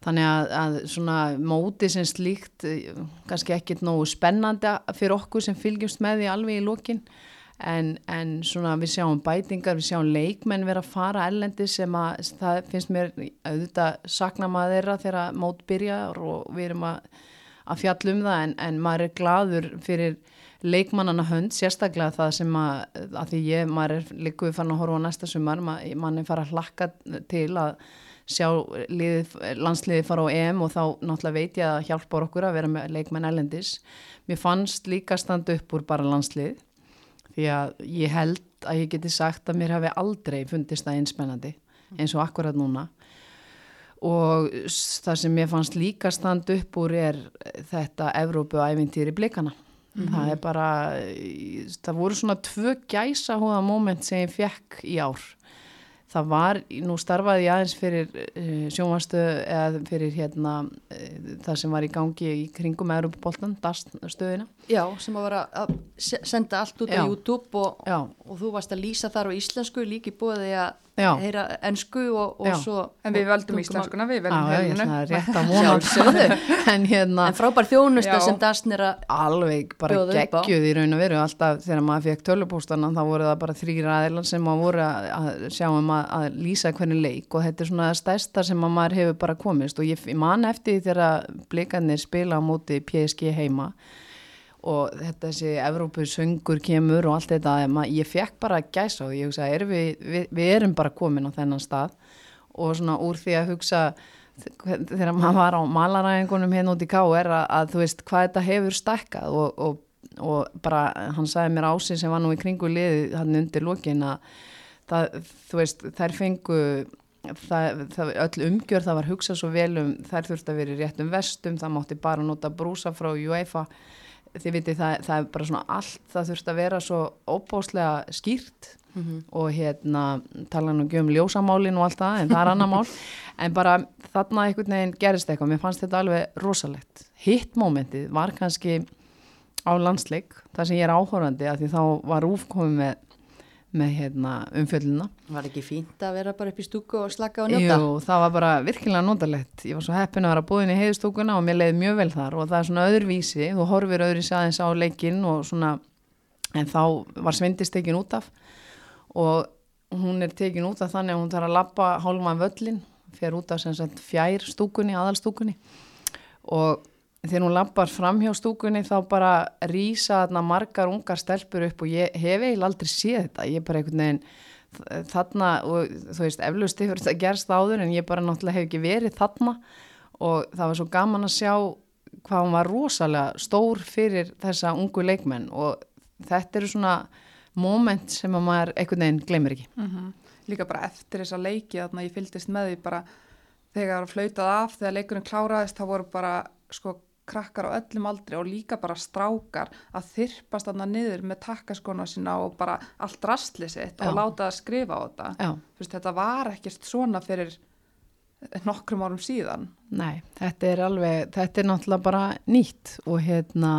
þannig að, að svona móti sem slíkt eh, kannski ekkit nógu spennandi fyrir okkur sem fylgjumst með því alveg í lokin en, en svona við sjáum bætingar, við sjáum leikmenn vera að fara ellendi sem að það finnst mér auðvitað sakna maður þeirra þegar mót byrjar og við erum að, að fjalla um það en, en maður er gladur fyrir leikmannana hönd, sérstaklega það sem að, að því ég, maður er líkuð fann að horfa á næsta sumar, maður, mann er fara að hlakka til að sjá liðið, landsliðið fara á EM og þá náttúrulega veit ég að hjálpa okkur að vera með leikmenn ellendis. Mér fannst líka standa upp úr bara landslið því að ég held að ég geti sagt að mér hafi aldrei fundist það einspennandi eins og akkurat núna. Og það sem mér fannst líka standa upp úr er þetta Evrópu æfintýri blikana. Það er bara það voru svona tvö gæsa hóða moment sem ég fekk í ár það var, nú starfaði ég aðeins fyrir uh, sjónvarstöð eða fyrir hérna uh, það sem var í gangi í kringum Európa-boltan, stöðina Já, sem að vera að se- senda allt út Já. á YouTube og, Já. og þú varst að lýsa þar á íslensku líki búið að Já. Heyra ensku og, og svo En við tungumál. íslenskuna, við vona Sjálfsögðu. en hérna en frábær þjónusta Já. sem Dasn er að alveg bara geggjuð í raun og veru. Alltaf þegar maður fekk tölupóstana þá voru það bara þrýra aðeilan sem maður voru að, sjá um að, að lýsa hvernig leik. Og þetta er svona stærsta sem að maður hefur bara komist. Og ég ég man eftir því þegar blikarnir spila á móti PSG heima og þetta þessi Evrópu söngur kemur og allt þetta ma- ég fekk bara gæsa og ég hugsa er við, við, við erum bara komin á þennan stað. Og svona úr því að hugsa þegar maður var á malaræðingunum hérna út í K.R. að, að þú veist hvað þetta hefur stækkað. Og, og, og bara hann sagði mér ási sem var nú í kringu liði hann undir lokin að það, þú veist þær fengu það, það, öll umgjör það var hugsað svo vel um þær þurfti að vera í réttum vestum það mátti bara nota brúsa frá UEFA þið viti það, það er bara svona allt það þurfti að vera svo óbáslega skýrt og hérna tala nú ekki um ljósamálin og allt það en það er annar mál. En bara þarna einhvern veginn gerist eitthvað mér fannst þetta alveg rosalegt. Hitt mómentið var kannski á landsleik þar sem ég er áhórandi að því þá var úfkomið með, með hérna, umfjölluna var ekki fínt að vera bara upp í stúku og slaka og njóta? Jú, það var bara virkilega notalegt. Ég var svo heppin að vera búin í heiðstúkuna og mér leiði mjög vel þar og það er svona öðruvísi, þú horfir öðruvísi aðeins á leikinn og svona, en þá var Svindis tekin út af og hún er tekin út af þannig að hún þarf að lappa hálfan völlin, fyrir út af sem sagt fjær stúkunni, aðalstúkunni. Og þegar hún lappar fram hjá stúkunni þá bara rýsa þarna margar ungar stelpur upp og ég hef eiginlega aldrei séð þetta, ég er bara einhvern veginn þarna og þú veist eflaust hefur þetta gerst áður en ég bara náttúrulega hef ekki verið þarna og það var svo gaman að sjá hvað hún var rosalega stór fyrir þessa ungu leikmenn og þetta eru svona moment sem að maður einhvern veginn glemir ekki. Mhm. Líka bara eftir þessa leiki þarna ég fylgdist með því bara þegar flautað af, þegar leikurinn kláraðist þá voru bara sko krakkar á öllum aldri og líka bara strákar að þyrpast þarna niður með takkaskona sína og bara allt rastli sitt Já. og láta það skrifa á þetta. Veist, þetta var ekkert svona fyrir nokkrum árum síðan. nei, þetta er alveg, þetta er náttúrulega bara nýtt og hérna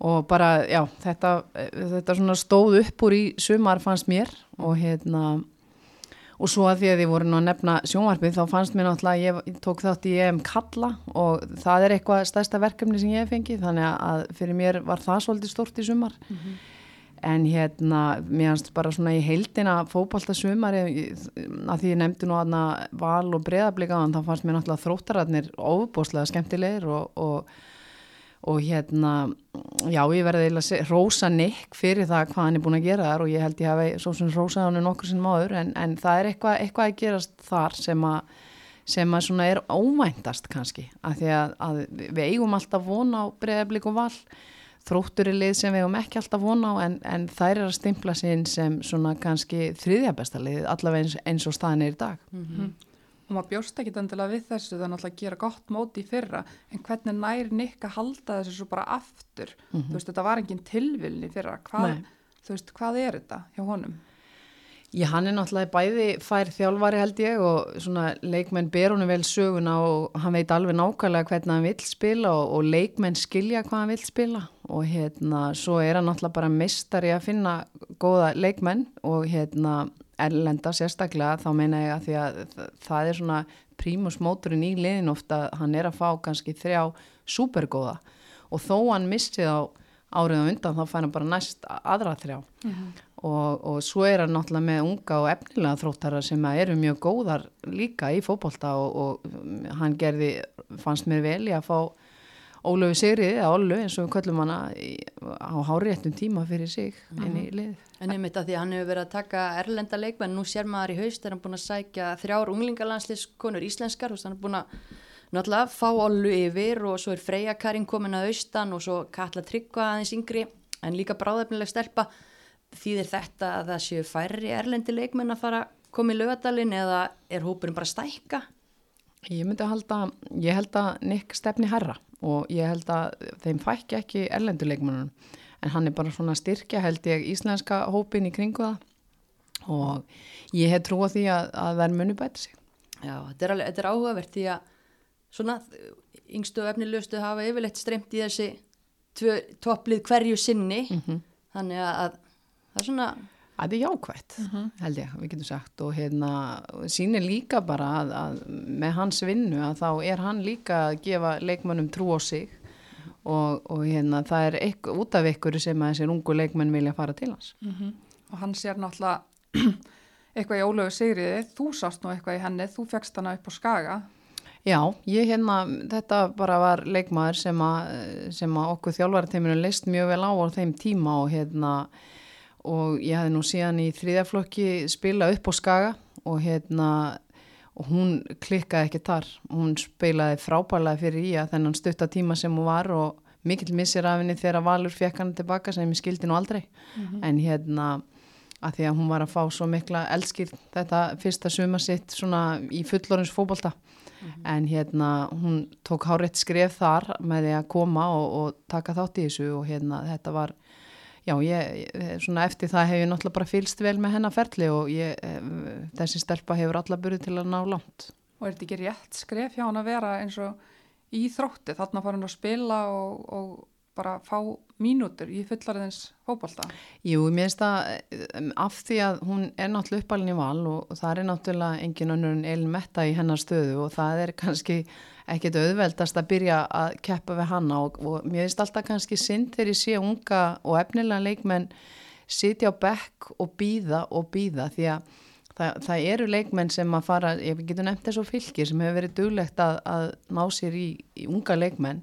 og bara, já, þetta, þetta svona stóð upp úr í sumar fannst mér og hérna og svo að því að þið voru nú að nefna sjónvarpið þá fannst mér náttúrulega að ég tók þátt í EM Kalla og það er eitthvað stærsta verkefni sem ég hef fengið þannig að fyrir mér var það svolítið stórt í sumar. En hérna mér fannst bara svona í heildina fótbalta sumar að því ég nefndi nú aðna val og breðablikaðan þá fannst mér náttúrulega þróttararnir ofubóslega skemmtilegir og, og og hérna, já ég verði eiginlega rósa Nick fyrir það hvað hann er búin að gera þar og ég held ég hafi svo sem rósað hann nokkur sem áður en, en það er eitthvað, eitthvað að gerast þar sem að sem að svona er óvæntast kannski að því að, að við eigum alltaf vona á breyðablík og val. Þróttur er lið sem við eigum ekki alltaf vona á en, en þær er að stimpla sín sem svona kannski þriðja besta lið allavega eins, eins og staðin er í dag og maður bjóst ekki endilega við þessu það er náttúrulega að gera gott móti í fyrra. En hvernig nær Nick að halda þessu svo bara aftur, þú veist þetta var engin tilvilni fyrra, hvað, þú veist hvað er þetta hjá honum? Já, hann er náttúrulega bæði fær þjálfari held ég og svona leikmenn ber honum vel söguna og hann veit alveg nákvæmlega hvernig hann vill spila og, og leikmenn skilja hvað hann vill spila. Og hérna svo er hann náttúrulega bara mistari að finna góða leikmenn og hérna erlenda sérstaklega þá meina ég að því að þa- það er svona prímusmóturinn í liðin ofta hann er að fá kannski þrjá súpergóða og þó hann missi þá árið á undan þá fær hann bara næst aðra þrjá. Og, og svo er hann náttúrulega með unga og efnilega þróttara sem eru mjög góðar líka í fótbolta og, og hann gerði, fannst mér vel í að fá Ólöfu Sigriði eða Ollu eins og við köllum hana á háréttum tíma fyrir sig inn í lið. En einmitt að því að hann hefur verið að taka erlenda leikmenn, nú sér maður í haust er hann búin að sækja þrjár unglingalandsliskonur íslenskar, hann er búin að náttúrulega fá Ollu yfir og svo er Freyja Karin komin að austan og svo Katla Tryggva aðeins yngri en líka bráðefnileg stelpa þýðir þetta að það séu færri erlendi leikmenn að fara koma í lögadalinn eða er hópurinn bara stækka? Ég myndi að halda, ég held að Nick stefni herra og ég held að þeim fækki ekki erlenduleikmannunum en hann er bara svona styrkja held ég íslenska hópin í kringu það. Og ég hef trú á því að, að þær muni bæta sig. Já, þetta er, alveg, þetta er áhugavert því að svona yngstu og efnilegustu hafa yfirleitt streymt í þessi tvö topplið hverju sinni. Þannig að, að það er svona Það er jákvætt, held ég, við getum sagt. Og hérna, sýnir líka bara að, að með hans vinnu að þá er hann líka að gefa leikmönnum trú á sig. Og, og hérna, það er ekk, út af ykkur sem að þessir ungu leikmenn vilja fara til hans. og hann sér náttúrulega eitthvað í ólögu sigriði, þú sást nú eitthvað í henni, þú fegst hana upp á skaga. Já, ég hérna, þetta bara var leikmaður sem að, sem að okkur þjálfarateiminu leist mjög vel á á þeim tíma og hérna, og ég hefði nú síðan í þriðaflokki spila upp á skaga og hérna, og hún klikkaði ekki þar, hún spilaði frábælega fyrir í að þennan stutta tíma sem hún var og mikill missir af henni þegar Valur fekk hann tilbaka sem ég skildi nú aldrei, en hérna, að því að hún var að fá svo mikla elskir þetta fyrsta suma sitt svona í fullorins fótbolta. En hérna hún tók hárétt skref þar með því að koma og, og taka þátt í þessu og hérna þetta var já ég, svona eftir það hef ég náttúrulega bara fylst vel með hennar ferli og ég, eh, þessi stelpa hefur alla burði til að ná langt Og er þetta ekki rétt skref hjá hann að vera eins og í þrótti, þarna fara hann að spila og, og bara fá mínútur í fullariðins fótbolta. Jú, mér finnst það um, af því að hún er náttúrulega uppalinn í val og, og það er náttúrulega engin önnur en Elin Metta í hennar stöðu og það er kannski ekkit auðveldast að byrja að keppa við hanna og, og mér finnst alltaf kannski synd þegar ég sé unga og efnilega leikmenn sitja á bekk og býða og býða því að það, það eru leikmenn sem að fara, ég getur nefnt þess og fylgir sem hefur verið duglegt að, að ná sér í, í unga leikmenn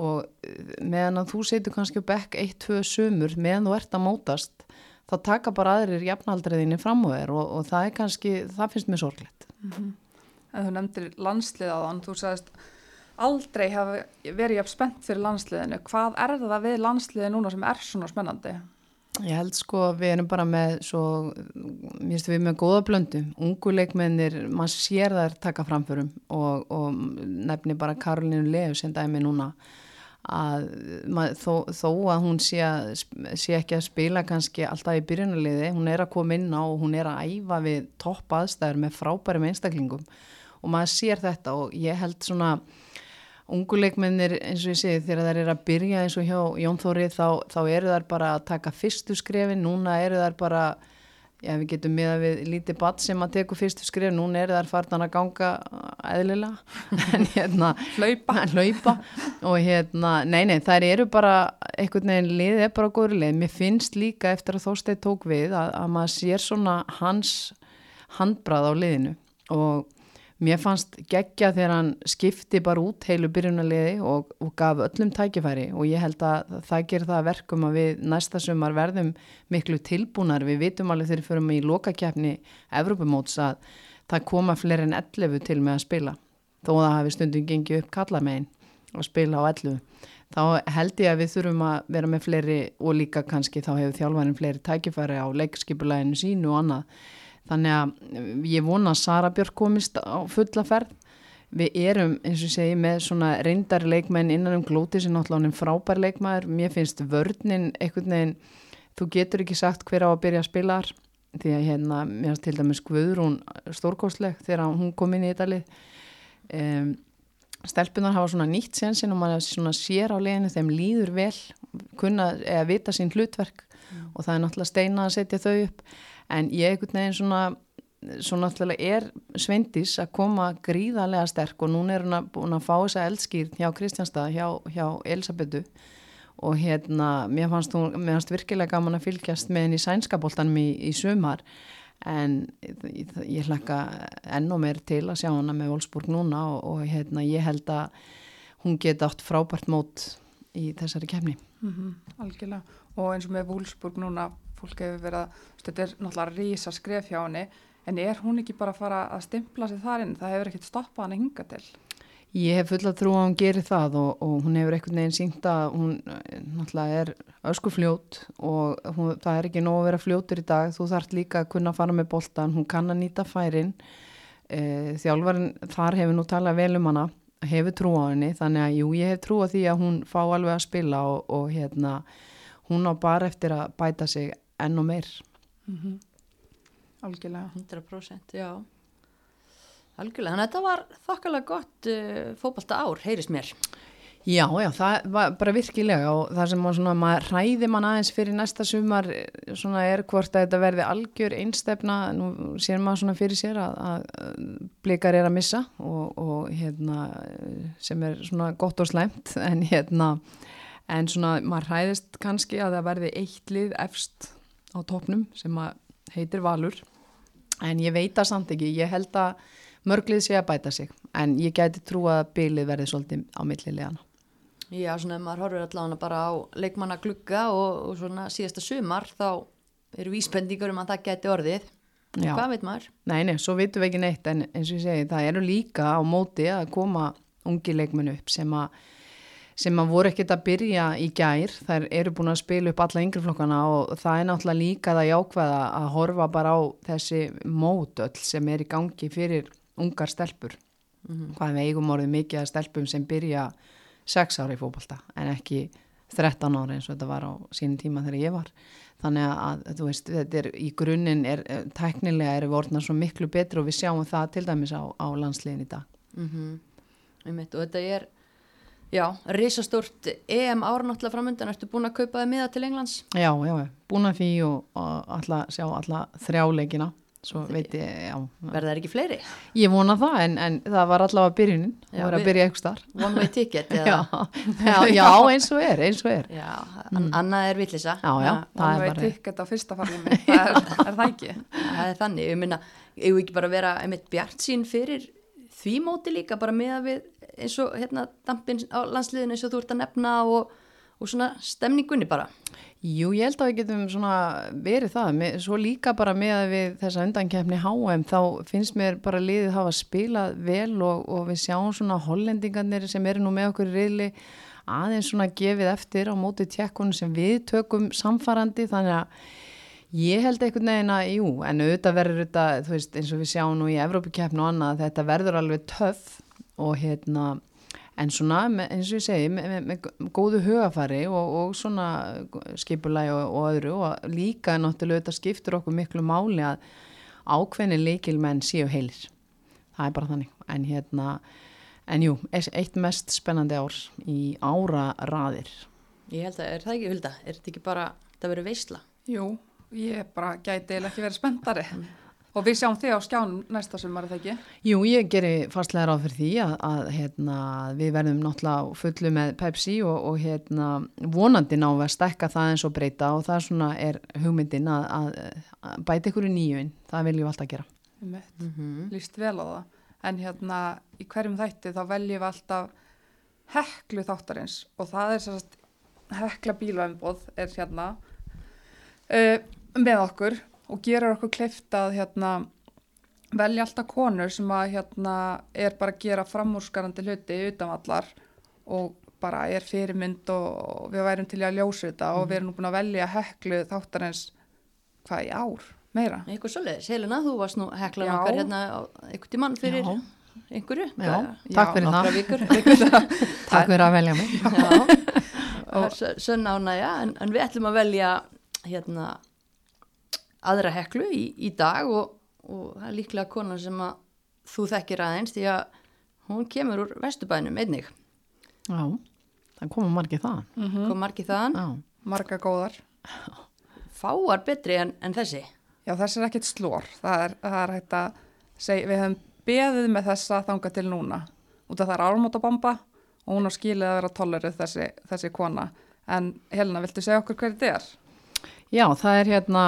og eh, meðan að þú setur kannski á bekk eitt, tvö sumur meðan þú ert að mótast þá taka bara aðrir jafnaldriðinni fram á þér og, og það er kannski, það finnst mér sorglegt. En þú nefndir landslið á þann, þú sagðist aldrei hafa verið jafn spennt fyrir landsliðinu. Hvað er það við landsliði núna sem er svona spennandi? Ég held sko að við erum bara með svo, mér finnst við með góða blöndu, ungu leikmennir, maður sér þær taka framförum og, og nefni bara Karolínu Leu sem dæmi núna að mað, þó, þó að hún sé, að, sé ekki að spila kannski alltaf í byrjunarliði, hún er að koma inn á og hún er að æfa við topp aðstæður með frábærum einstaklingum og maður sér þetta og ég held svona unguleikmennir eins og ég segi þegar þær eru að byrja eins og hjá Jón Þóri þá, þá eru þær bara að taka fyrstu skrefin, núna eru þær bara já við getum miða við lítið badd sem að teku fyrstu skref, núna eru þær fartan að ganga eðlilega. En hérna Hlaupa. hlaupa. Og hérna, nei nei þær eru bara einhvern veginn liðið er bara góður lið mér finnst líka eftir að Þorstein tók við að, að maður sér svona hans handbrað á liðinu. Og mér fannst geggja þegar hann skipti bara út heilu byrjunarliði og, og gaf öllum tækifæri og ég held að það gerir það að verkum að við næsta sumar verðum miklu tilbúnar, við vitum alveg þegar við förum í lokakefni Evrópumóts að það koma fleiri en 11 til með að spila. Þó að það hafi stundum gengið upp kallamegin og spila á 11 þá held ég að við þurfum að vera með fleiri og líka kannski þá hefur þjálfarinn fleiri tækifæri á leikskipulæginu sínu og annað þannig að ég vona að Sara Björk komist á fulla ferð. Við erum eins og segi með svona reyndari leikmenn innan um glóti sem náttúrulega er frábær leikmaður. Mér finnst vörninn einhvern veginn þú getur ekki sagt hver á að byrja að spila þar. Því að hérna mér finnst til dæmis Guðrún stórkostleg þegar hún kom inn í þetta lið um, stelpunar hafa svona nýtt sensin og maður svona sér á leginu þeim líður vel kunna eða vita sín hlutverk. Og það er náttúrulega steina að setja þau upp en ég einhvern veginn svona svo náttúrulega er Sveindís að koma gríðarlega sterk og núna er hún að, búin að fá þessa eldskýrn hjá Kristjánstað, hjá, hjá Elisabetu og hérna, mér fannst, hún, mér fannst virkilega gaman að fylgjast með henni í sænskapoltanum í, í sumar en ég, ég hlakka ennú meir til að sjá hana með Wolfsburg núna og, og hérna, ég held að hún geta átt frábært mót í þessari kemni. Mm Algjörlega. Og eins og með Wolfsburg núna, fólk hefur verið að, þetta er náttúrulega rísa skref hjá henni, en er hún ekki bara að fara að stimpla sig þar inn? Það hefur ekkert stoppað hann að hinga til. Ég hef full að trú að hún gerir það og, og hún hefur einhvern veginn sínt að hún eh, náttúrulega er öskufljót og hún, það er ekki nóg að vera fljótur í dag. Þú þarft líka að kunna fara með boltan, hún kann að nýta færin. E, þjálfarin þar hefur nú talað vel um hana, hefur trú á henni þannig að jú, ég hef trú á því að hún fá alveg að spila og, og hérna, hún á bara eftir að bæta sig enn og meir. Algjörlega. 100% já algjörlega, þannig að þetta var þokkalega gott uh, fótbalta ár, heyrist mér Já, já, það var bara virkilega og það sem var svona, maður hræði mann aðeins fyrir næsta sumar eh, svona er hvort að þetta verði algjör einstefna, nú sér maður svona fyrir sér að, að blikar er að missa og, og hérna sem er svona gott og slæmt en hérna, en svona maður hræðist kannski að það verði eitt lið efst á topnum sem heitir Valur en ég veit það samt ekki, ég held að mörglið sé að bæta sig en ég gæti trú að bylið verði svolítið á millilegana. Já, svona ef maður horfir allavega bara á leikmanna glugga og, og svona síðasta sumar þá eru vísbendingur um að það geti orðið. Já. Hvað veit maður? Nei, nei, svo vitum við ekki neitt en eins og ég segi, það eru líka á móti að koma ungi leikmenn upp sem að sem að voru ekkert að byrja í gær, þær eru búin að spila upp alla yngreflokkana og það er náttúrulega líka það jákvæða að horfa bara á þessi mótöll sem er í gangi fyrir ungar stelpur. Hvað við eigum orðið mikið að stelpum sem byrja 6 ára í fótbolta en ekki 13 ára eins og þetta var á sínum tíma þegar ég var. Þannig að, þú veist, þetta er í grunninn, er, eh, tæknilega eru við orðna svo miklu betri og við sjáum það til dæmis á, á landsliðin í dag. Mm Einmitt, og þetta er, já, risastórt EM ára náttúrulega framöndan. Ertu búin að kaupa þið miða til Englands? Já, já, já, búin að því og, alla, sjá alla þrjáleikina, svo veit ég, já. Verða það ekki fleiri? Ég vona það, en, en það var allavega byrjunin, Já, það var að byrja eitthvað starf. One way ticket? Já, eða? já, já, eins og er, eins og er. Já, an annað er villisa. Já, já, það Það er bara, tikkert á fyrsta farlimi, það er, er það ekki? Það er þannig, ég minna, ég vil ekki bara vera einmitt bjart sín fyrir því móti líka, bara með að við eins og hérna dampin á landsliðinu eins og þú ert að nefna og, og svona stemningunni bara. jú, ég held að við getum svona verið það, með, svo líka bara með að við þessa undankefni HM, þá finnst mér bara liðið hafa spilað vel og, og við sjáum svona hollendingarnir sem eru nú með okkur riðli aðeins svona gefið eftir á móti tjekkunum sem við tökum samfarandi, þannig að Ég held einhvern veginn að, jú, en auðvitað verður þetta, þú veist, eins og við sjáum nú í Evrópukeppni og annað, þetta verður alveg töff og hérna, en svona, með- eins og ég segi, með, með, með góðu hugafari og, og svona skipulagi og, og öðru og líka náttúrulega þetta skiptur okkur miklu máli að ákveðni leikilmenn séu heilir. Það er bara þannig, en hérna, en jú, eitt mest spennandi ár í ára raðir. Ég held að, er það ekki hulda? Er þetta ekki bara, það verður veisla? Jú, ég bara gæti eiginlega ekki verið spenntari. Og við sjáum þig á skjánum næsta sumar, er það ekki? Jú, ég geri fastlega ráð fyrir því að, að hérna, við verðum náttúrulega fullu með Pepsi og, og hérna, vonandi ná við að stekka það eins og breyta og það svona er hugmyndin að, að, að bæta ykkur í nýjun, það viljum við alltaf gera. Mm Lýst vel á það. En hérna, í hverjum þætti þá veljum við alltaf heklu þáttarins og það er sérst hekla bílaumboð er hérna uh, með okkur og gerur okkur kleift að hérna velja alltaf konur sem að hérna er bara að gera framúrskarandi hluti utanvallar og bara er fyrirmynd og við værum til að ljósa þetta og við erum nú búin að velja heklu þáttarins hvað í ár, meira Eitthvað svoleiðis, Helena, þú varst nú heklan Já. okkar hérna á einhvern tímann fyrir Já. einhverju. Já, Já, takk fyrir Nokkra það. vikur. Takk fyrir að velja mig. Já, og sönn ánægja, en, en við ætlum að velja hérna aðra heklu í, í dag og, og það er líklega konan sem að þú þekkir aðeins því að hún kemur úr Vesturbænum einnig. Já, það komum margir það. mm Kom margir þaðan, Já, marga góðar fáar betri en, en þessi. Já, þessi er ekkert slór. Það er, það er hægt að segja, við hefum beðið með þessa þanga til núna. Út af það er ármótabamba og hún á skilið að vera tollerið þessi, þessi kona. En Helena, viltu segja okkur hverju þetta er? Já, það er hérna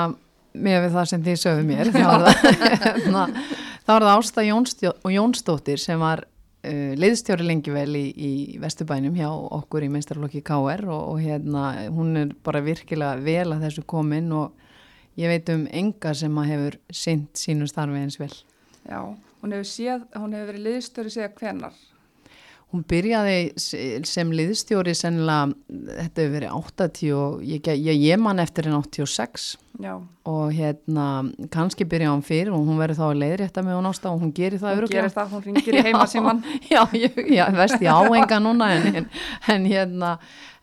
með við það sem þið sögðu mér þá er það, hérna, það Ásta Jónstjó, Jónsdóttir sem var uh, leiðstjóri lengi vel í, í Vesturbænum hjá okkur í meistarflokki KR og, og hérna hún er bara virkilega vel að þessu komin og ég veit um enga sem að hefur sint sínu starfi eins vel. Já, hún hefur, séð, hún hefur verið liðstöri segja hvenar. Hún byrjaði sem liðstjóri sennilega, þetta hefur verið 80 og ég, ég, ég man eftir henn 86 Já, og hérna kannski byrja hann fyrir og hún verður þá að leiðrétta með hún ásta og hún gerir það hún gerir það, hún ringir í heima síman. Já, ég, já, veist ég á enga núna en, en, en hérna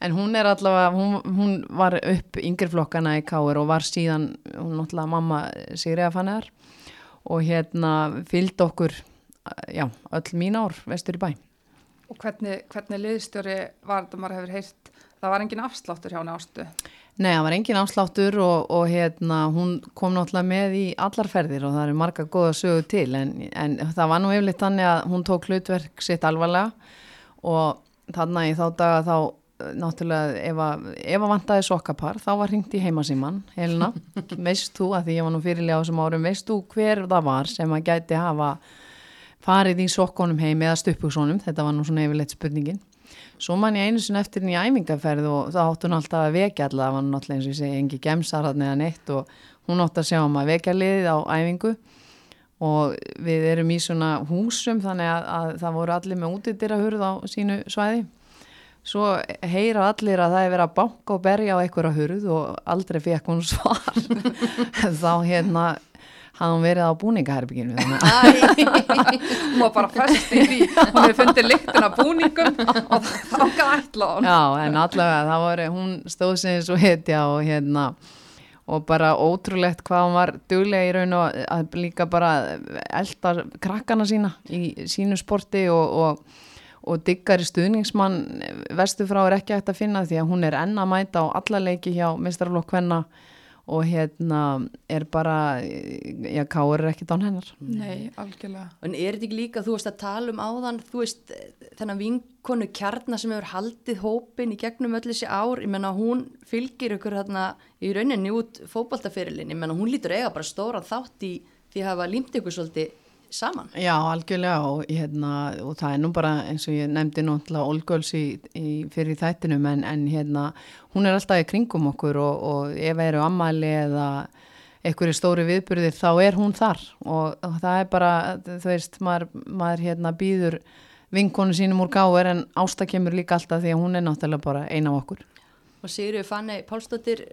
en hún er allavega, hún, hún var upp yngri flokkana í Káir og var síðan hún náttúrulega mamma Sigriða Fanneðar og hérna fylgd okkur já, öll mín ár vestur í bæ Og hvernig, hvernig liðstjóri var þetta maður hefur heyrt, það var engin afsláttur hjá henni ástu. Nei, það var engin afsláttur og, og hérna, hún kom náttúrulega með í allar ferðir og það eru marga góða sögu til en, en það var nú yfirleitt þannig að hún tók hlutverk sitt alvarlega og þarna í þá daga þá náttúrulega ef að, ef að vantaði sokkapar þá var hringt í heimasíman Helena, veist þú að því ég var nú fyrirlega á þessum árum, veist þú hver það var sem að gæti hafa farið í sokkonum heim eða stuppugsónum, þetta var nú svona yfirleitt spurningin Svo man ég einu sinni eftir henni í æfingarferð og þá átti hún alltaf að vekja allavega, það var náttúrulega eins og ég segi engi gemsar hann eða neitt og hún átti að sjá um að vekja liðið á æfingu og við erum í svona húsum þannig að, að það voru allir með útidýra hurð á sínu svæði. Svo heyra allir að það er verið að banka og berja á einhverja hurð og aldrei fekk hún svar. þá hérna hafði hún verið á búningaherbygginu Hún var bara fest í því, hún hefði fundið lyktin af búningum og þá gæði ætla hún. Já, en allavega það voru, hún stóð eins og hetja og hérna og bara ótrúlegt hvað hún var duglega í raun og að líka bara elda krakkana sína í sínu sporti og, og, og diggar í stuðningsmann vestu frá er ekki hægt að finna því að hún er enn að mæta á alla leiki hjá mestrarflokk hvenna og hérna er bara, já, káur er ekkit án hennar. Nei, algjörlega. En er þetta ekki líka, þú veist að tala um áðan, þú veist, þennan vinkonu kjarnar sem hefur haldið hópin í gegnum öll þessi ár, ég menna hún fylgir ykkur hérna í rauninni út fókbaltaferilin, ég menna hún lítur eiga bara stóra þátt í því að hafa límt ykkur svolítið saman. Já, algjörlega og, hérna, og það er nú bara eins og ég nefndi náttúrulega Olgöls fyrir þættinum en, en hérna, hún er alltaf í kringum okkur og, og ef eru ammali eða einhverju stóri viðburðir þá er hún þar og, og það er bara, þú veist, maður, maður hérna býður vinkonu sínum úr gáður en ásta kemur líka alltaf því að hún er náttúrulega bara eina af okkur. Og Sigriður Fanni Pálsdóttir,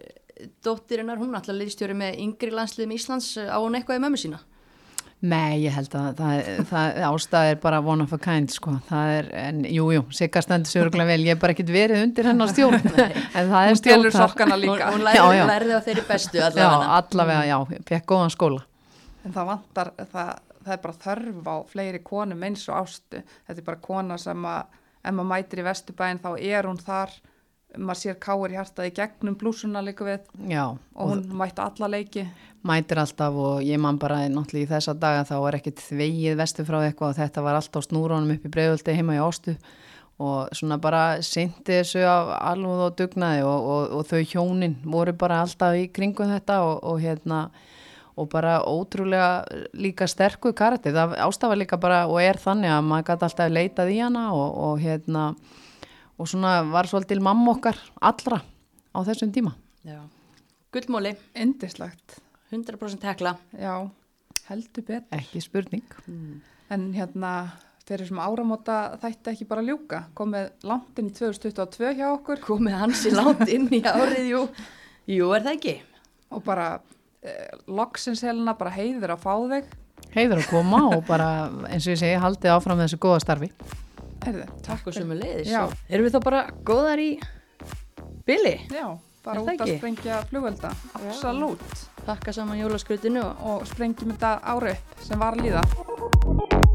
dóttirinnar, hún er alltaf liðstjóri með yngri landsliðum Íslands, á hún eitthvað í mömmu sína? Nei, ég held að það, það ástæð er bara one of a kind sko, það er, en jújú, jú, Sigga stendur sörgulega vel, ég hef bara ekkert verið undir hennar stjórn, en það er Hún stelur sokkana líka. Hún, hún Já, já. lærði á þeirri bestu Já, allavega. allavega, já, fekk góðan skóla. En það vantar, það, það er bara þörf á fleiri konum eins og ástu. Þetta er bara kona sem að, ef maður mætir í Vesturbæinn þá er hún þar, maður sér káir hjartað í gegnum blúsuna líka við. Já, og hún mætti alla leiki. mætir alltaf og ég man bara náttúrulega í þessa daga þá var ekkit þvegið vestu frá eitthvað og þetta var alltaf snúrónum upp í breiðöldi heima í Ástu og svona bara syndi þessu af alveg og dugnaði og, og, og þau hjónin voru bara alltaf í kringum þetta og, og hérna og bara ótrúlega líka sterku karakter, það ástafa líka bara og er þannig að maður gæti alltaf leitað í hana og, og hérna og svona var svolítil mamma okkar allra á þessum tíma Já. Gullmóli, Indislegt, 100% hekla. já, heldur betur. ekki spurning En hérna, þeir eru sem áramóta þætti ekki bara ljúka, komið langt inn í 2022 hjá okkur Komið hans í langt inn í árið, jú. Jú, er það ekki? og bara eh, loksins helena bara heiður að fá þig. heiður að koma og bara eins og ég segi haldið áfram með þessu góða starfi Herðu, Takk og sömu leiðis. Erum við þá bara góðar í Billy? Já, bara út að sprengja flugvelda, absolutt. Takka saman jólaskrutinu og Og sprengjum þetta ára upp sem var að líða.